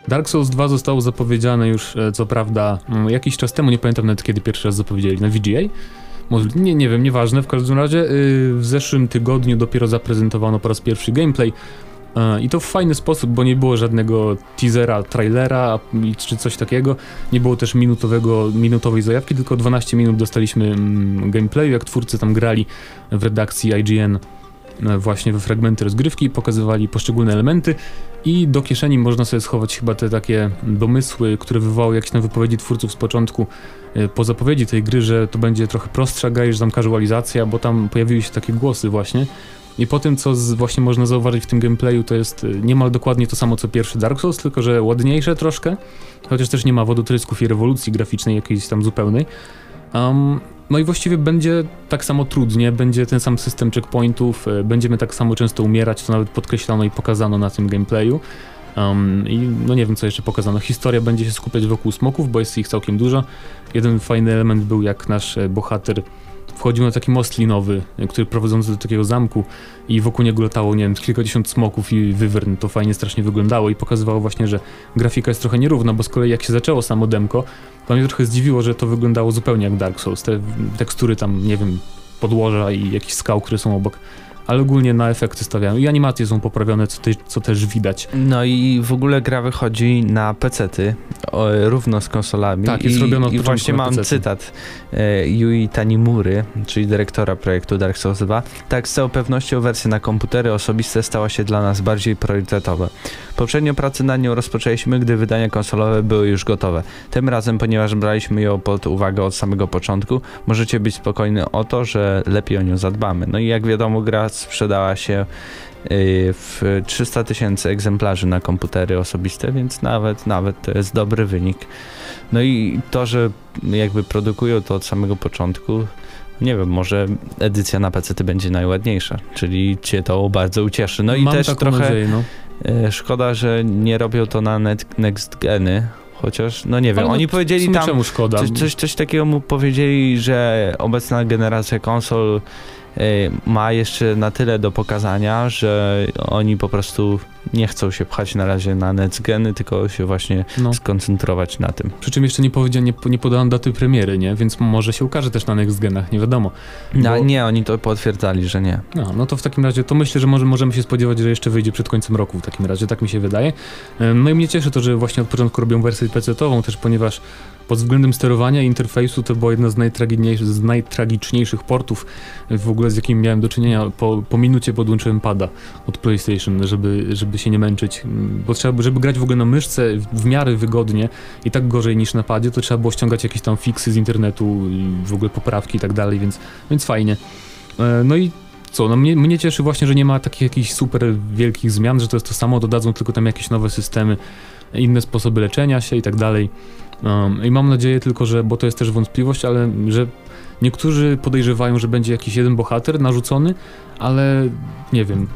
Dark Souls 2 zostało zapowiedziane już, e, co prawda, mm, jakiś czas temu, nie pamiętam nawet kiedy pierwszy raz zapowiedzieli, na VGA? Nie, nie wiem, nieważne, w każdym razie y, w zeszłym tygodniu dopiero zaprezentowano po raz pierwszy gameplay E, I to w fajny sposób, bo nie było żadnego teasera, trailera czy coś takiego. Nie było też minutowego, minutowej zajawki, tylko 12 minut dostaliśmy mm, gameplayu, jak twórcy tam grali w redakcji IGN e, właśnie we fragmenty rozgrywki, pokazywali poszczególne elementy i do kieszeni można sobie schować chyba te takie domysły, które wywołały jakieś tam wypowiedzi twórców z początku e, po zapowiedzi tej gry, że to będzie trochę prostsza gra, tam casualizacja, bo tam pojawiły się takie głosy właśnie. I po tym, co z, właśnie można zauważyć w tym gameplayu, to jest y, niemal dokładnie to samo co pierwszy Dark Souls, tylko że ładniejsze troszkę, chociaż też nie ma wodotrysków i rewolucji graficznej jakiejś tam zupełnej. Um, no i właściwie będzie tak samo trudnie, będzie ten sam system checkpointów, y, będziemy tak samo często umierać, to nawet podkreślono i pokazano na tym gameplayu. Um, I no nie wiem, co jeszcze pokazano. Historia będzie się skupiać wokół smoków, bo jest ich całkiem dużo. Jeden fajny element był, jak nasz e, bohater wchodził na taki most linowy, który prowadzący do takiego zamku i wokół niego latało, nie wiem, kilkadziesiąt smoków i wywern. To fajnie strasznie wyglądało i pokazywało właśnie, że grafika jest trochę nierówna, bo z kolei jak się zaczęło samo demko, to mnie trochę zdziwiło, że to wyglądało zupełnie jak Dark Souls. Te tekstury tam, nie wiem, podłoża i jakieś skał, które są obok ale ogólnie na efekty stawiają. I animacje są poprawione, co, te, co też widać. No i w ogóle gra wychodzi na pecety, równo z konsolami. Tak, I, robione od I właśnie mam pecety. cytat e, Yui Tanimury, czyli dyrektora projektu Dark Souls 2. Tak, z całą pewnością wersja na komputery osobiste stała się dla nas bardziej priorytetowa. Poprzednio pracę nad nią rozpoczęliśmy, gdy wydania konsolowe były już gotowe. Tym razem, ponieważ braliśmy ją pod uwagę od samego początku, możecie być spokojni o to, że lepiej o nią zadbamy. No i jak wiadomo, gra sprzedała się y, w 300 tysięcy egzemplarzy na komputery osobiste, więc nawet, nawet to jest dobry wynik. No i to, że jakby produkują to od samego początku, nie wiem, może edycja na PC będzie najładniejsza, czyli cię to bardzo ucieszy. No i Mam też trochę nadzieję, no. e, szkoda, że nie robią to na net, next geny, chociaż, no nie wiem, Ale oni powiedzieli tam, czemu szkoda? coś, coś, coś takiego mu powiedzieli, że obecna generacja konsol ma jeszcze na tyle do pokazania, że oni po prostu nie chcą się pchać na razie na netzgeny, tylko się właśnie No. skoncentrować na tym. Przy czym jeszcze nie powiedziałem, nie, nie podano daty premiery, nie? Więc może się ukaże też na Next Genach, nie wiadomo. No, Bo- nie, oni to potwierdzali, że nie. No, no to w takim razie, to myślę, że może, możemy się spodziewać, że jeszcze wyjdzie przed końcem roku w takim razie, tak mi się wydaje. No i mnie cieszy to, że właśnie od początku robią wersję PC-ową też, ponieważ pod względem sterowania i interfejsu to była jedna z najtragiczniejszych, z najtragiczniejszych portów w ogóle z jakim miałem do czynienia. Po, po minucie podłączyłem pada od PlayStation, żeby, żeby się nie męczyć, Mm, bo trzeba, by- żeby grać w ogóle na myszce w, miarę wygodnie i tak gorzej niż na padzie, to trzeba było ściągać jakieś tam fiksy z internetu w ogóle poprawki i tak dalej, więc, więc fajnie. E, No i co, no mnie, mnie cieszy właśnie, że nie ma takich jakichś super wielkich zmian, że to jest to samo, dodadzą tylko tam jakieś nowe systemy, inne sposoby leczenia się i tak dalej. Um, I mam nadzieję tylko, że, bo to jest też wątpliwość, ale że niektórzy podejrzewają, że będzie jakiś jeden bohater narzucony, ale nie wiem.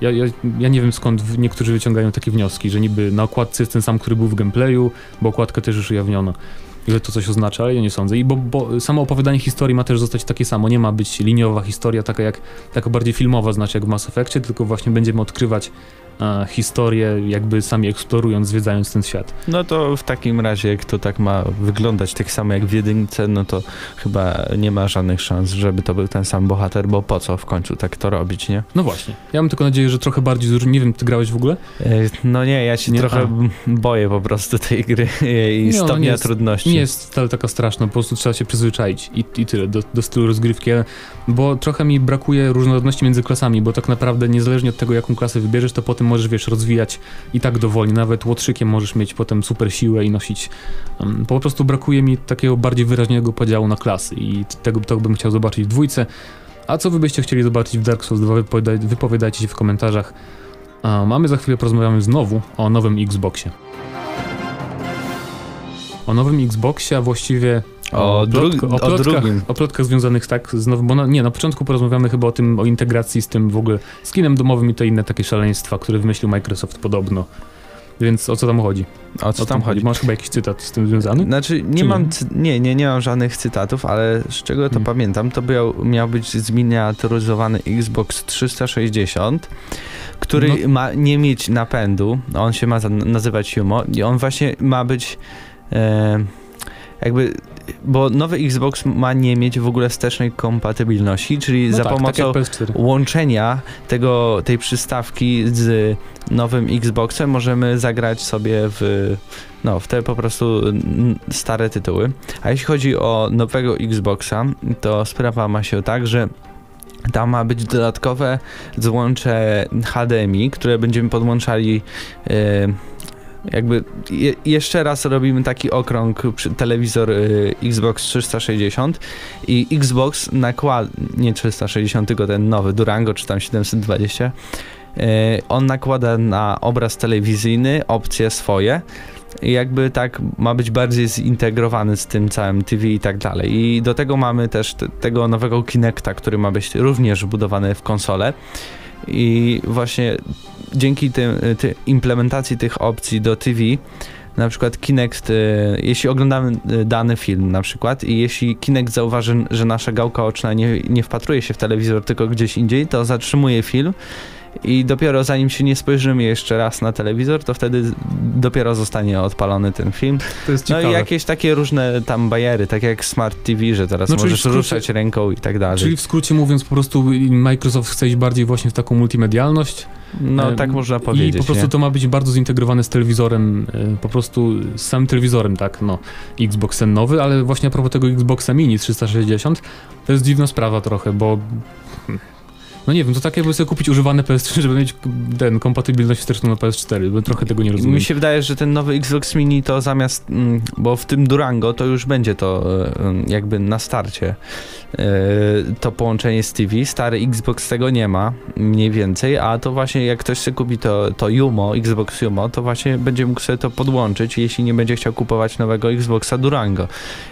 Ja, ja, ja nie wiem skąd niektórzy wyciągają takie wnioski, że niby na okładce jest ten sam, który był w gameplayu, bo okładkę też już ujawniono. I że to coś oznacza, ale ja nie sądzę. I bo, bo samo opowiadanie historii ma też zostać takie samo. Nie ma być liniowa historia, taka jak taka bardziej filmowa, znaczy jak w Mass Effectie, tylko właśnie będziemy odkrywać e, historię, jakby sami eksplorując, zwiedzając ten świat. No to w takim razie, jak to tak ma wyglądać tak samo jak w jedynce, no to chyba nie ma żadnych szans, żeby to był ten sam bohater, bo po co w końcu tak to robić, nie? No właśnie. Ja mam tylko nadzieję, że trochę bardziej zróżni. Nie wiem, ty grałeś w ogóle? E, No nie, ja się Nie, trochę a. boję po prostu tej gry i Nie, stopnia nie jest- trudności. Nie jest wcale taka straszna, po prostu trzeba się przyzwyczaić i, i tyle, do, do stylu rozgrywki, bo trochę mi brakuje różnorodności między klasami, bo tak naprawdę niezależnie od tego, jaką klasę wybierzesz, to potem możesz, wiesz, rozwijać i tak dowolnie, nawet łotrzykiem możesz mieć potem super siłę i nosić, po prostu brakuje mi takiego bardziej wyraźnego podziału na klasy i tego, tego bym chciał zobaczyć w dwójce, a co wy byście chcieli zobaczyć w Dark Souls 2, wypowiadaj, wypowiadajcie się w komentarzach. A mamy za chwilę porozmawiamy znowu o nowym Xboxie. O nowym Xboxie, a właściwie O, plotko- o plotkach, o plotkach związanych tak z nowym, bo na, nie, na początku porozmawiamy chyba o tym, o integracji z tym w ogóle skinem domowym i te inne takie szaleństwa, które wymyślił Microsoft podobno. Więc o co tam chodzi? O co o tam chodzi? Masz chyba jakiś cytat z tym związany? Znaczy, nie Czy nie? mam, cy- nie, nie, nie mam żadnych cytatów, ale z czego to Hmm. pamiętam, to miał, miał być zminiaturyzowany Xbox 360, który No. ma nie mieć napędu, on się ma nazywać Humo i on właśnie ma być e, jakby, bo nowy Xbox ma nie mieć w ogóle wstecznej kompatybilności, czyli No za tak, pomocą tak jak PS4. łączenia tego, tej przystawki z nowym Xboxem możemy zagrać sobie w, no, w te po prostu stare tytuły. A jeśli chodzi o nowego Xboxa, to sprawa ma się tak, że tam ma być dodatkowe złącze HDMI, które będziemy podłączali e, jakby je, jeszcze raz robimy taki okrąg przy telewizor y, Xbox 360 i Xbox nakłada, nie 360, tylko ten nowy Durango czy tam 720, y, on nakłada na obraz telewizyjny opcje swoje jakby tak ma być bardziej zintegrowany z tym całym TV i tak dalej. I do tego mamy też te, tego nowego Kinecta, który ma być również wbudowany w konsolę. I właśnie dzięki tym, ty, implementacji tych opcji do TV na przykład Kinect, y, jeśli oglądamy y, dany film na przykład i jeśli Kinect zauważy, że nasza gałka oczna nie, nie wpatruje się w telewizor, tylko gdzieś indziej, to zatrzymuje film i dopiero zanim się nie spojrzymy jeszcze raz na telewizor, to wtedy dopiero zostanie odpalony ten film. To jest No ciekawe. i jakieś takie różne tam bajery, tak jak Smart TV, że teraz No, możesz skrócie- ruszać ręką i tak dalej. Czyli w skrócie mówiąc, po prostu Microsoft chce iść bardziej właśnie w taką multimedialność. no tak można powiedzieć. I po prostu nie? to ma być bardzo zintegrowane z telewizorem, e, po prostu z samym telewizorem, tak, no, Xbox ten nowy, ale właśnie a propos tego Xboxa Mini 360, to jest dziwna sprawa trochę, bo hmm, no nie wiem, to tak jakby sobie kupić używane PS3, żeby mieć ten, kompatybilność wsteczną na PS4, bo trochę tego nie rozumiem. Mi się wydaje, że ten nowy Xbox Mini to zamiast, mm, bo w tym Durango to już będzie to e, jakby na starcie e, to połączenie z TV. Stary Xbox tego nie ma, mniej więcej, a to właśnie jak ktoś sobie kupi to, to Jumo, Xbox Jumo, to właśnie będzie mógł sobie to podłączyć, jeśli nie będzie chciał kupować nowego Xboxa Durango.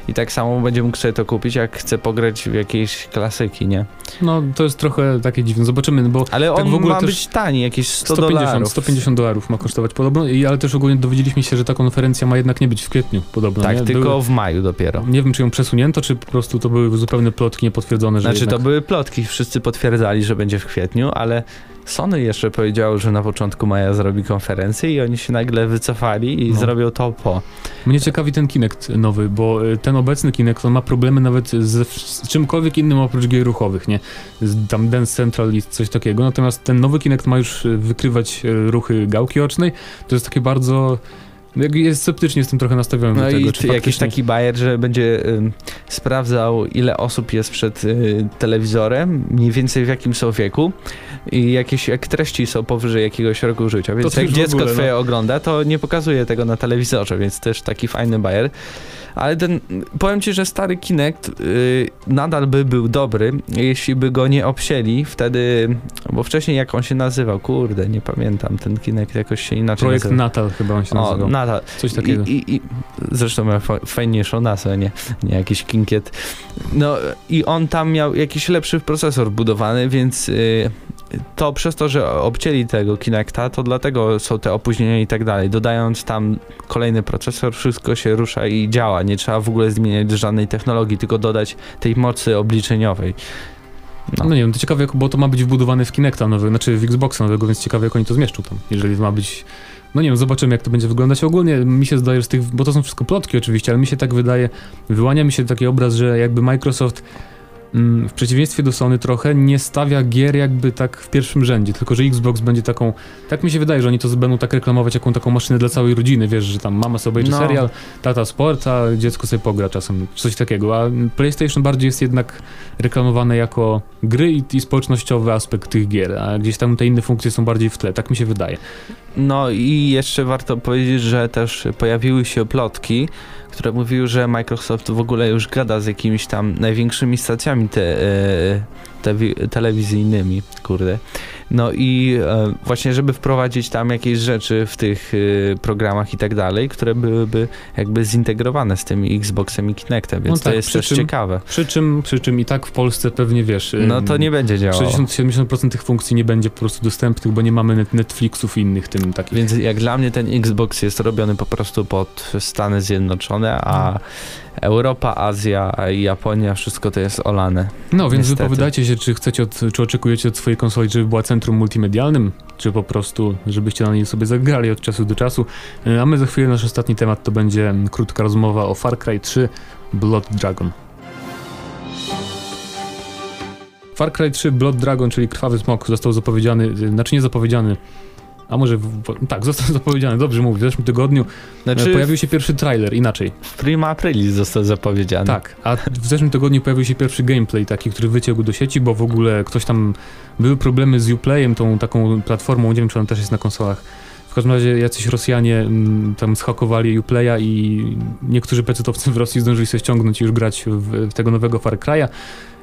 I tak samo będzie mógł sobie to kupić, jak chce pograć w jakieś klasyki, nie? No to jest trochę takie dziwne, zobaczymy, no bo Ale Tak on w ogóle ma być tani, jakieś 100 150, dolarów. 150 dolarów ma kosztować podobno, i, ale też ogólnie dowiedzieliśmy się, że ta konferencja ma jednak nie być w kwietniu podobno, Tak, nie? tylko Były- w maju dopiero. Nie wiem, czy ją przesunięto, czy po prostu to były zupełne plotki niepotwierdzone, że Znaczy jednak... to były plotki, wszyscy potwierdzali, że będzie w kwietniu, ale Sony jeszcze powiedziało, że na początku maja zrobi konferencję i oni się nagle wycofali i No. zrobią to po. Mnie ciekawi ten Kinect nowy, bo y, ten obecny Kinect on ma problemy nawet w- z czymkolwiek innym oprócz gier ruchowych, nie? Z, tam Dance Central i coś takiego, natomiast ten nowy Kinect ma już y, wykrywać y, ruchy gałki ocznej. To jest takie bardzo... Jest sceptycznie jestem trochę nastawiony No do tego, i czy jakiś faktycznie- taki bajer, że będzie ym, sprawdzał ile osób jest przed y, telewizorem, mniej więcej w jakim są wieku i jakieś jak treści są powyżej jakiegoś roku życia, więc to jak dziecko ogóle, no. twoje ogląda, to nie pokazuje tego na telewizorze, więc też taki fajny bajer. Ale ten, powiem ci, że stary Kinect y, nadal by był dobry, jeśli by go nie obsieli wtedy, bo wcześniej jak on się nazywał, kurde, nie pamiętam, ten Kinect jakoś się inaczej Projekt nazywał. Natal chyba on się O, nazywał. nadal. Coś takiego. I, i, i, zresztą miał fa- fajniejszą nazwę, nie, nie jakiś kinkiet. No i on tam miał jakiś lepszy procesor budowany, więc y, to przez to, że obcięli tego Kinecta, to dlatego są te opóźnienia i tak dalej. Dodając tam kolejny procesor, wszystko się rusza i działa. Nie trzeba w ogóle zmieniać żadnej technologii, tylko dodać tej mocy obliczeniowej. No. nie wiem, to ciekawe, bo to ma być wbudowane w Kinecta nowego, znaczy w Xboxa nowego, więc ciekawe, jak oni to zmieszczą tam, jeżeli ma być... No nie wiem, zobaczymy, jak to będzie wyglądać. Ogólnie mi się zdaje, z tych, bo to są wszystko plotki oczywiście, ale mi się tak wydaje, wyłania mi się taki obraz, że jakby Microsoft w przeciwieństwie do Sony trochę nie stawia gier jakby tak w pierwszym rzędzie, tylko że Xbox będzie taką, tak mi się wydaje, że oni to będą tak reklamować jaką taką maszynę dla całej rodziny, wiesz, że tam mama sobie obejrzy No. serial, tata sport, a dziecko sobie pogra czasem, coś takiego, a PlayStation bardziej jest jednak reklamowane jako gry i, i społecznościowy aspekt tych gier, a gdzieś tam te inne funkcje są bardziej w tle, tak mi się wydaje. No i jeszcze warto powiedzieć, że też pojawiły się plotki, które mówiły, że Microsoft w ogóle już gada z jakimiś tam największymi stacjami te, e, tewi- telewizyjnymi, kurde. No i e, właśnie, żeby wprowadzić tam jakieś rzeczy w tych e, programach i tak dalej, które byłyby jakby zintegrowane z tymi Xboxem i Kinectem, więc No tak, to jest też czym- ciekawe. Przy czym, przy czym i tak w Polsce pewnie wiesz... No to nie będzie działało. 60-70% tych funkcji nie będzie po prostu dostępnych, bo nie mamy net Netflixów i innych tym takich. Więc jak dla mnie ten Xbox jest robiony po prostu pod Stany Zjednoczone, a Europa, Azja i Japonia, wszystko to jest olane. No, więc Niestety. wypowiadajcie się, czy chcecie, od, czy oczekujecie od swojej konsoli, żeby była centrum multimedialnym, czy po prostu, żebyście na niej sobie zagrali od czasu do czasu. E, A my za chwilę nasz ostatni temat to będzie krótka rozmowa o Far Cry 3 Blood Dragon. Far Cry 3 Blood Dragon, czyli Krwawy Smok, został zapowiedziany, y, znaczy nie zapowiedziany, a może, w, tak, został zapowiedziany, dobrze mówię, w zeszłym tygodniu Znaczy, e, pojawił się pierwszy trailer, inaczej. w Prima Aprilis został zapowiedziany. Tak, a w zeszłym tygodniu pojawił się pierwszy gameplay taki, który wyciągł do sieci, bo w ogóle ktoś tam, były problemy z Uplayem, tą taką platformą, nie wiem czy ona też jest na konsolach. W każdym razie jacyś Rosjanie mm, tam zhakowali Uplaya i niektórzy pecetowcy w Rosji zdążyli sobie ściągnąć i już grać w, w tego nowego Far Cry'a.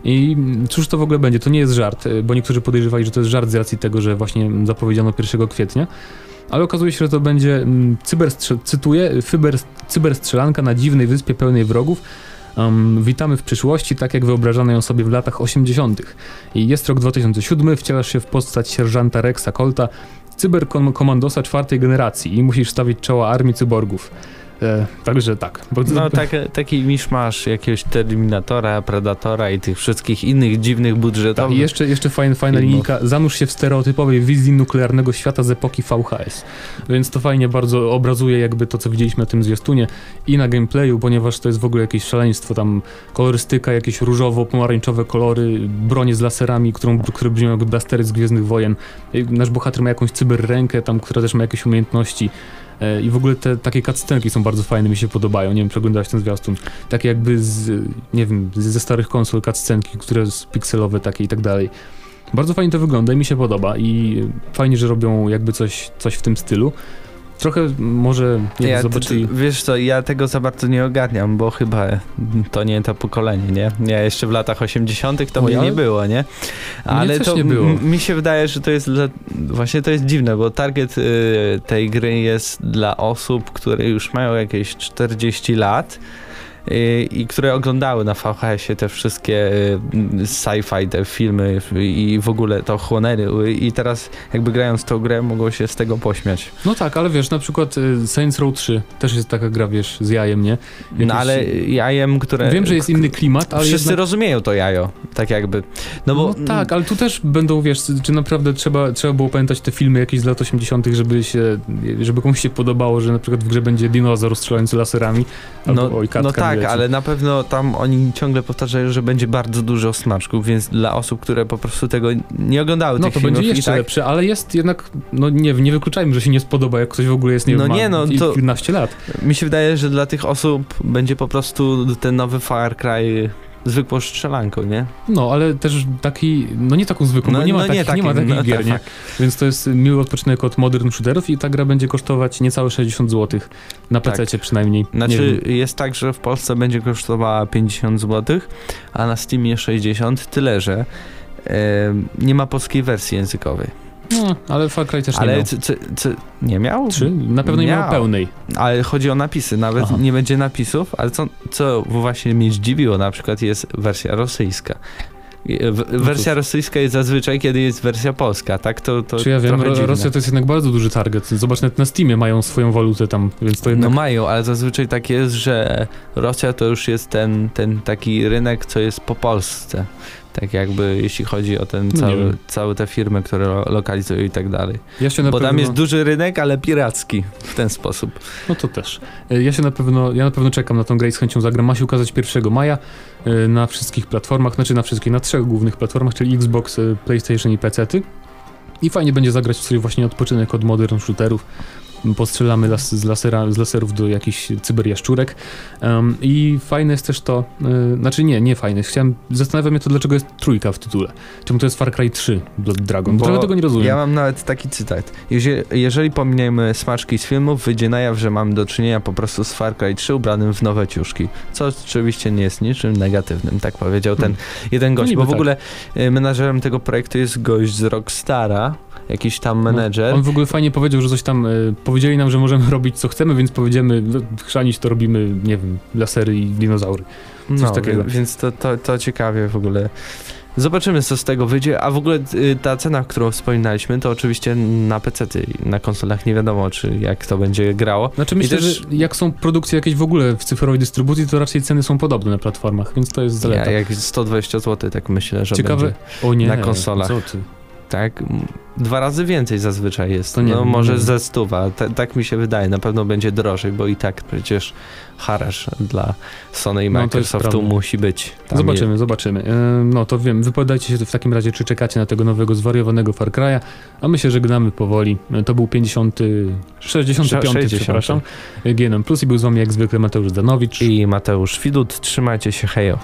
I cóż to w ogóle będzie? To nie jest żart, bo niektórzy podejrzewali, że to jest żart z racji tego, że właśnie zapowiedziano 1 kwietnia. Ale okazuje się, że to będzie, mm, cyberstrze- cytuję, cyber, cyberstrzelanka na dziwnej wyspie pełnej wrogów, Um, witamy w przyszłości, tak jak wyobrażano ją sobie w latach 80. I jest rok 2007, wcielasz się w postać sierżanta Rexa Colta cyberkomandosa czwartej generacji i musisz stawić czoła armii cyborgów. E, także tak. No tak, taki miszmasz jakiegoś Terminatora, Predatora i tych wszystkich innych dziwnych budżetowych. Tak, i jeszcze, jeszcze fajna, fajna linijka. Zanurz się w stereotypowej wizji nuklearnego świata z epoki VHS. Więc to fajnie bardzo obrazuje jakby to, co widzieliśmy na tym zwiastunie i na gameplayu, ponieważ to jest w ogóle jakieś szaleństwo. Tam kolorystyka, jakieś różowo-pomarańczowe kolory, bronie z laserami, którą, które brzmią jak blastery z Gwiezdnych Wojen. Nasz bohater ma jakąś cyberrękę tam, która też ma jakieś umiejętności. E, I w ogóle te takie cutscenki są bardzo fajne, mi się podobają. Nie wiem, przeglądałeś ten zwiastun. Takie jakby z, nie wiem, ze starych konsol cutscenki, które są pikselowe takie i tak dalej. Bardzo fajnie to wygląda i mi się podoba i fajnie, że robią jakby coś, coś w tym stylu. Trochę może nie ja, zobaczyli... wiesz co, ja tego za bardzo nie ogarniam, bo chyba to nie to pokolenie, nie? Ja jeszcze w latach 80. to o, mnie ja? nie było, nie? Ale to nie było. mi się wydaje, że to jest dla... właśnie to jest dziwne, bo target y, tej gry jest dla osób, które już mają jakieś 40 lat i które oglądały na VHS-ie te wszystkie y, sci-fi, te filmy i w ogóle to chłonęły i teraz jakby grając tą grę mogą się z tego pośmiać. No tak, ale wiesz, na przykład y, Saints Row 3 też jest taka gra, wiesz, z jajem, nie? Jakieś... No ale jajem, które... Wiem, że jest inny klimat, ale Wszyscy jednak... rozumieją to jajo, tak jakby. No, bo... no tak, ale tu też będą, wiesz, czy naprawdę trzeba, trzeba było pamiętać te filmy jakieś z lat 80., żeby się, żeby komuś się podobało, że na przykład w grze będzie dinozaur strzelający laserami, albo no, oj, no tak, tak, ale na pewno tam oni ciągle powtarzają, że będzie bardzo dużo smaczków, więc dla osób, które po prostu tego nie oglądały No to będzie jeszcze tak... lepsze, ale jest jednak, no nie, nie wykluczajmy, że się nie spodoba, jak ktoś w ogóle jest, nie no wiem, nie, no, to kilkanaście lat. Mi się wydaje, że dla tych osób będzie po prostu ten nowy Far Cry zwykłą strzelanką, nie? No, ale też taki, no nie taką zwykłą, no, bo nie ma, no, nie, taki, nie ma takich no, gier, tak, nie? Tak. Więc to jest miły odpoczynek od modern shooterów i ta gra będzie kosztować niecałe 60 zł. Na PC tak. przynajmniej. Znaczy jest tak, że w Polsce będzie kosztowała 50 zł, a na Steamie 60, tyle że e, nie ma polskiej wersji językowej. No, ale Far Cry też nie ale miał. C, c, c, nie miał? Na pewno nie miał, miał pełnej. Ale chodzi o napisy, nawet Aha. nie będzie napisów, ale co, co właśnie mnie zdziwiło na przykład jest wersja rosyjska. No wersja rosyjska jest zazwyczaj, kiedy jest wersja polska, tak? To, to Czy ja wiem, Ro Rosja to jest jednak bardzo duży target. Zobacz, nawet na Steamie mają swoją walutę tam, więc to jednak... No mają, ale zazwyczaj tak jest, że Rosja to już jest ten, ten taki rynek, co jest po Polsce. Tak jakby jeśli chodzi o ten no cały, całe te firmy, które lo lokalizują i tak dalej. Ja Bo pewno... tam jest duży rynek, ale piracki w ten sposób. No to też. E, ja się na pewno, ja na pewno czekam na tą grę i z chęcią zagram. Ma się ukazać 1 maja e, na wszystkich platformach, znaczy na wszystkich, na trzech głównych platformach, czyli Xbox, e, PlayStation i PC-ty. I fajnie będzie zagrać w sobie właśnie odpoczynek od modern shooterów postrzelamy las, z, lasera, z laserów do jakichś cyberjaszczurek. Um, I fajne jest też to, y, znaczy nie, nie fajne. Chciałem, zastanawiam się to, dlaczego jest trójka w tytule. Czemu to jest Far Cry 3 Blood Dragon? Bo tego nie rozumiem. Ja mam nawet taki cytat. Jeżeli, jeżeli pominiemy smaczki z filmów, wyjdzie na jaw, że mamy do czynienia po prostu z Far Cry 3 ubranym w nowe ciuszki. Co oczywiście nie jest niczym negatywnym, tak powiedział ten hmm. jeden gość. No bo w tak. ogóle y, menadżerem tego projektu jest gość z Rockstara, jakiś tam menedżer. No, on w ogóle fajnie powiedział, że coś tam, y, powiedzieli nam, że możemy robić co chcemy, więc powiedziemy, no, chrzanić to robimy, nie wiem, lasery i dinozaury. Coś no, takiego. Więc to, to, to ciekawie w ogóle. Zobaczymy, co z tego wyjdzie. A w ogóle y, ta cena, którą wspominaliśmy, to oczywiście na PC, na konsolach nie wiadomo, czy jak to będzie grało. Znaczy myślę, też... że jak są produkcje jakieś w ogóle w cyfrowej dystrybucji, to raczej ceny są podobne na platformach, więc to jest zaleta. Ja, jak 120 zł, tak myślę, że Ciekawe... będzie o nie, na konsolach. Co ty? Tak? Dwa razy więcej zazwyczaj jest. Nie, no może nie. ze stuwa. tak mi się wydaje. Na pewno będzie drożej, bo i tak przecież harasz dla Sony i no, Microsoftu musi być. Tam zobaczymy, je... zobaczymy. No to wiem, wypowiadajcie się w takim razie, czy czekacie na tego nowego zwariowanego Far Cry'a, a my się żegnamy powoli. To był 50, 65, 60. przepraszam, GNM Plus i był z wami jak zwykle Mateusz Danowicz i Mateusz Widut. Trzymajcie się, hejo.